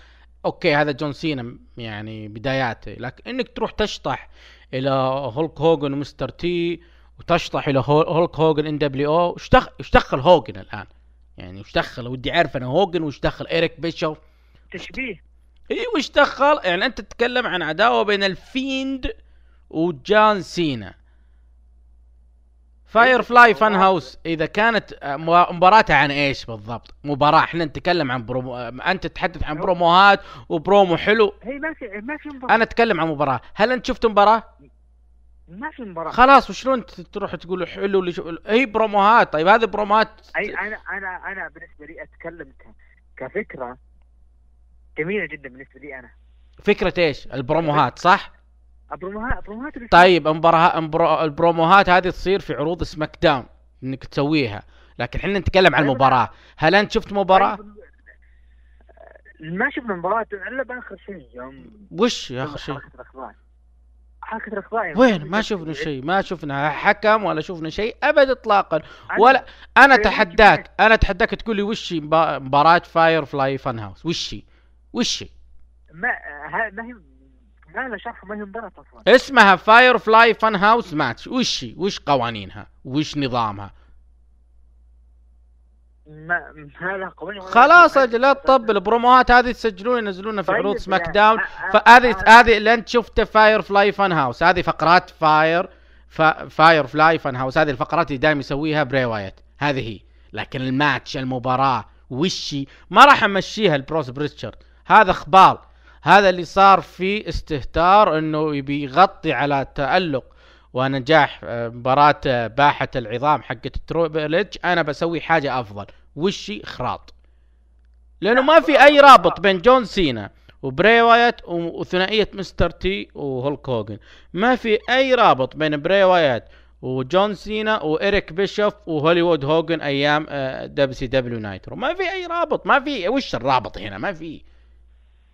أوكي هذا جون سينا يعني بداياته. لكن إنك تروح تشطح إلى هولك هوجن ومستر تي وتشطح إلى هول- هولك هوجن إن دبليو أو إيش دخل إيش دخل هوجن الآن؟ يعني إيش دخل؟ ودي أعرف أنا هوجن وإيش دخل؟ إيريك بيشوف تشبيه. اي وش دخل؟ يعني أنت تتكلم عن عداوة بين الفيند وجان سينا. Firefly Fun House إذا كانت آه، مباراتها عن إيش بالضبط؟ مباراة إحنا نتكلم عن برومو آه، أنت تتحدث عن بروموهات وبرومو حلو. هي ما في ما في مباراة. أنا أتكلم عن مباراة. هل أنت شفت مباراة؟ ما في مباراة. خلاص وشلون تروح تقول حلو اللي شو... هي بروموهات. طيب هذه بروموهات. أي أنا أنا أنا بالنسبة لي أتكلم ك- كفكرة. جميلة جدا بالنسبة لي أنا. فكرة إيش؟ البروموهات صح؟ اللي طيب مبرو- البروموهات هذه تصير في عروض SmackDown إنك تسويها. لكن إحنا نتكلم عن أيوة. المباراة هل أنت شفت مباراة؟ طيب، ما شفنا مباراة إلا بآخر شيء يوم وش يا أخي؟ شيء الاخضاع الاخضاع يوم وين؟ ما شفنا. شيء ما شفنا حكم ولا شفنا شيء أبد اطلاقا. ولا أنا أنا اتحداك أنا أتحداك تقول لي وش مبا- مباراة Firefly Fun House وش؟ هي؟ وش هي؟ ما ما هي ما لها شرح ما هي مباراة أصلا. اسمها Firefly Fun House match وش هي؟ وش قوانينها؟ وش نظامها؟ ما ما لها قوانين خلاص. أجل لا تطبل. البروموهات هذه تسجلون ينزلونها في طيب عروض يا- SmackDown. فهذه هذه اللي انت شفته Firefly Fun House هذه فقرات Fire Fu Firefly Fun House هذه الفقرات اللي دائما يسويها بري وايت هذه هي. لكن الماتش المباراة وشي ما راح أمشيها البروس بريتشارد. هذا اخبال هذا اللي صار فيه استهتار إنه يبي يغطي على تألق ونجاح آه، مباراة آه، باحة العظام حقت تروبل أنا بسوي حاجة أفضل. وشي إخراط. لأنه ما في أي رابط بين جون سينا وبري وايت وثنائية مستر تي وهولك هوجن. ما في أي رابط بين بري وايت وجون سينا وإريك بيشوف وهوليوود هوجن أيام دبليو سي دبليو نايترو. ما في أي رابط. ما في وش الرابط هنا؟ ما في.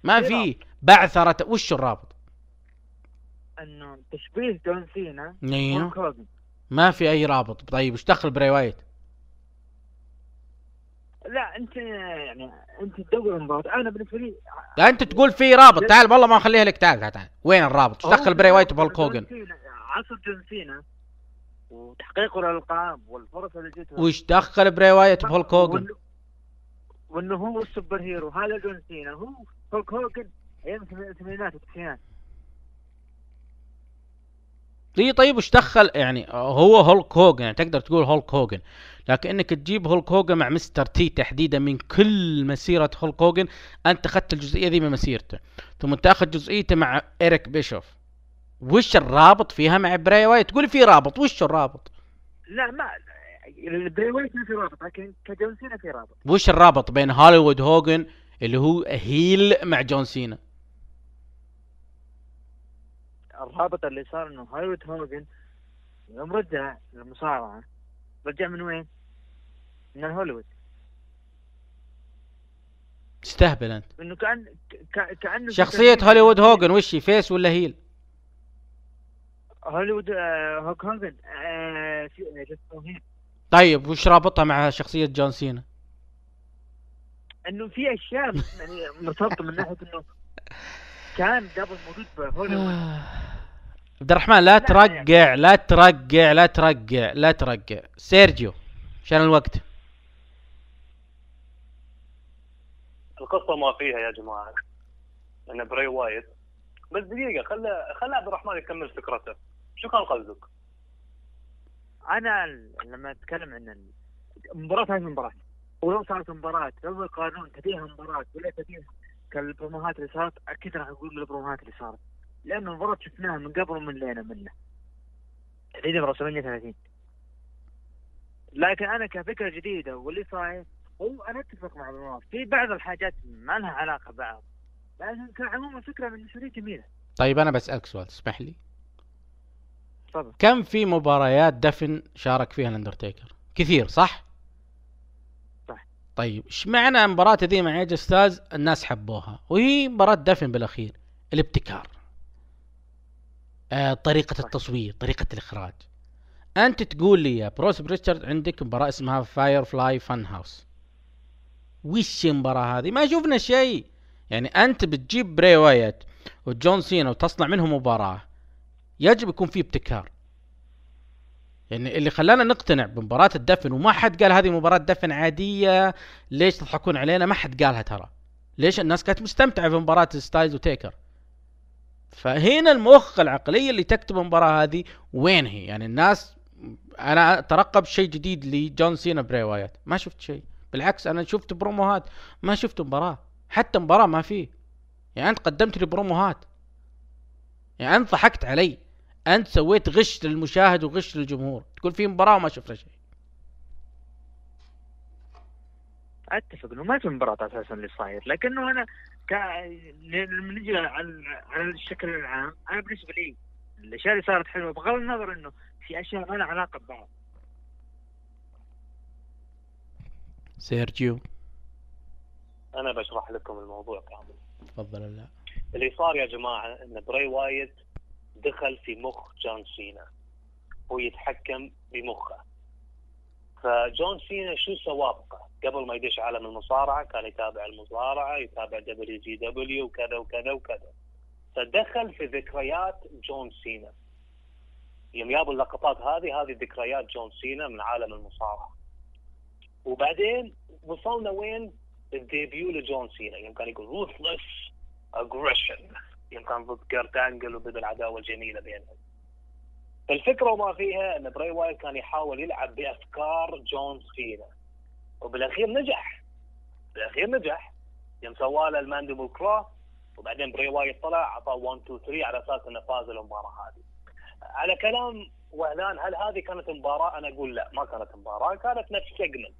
ما في في بعثرة. وش الرابط؟ إنه تشبيه جون سينا أيوه هولك هوجن. ما في أي رابط. طيب وش دخل بري وايت؟ لا أنت يعني أنت تدور المباراة. أنا بالنسبة لي أنت تقول في رابط. تعال والله ما أخليها لك. تعال تعال, تعال. وين الرابط؟ وش دخل بري وايت جون بهولك هوجن عصر جون سينا وتحقيق الألقاب والفرص اللي جت. وش دخل بري وايت بهولك هوجن؟ وإنه هو ال superhero. هذا جون سينا. هو هولك هوجن أيام الثمانينات والتسعينات اي طيب وش دخل؟ يعني هو هولك هوجن. يعني تقدر تقول هولك هوجن. لكن إنك تجيب هولك هوجن مع مستر تي تحديدا من كل مسيرة هولك هوجن أنت أخذت الجزئية ذي من مسيرته. ثم تاخذ جزئيته مع إيريك بيشوف. وش الرابط فيها مع براي وايت؟ تقول في رابط. وش الرابط؟ لا ما البري وايت ما في رابط لكن كجون سينا في رابط. وش الرابط بين هوليوود هوجن اللي هو heel مع جون سينا؟ الرابط اللي صار إنه هوليوود هوجن يوم رجع للمصارعة رجع من وين؟ من الهوليوود تستهبل أنت. إنه كان ك- كأنه شخصية هوليوود هوجن وش هي face ولا heel؟ هوليوود آه، هولك هوجن آه، في اسمه هنا. طيب وش رابطها مع شخصية جون سينا؟ إنه في أشياء يعني مرتبطة من ناحية إنه كان قبل موجود بهوليوود عبد الرحمن لا ترقع لا ترقع لا ترقع لا ترقع. سيرجيو عشان الوقت؟ القصة ما فيها يا جماعة. ان بري وايت بس دقيقة خلى خلى عبد الرحمن يكمل فكرته. شو كان قصدك؟ أنا لما أتكلم عن ال- المباراة هذه مباراة. ولو صارت مباراة لو القانون تبيها مباراة ولا تبيها كالبروموهات اللي صارت أكيد راح أقول البروموهات اللي صارت. لأن المباراة شفناها من قبل وملينا منه. تحديدا ب WrestleMania 30 لكن أنا كفكرة جديدة واللي صاير هو أنا أتفق مع النواف في بعض الحاجات ما لها علاقة ببعض لكن كان عموما فكره بالنسبة لي جميله طيب أنا بسألك سؤال تسمح لي؟ تفضل. كم في مباريات دفن شارك فيها الأندرتيكر؟ كثير صح؟ صح. طيب إيش معنى مباراة ذي مع إيج ستاز؟ الناس حبوها. وهي مباراة دفن بالأخير الابتكار. آه طريقة صح. التصوير طريقة الإخراج. أنت تقول لي يا بروس بريتشارد عندك مباراة اسمها Firefly Fun House وش المباراة هذه؟ ما شفنا شيء. يعني أنت بتجيب بري وايت وجون سينا وتصنع منهم مباراة. يجب يكون في ابتكار. يعني اللي خلانا نقتنع بمباراة الدفن وما حد قال هذه مباراة دفن عادية ليش تضحكون علينا؟ ما حد قالها ترى. ليش؟ الناس كانت مستمتعة في مباراة ستايلز وتيكر. فهنا المخ العقلية اللي تكتب المباراة هذه وين هي؟ يعني الناس أنا أترقب شيء جديد لجون سينا بري وايت. ما شفت شيء. بالعكس أنا شفت بروموهات. ما شفت مباراة. حتى مباراة ما فيه. يعني أنت قدمت لي بروموهات يعني أنت ضحكت علي. أنت سويت غش للمشاهد وغش للجمهور. تقول في مباراة وما شفنا شيء. أتفق إنه ما في مباراة أساسا اللي صاير لكنه أنا ك... لما نجي على على الشكل العام أنا بالنسبة لي الأشياء اللي صارت حلوة بغض النظر إنه في أشياء ما لها علاقة ببعض. سيرجيو. أنا بشرح لكم الموضوع كامل. تفضل والله اللي صار يا جماعة إن بري وايت دخل في مخ جون سينا. هو يتحكم بمخه. فجون سينا شو سوابقه؟ قبل ما يدش عالم المصارعة كان يتابع المصارعة يتابع WCW وكذا وكذا وكذا. فدخل في ذكريات جون سينا. يوم جابوا اللقطات هذه هذه ذكريات جون سينا من عالم المصارعة. وبعدين وصلنا وين؟ ال debut لجون سينا. يوم كان يقول ruthless aggression كان ضد كيرت انجل وبدا العداوة الجميلة بينهم. الفكرة وما فيها إن براي وايت كان يحاول يلعب بأفكار جون سينا. وبالأخير نجح. بالأخير نجح. يوم سواله ال mandible claw وبعدين براي وايت طلع أعطاه 1 2 3 على أساس إنه فاز المباراه هذه. على كلام والحين هل هذه كانت مباراة؟ أنا أقول لا ما كانت مباراة. كانت نفس segment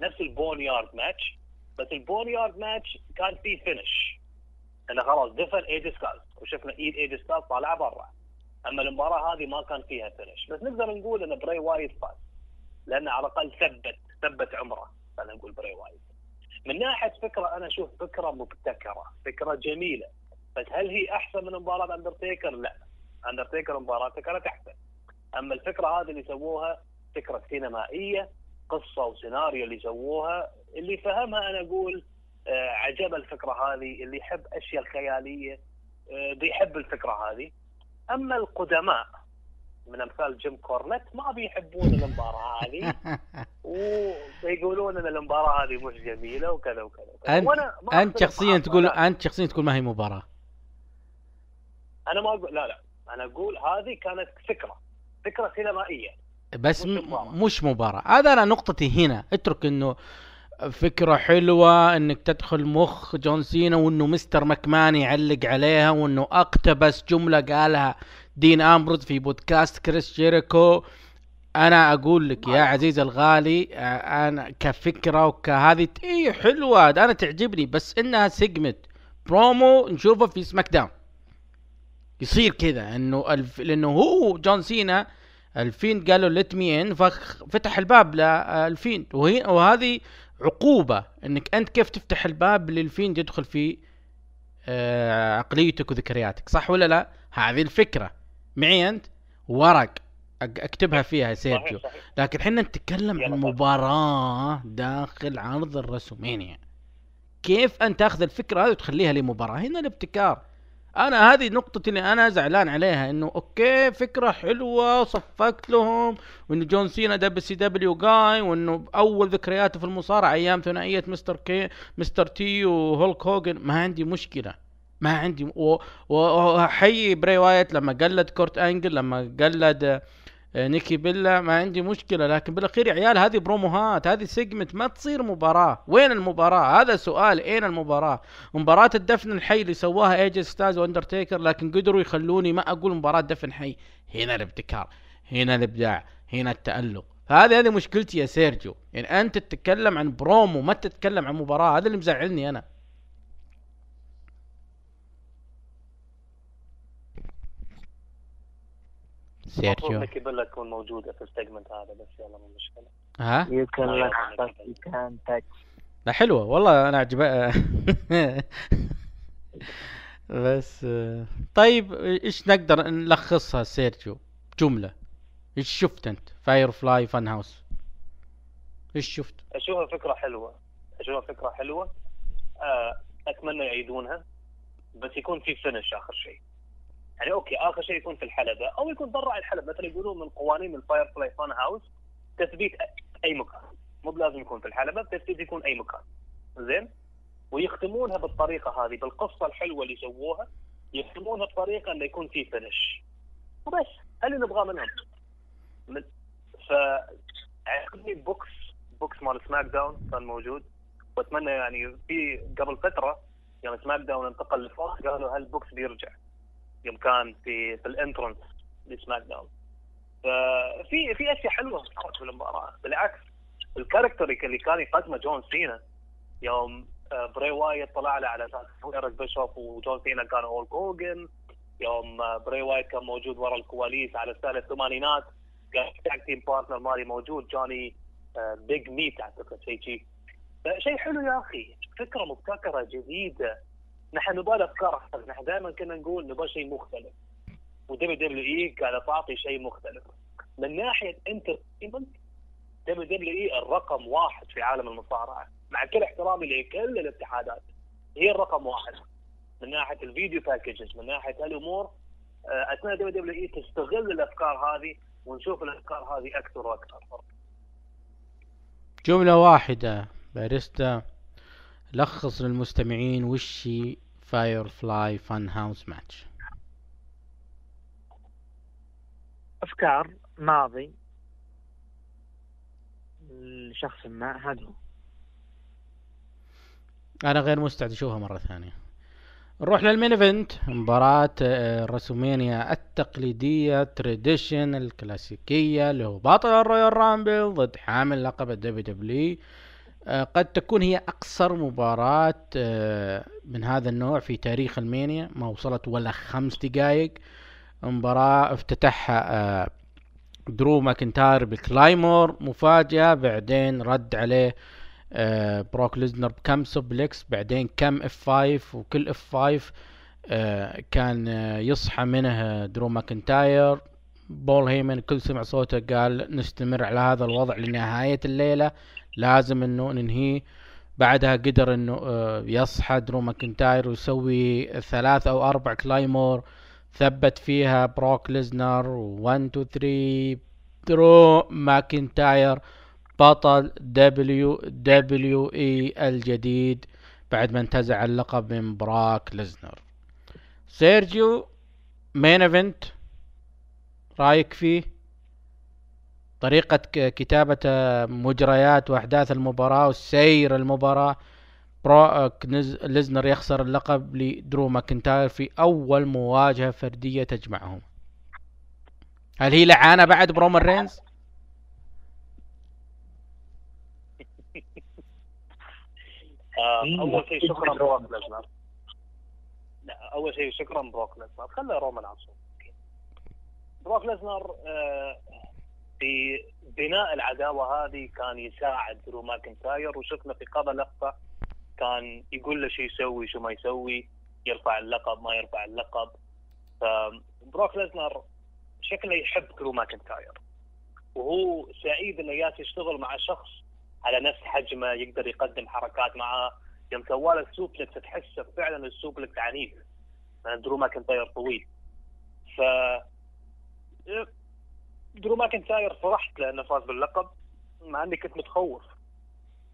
نفس ال Boneyard match بس ال Boneyard match كان فيه finish إنه خلاص دفن إيه جي ستايلز وشفنا إيد إيه جي ستايلز طالعة برا. أما المباراة هذه ما كان فيها finish. بس نقدر نقول إن براي وايت فاز لأنه على الأقل ثبت ثبت عمره خلينا نقول براي وايت من ناحية فكرة أنا أشوف فكرة مبتكرة فكرة جميلة. بس هل هي أحسن من مباراة أندرتيكر؟ لا. أندرتيكر مباراته كانت أحسن. أما الفكرة هذه اللي سووها فكرة سينمائية قصة وسيناريو اللي سووها اللي فهمها أنا أقول آه، عجب الفكرة هذه اللي يحب أشياء الخياليه آه، بيحب الفكرة هذه. أما القدماء من أمثال جيم كورنت ما بيحبون المباراه هذه. ويقولون إن المباراه هذه مش جميلة وكذا وكذا, وكذا. انت وأنا ما أنت شخصيا تقول أنت شخصيا تقول ما هي مباراة. أنا ما أقول لا لا. أنا أقول هذه كانت فكرة فكرة سينمائية. بس مش م- مباراة. مش مباراة. هذا أنا نقطتي هنا. اترك إنه فكرة حلوة إنك تدخل مخ جون سينا وإنه مستر مكمان يعلق عليها وإنه أقتبس جملة قالها دين آمبروز في بودكاست كريس جيريكو. أنا أقول لك يا عزيزي الغالي آه، أنا كفكرة وكهذه اي حلوة أنا تعجبني بس إنها segment برومو نشوفه في سماك داون يصير كذا إنه الف... لأنه هو جون سينا الفيند قال له let me in ففتح الباب للفيند وهي وهذه عقوبة إنك أنت كيف تفتح الباب للفيند يدخل في آه، عقليتك وذكرياتك صح ولا لا؟ هذه الفكرة. معي أنت؟ ورق. أكتبها فيها سيرجيو. لكن حنا نتكلم عن. مباراة داخل عرض الرسلمينيا كيف أنت تاخذ الفكرة هذه وتخليها لمباراة؟ هنا الابتكار. أنا هذه نقطتي اللي أنا زعلان عليها إنه okay فكرة حلوة صفقت لهم وانه جون سينا WCW جاي وإنه أول ذكرياته في المصارعة أيام ثنائية مستر كي مستر تي وهولك هوجن ما عندي مشكلة. ما عندي واحيي براي وايت لما قلد كورت أنجل لما قلد آه، نيكي بيلا ما عندي مشكلة لكن بالأخير يا عيال هذه بروموهات هذه segment ما تصير مباراة. وين المباراة؟ هذا سؤال أين المباراة؟ مباراة الدفن الحي اللي سواها ايج ستاز واندرتيكر لكن قدروا يخلوني ما أقول مباراة دفن حي. هنا الابتكار هنا الإبداع هنا التألق. هذه هذه مشكلتي يا سيرجيو. يعني أنت تتكلم عن برومو ما تتكلم عن مباراة هذا اللي مزعلني أنا. سيرجيو. نيكي بيلا تكون موجوده في ال segment هذا بس يلا مو مشكلة. ها؟ يمكن آه، لك يلا. كان touch لا حلوة. والله أنا عجب بس طيب إيش نقدر نلخصها سيرجيو؟ جملة. إيش شفت أنت؟ Firefly Fun House إيش شفت؟ أشوفها فكرة حلوة. أشوفها فكرة حلوة. آه، أتمنى يعيدونها بس يكون في finish آخر شيء. يعني okay آخر شيء يكون في الحلبة أو يكون برا الحلبة. مثلا يقولون من قوانين ال Firefly Fun House تثبيت أي مكان. مو بلازم يكون في الحلبة التثبيت يكون أي مكان. زين؟ ويختمونها بالطريقة هذه بالقصة الحلوة اللي سووها يختمونها بطريقة إنه يكون في finish وبس هل اللي نبغاه منهم. من- ف بوكس بوكس مال سماك داون كان موجود. وأتمنى يعني في قبل فترة يوم سماك داون انتقل لفوكس قالوا هالبوكس بيرجع؟ يوم كان في في ال entrance لسماك داون ففي في أشياء حلوة صارت في المباراة. بالعكس ال character اللي كان يقدمه جون سينا يوم آه، بري وايت طلع له على أساس ايريك بيشوف وجون سينا كان هولك هوجن يوم آه، بري وايت كان موجود ورا الكواليس على سنه الثمانينات كان tag team partner مالي موجود جوني بيج ميت اعتقد شيء شيء. شيء حلو يا أخي فكرة مبتكرة جديدة. نحن نبغى افكار أحسن. نحن دائما كنا نقول نبغى شيء مختلف. و WWE قاعدة تعطي شيء مختلف. من ناحية entertainment WWE الرقم واحد في عالم المصارعة. مع كل احترامي لكل الاتحادات هي الرقم واحد. من ناحية ال video packages من ناحية هالامور آه، اتمنى WWE تستغل الأفكار هذه ونشوف الأفكار هذه أكثر وأكثر. جملة واحدة باريستا. لخص للمستمعين وش Firefly Fun House match أفكار ماضي. لشخص ما هذا هو. أنا غير مستعد أشوفها مرة ثانية. نروح لل main event. مباراة آه، WrestleMania التقليدية tradition الكلاسيكية اللي هو بطل ال Royal Rumble ضد حامل لقب ال WW آه، قد تكون هي أقصر مباراة آه، من هذا النوع في تاريخ WrestleMania. ما وصلت ولا خمس دقائق. مباراة افتتحها آه، درو ماكنتاير ب Claymore. مفاجأة بعدين رد عليه آه، بروك ليزنر بكم suplex بعدين كم F 5 وكل F 5 آه، كان آه، يصحى منه درو ماكنتاير. بول هيمن الكل سمع صوته قال نستمر على هذا الوضع لنهاية الليلة. لازم إنه ننهيه بعدها قدر إنه آه، يصحى درو ماكنتاير ويسوي ثلاث أو أربع Claymore. ثبت فيها بروك ليزنر 1 2 3 درو ماكنتاير بطل WWE الجديد بعد ما انتزع اللقب من بروك ليزنر. سيرجيو main event رأيك فيه؟ طريقة كتابة آه، مجريات وأحداث المباراة وسير المباراة. بروك نز- ليزنر يخسر اللقب لدرو ماكنتاير في أول مواجهة فردية تجمعهم. هل هي لعانة بعد برومان رينز؟ آه،. أول شيء شكرا. بروك ليزنر لا أول شيء شكرا بروك ليزنر خلى رومان عصور بروك ليزنر آه، في بناء العداوة هذه كان يساعد درو ماكنتاير وشفنا في قبل لقطة كان يقول له شو يسوي شو ما يسوي يرفع اللقب ما يرفع اللقب. فبروك ليزنر شكله يحب درو ماكنتاير. وهو سعيد إنه ياس يشتغل مع شخص على نفس حجمه يقدر يقدم حركات معاه. يوم سوى له ال suplex تحسه فعلا ال suplex عنيف. درو ماكنتاير طويل. ف درو ماكنتاير فرحت لأنه فاز باللقب مع إني كنت متخوف.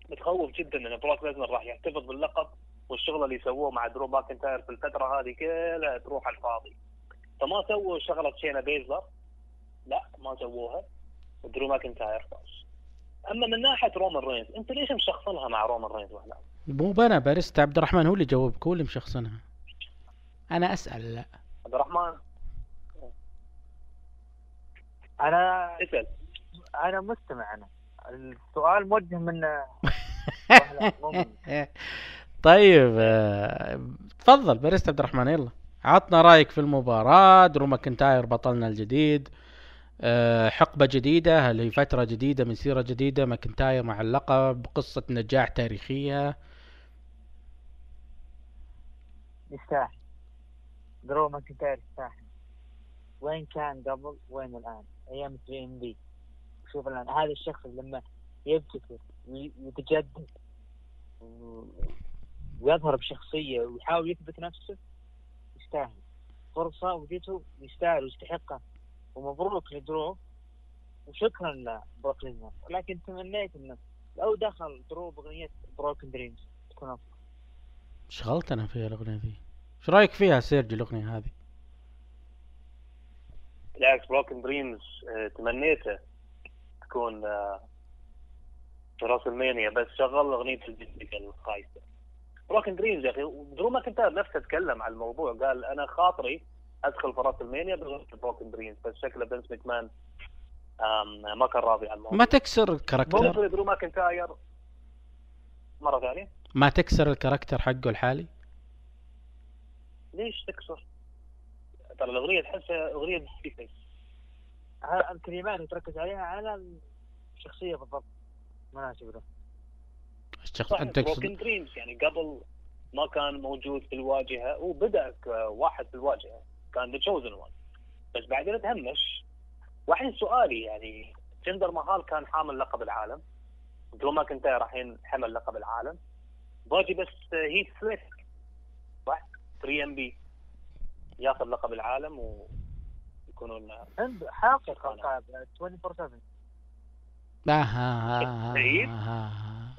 متخوف جدا إن بروك ليزنر راح يحتفظ باللقب والشغل اللي سووه مع درو ماكنتاير في الفترة هذه كلها تروح على الفاضي. فما سووا شغلة شينا بيزلر. لا ما سووها. ودرو ماكنتاير فاز. أما من ناحية رومان رينز أنت ليش مشخصنها مع رومان رينز وهلا؟ مو بنا باريستا عبد الرحمن هو اللي جاوبك هو اللي مشخصنها. أنا أسأل لا. عبد الرحمن؟ أنا اسأل. أنا مستمع أنا. السؤال موجه من طيب آه، تفضل باريستا عبد الرحمن يلا. عطنا رأيك في المباراة درو ماكنتاير بطلنا الجديد آه، حقبة جديدة هل هي فترة جديدة من سيرة جديدة ماكنتاير مع اللقب قصة نجاح تاريخية؟ يستاهل. درو ماكنتاير يستاهل. وين كان قبل وين الآن؟ أيام 3 MB شوف الآن هذا الشخص لما يبتكر وي- ويتجدد ويظهر بشخصية ويحاول يثبت نفسه يستاهل. فرصة وجيته يستاهل ويستحقها. ومبروك لدرو وشكرا لبروك ليزنر ولكن تمنيت إنه لو دخل درو بأغنية Broken Dreams تكون أفضل. شغلت أنا فيها الأغنية ذي إيش رأيك فيها سيرجي الأغنية هذه؟ بالعكس Broken Dreams تمنيته تكون آه، في WrestleMania بس شغل أغنية الجديدة الخايسه Broken Dreams يا أخي درو ماكنتاير نفسه تكلم عن الموضوع. قال أنا خاطري أدخل في WrestleMania Broken Dreams بس شكله فينس مكمان ما كان راضي عن الموضوع. ما تكسر ال character. ممكن درو ماكنتاير. مرة ثانية. ما تكسر ال character حقه الحالي؟ ليش تكسر؟ ترى الأغنية تحسها أغنية ها- الكلمات اللي تركز عليها على الشخصية بالضبط. مناسب له الشخص أنت تقصد Dreams يعني قبل ما كان موجود في الواجهة وبدأ ك- واحد في الواجهة. كان the chosen one بس بعدين تهمش. والحين سؤالي يعني جندر ماهال كان حامل لقب العالم. درو ماكنتاير الحين حمل لقب العالم. باقي بس هيث سليتر صح 3 MB ياخذ لقب العالم ويكونون عنده حاقق القاب 24 7 آه آه آه بعيد؟ آه آه.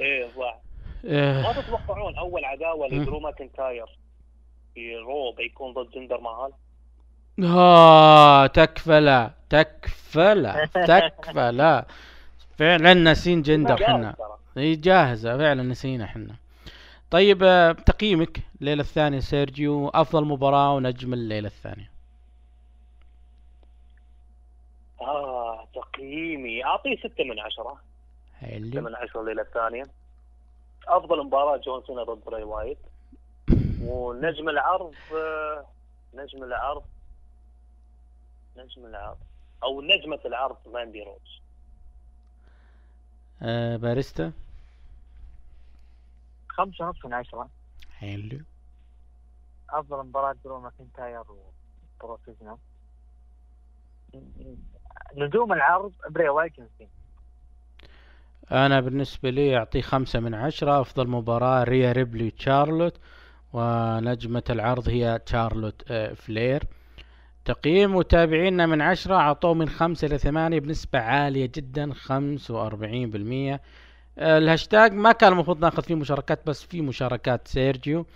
إيه صح آه. ما تتوقعون أول عداوة. لدرو ماكنتاير في رو بيكون ضد جندر مهال؟ آه تكفى لا تكفى لا تكفى لا فعلا ناسين جندر جاهز حنا ترى. هي جاهزة فعلا نسينا حنا طيب آه، تقييمك الليلة الثانية سيرجيو أفضل مباراة ونجم الليلة الثانية. آه تقييمي أعطيه ستة من عشرة. ستة من عشرة الليلة الثانية. أفضل مباراة جون سينا ضد براي وايت. ونجم العرض آه، نجم العرض نجم العرض أو نجمة العرض ماندي روز آه باريستا. خمسة ونص من عشرة. حلو. أفضل مباراة درو ماكنتاير وبروك ليزنر نجوم العرض بري وايت جون سينا أنا بالنسبة لي أعطيه خمسة من عشرة. أفضل مباراة ريا ريبلي تشارلوت ونجمة العرض هي تشارلوت آه، فلير. تقييم متابعينا من عشرة أعطوه من خمسة إلى ثمانية بنسبة عالية جدا خمس وأربعين بالمية. الهاشتاج ما كان المفروض ناخذ فيه مشاركات بس في مشاركات. سيرجيو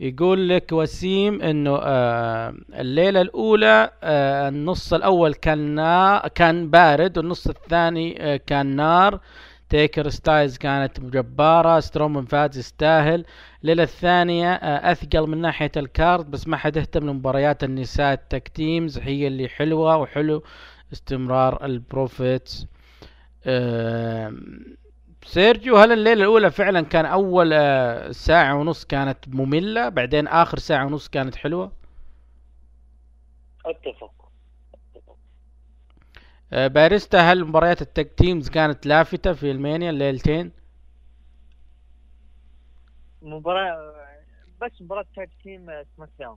يقول لك وسيم إنه آه الليلة الأولى آه النص الأول كان نا كان بارد والنص الثاني آه كان نار. تيكر ستايلز كانت جبارة سترومان فاز يستاهل. الليلة الثانية آه، أثقل من ناحية ال card بس ما حد اهتم لمباريات النساء ال tag teams. هي اللي حلوة وحلو استمرار البروفيتس. سيرجيو هل الليلة الأولى فعلا كان أول آه، ساعة ونص كانت مملة بعدين آخر ساعة ونص كانت حلوة؟ أتفق. آه، باريستا هل مباريات ال tag teams كانت لافتة في راسلمانيا الليلتين مباراة بس مباراة tag team سماك داون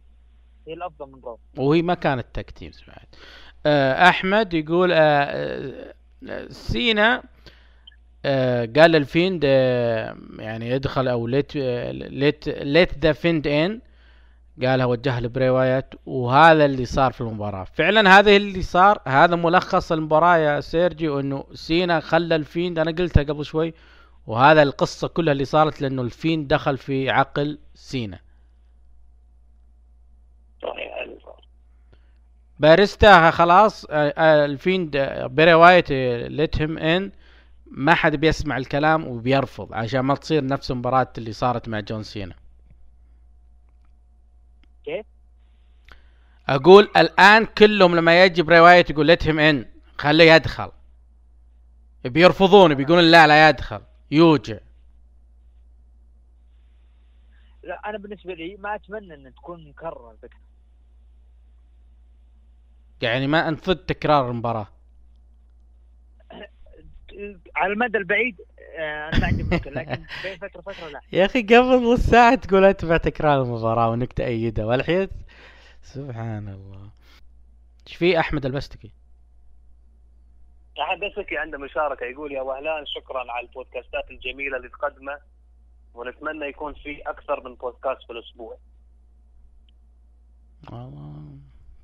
هي الأفضل من رو وهي ما كانت tag teams بعد. آه، أحمد يقول آه، آه، آه، سينا آه، قال الفيند آه، يعني يدخل أو let let let the Fiend in قالها وجهها لبري وايت وهذا اللي صار في المباراة. فعلا هذا اللي صار هذا ملخص المباراة يا سيرجي إنه سينا خلى الفيند أنا قلتها قبل شوي وهذا القصة كلها اللي صارت لأنه الفيند دخل في عقل سينا. باريستا خلاص آه، آه، الفيند آه، بيري وايت let him in ما حد بيسمع الكلام وبيرفض عشان ما تصير نفس المباراة اللي صارت مع جون سينا. كيف؟ أقول الآن كلهم لما يجي بري وايت يقول let him in خليه يدخل. بيرفضون بيقولون لا لا يدخل. يوجع. لا أنا بالنسبة لي ما أتمنى أن تكون مكررة الفكرة. يعني ما انت ضد تكرار المباراة. على المدى البعيد آه، أنا ما عندي مشكلة لكن بين فترة فتره لا. يا أخي قبل نص ساعه تقول اتبع تكرار المباراة وإنك تأيدها والحين سبحان الله. إيش في أحمد البستكي؟ احد اسكي عنده مشاركة يقول يا وهلان شكرا على البودكاستات الجميلة اللي تقدمه ونتمنى يكون في أكثر من بودكاست في الأسبوع. والله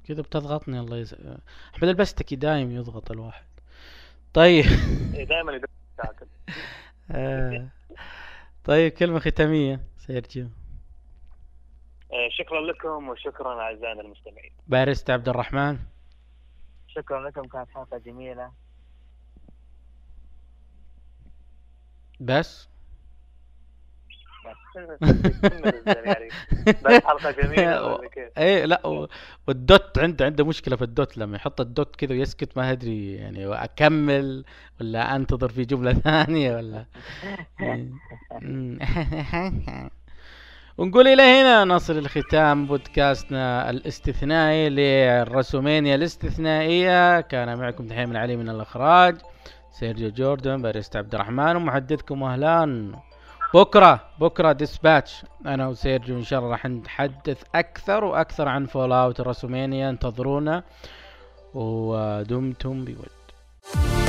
كذا بتضغطني الله يس... أحمد البستكي دايم يضغط الواحد. طيب. دائما يدق ساكت آه. طيب كلمة ختامية سيرجيو. آه، شكرا لكم وشكرا أعزائنا المستمعين. باريستا عبد الرحمن. شكرا لكم كانت حلقة جميلة. بس. حلقه جميله؟ إيه لا و- والدوت عنده عنده مشكلة في الدوت لما يحط الدوت كذا ويسكت ما أدري يعني أكمل ولا أنتظر في جملة ثانية ولا. ونقول إلى هنا نصل الختام بودكاستنا الاستثنائي للرسومينيا الاستثنائية. كان معكم تحية من علي من الإخراج سيرجيو جوردن باريستا عبد الرحمن ومحدثكم أهلان. بكرة بكرة ديسباتش أنا وسيرجيو إن شاء الله راح نتحدث أكثر وأكثر عن fallout انتظرونا. ودمتم بود.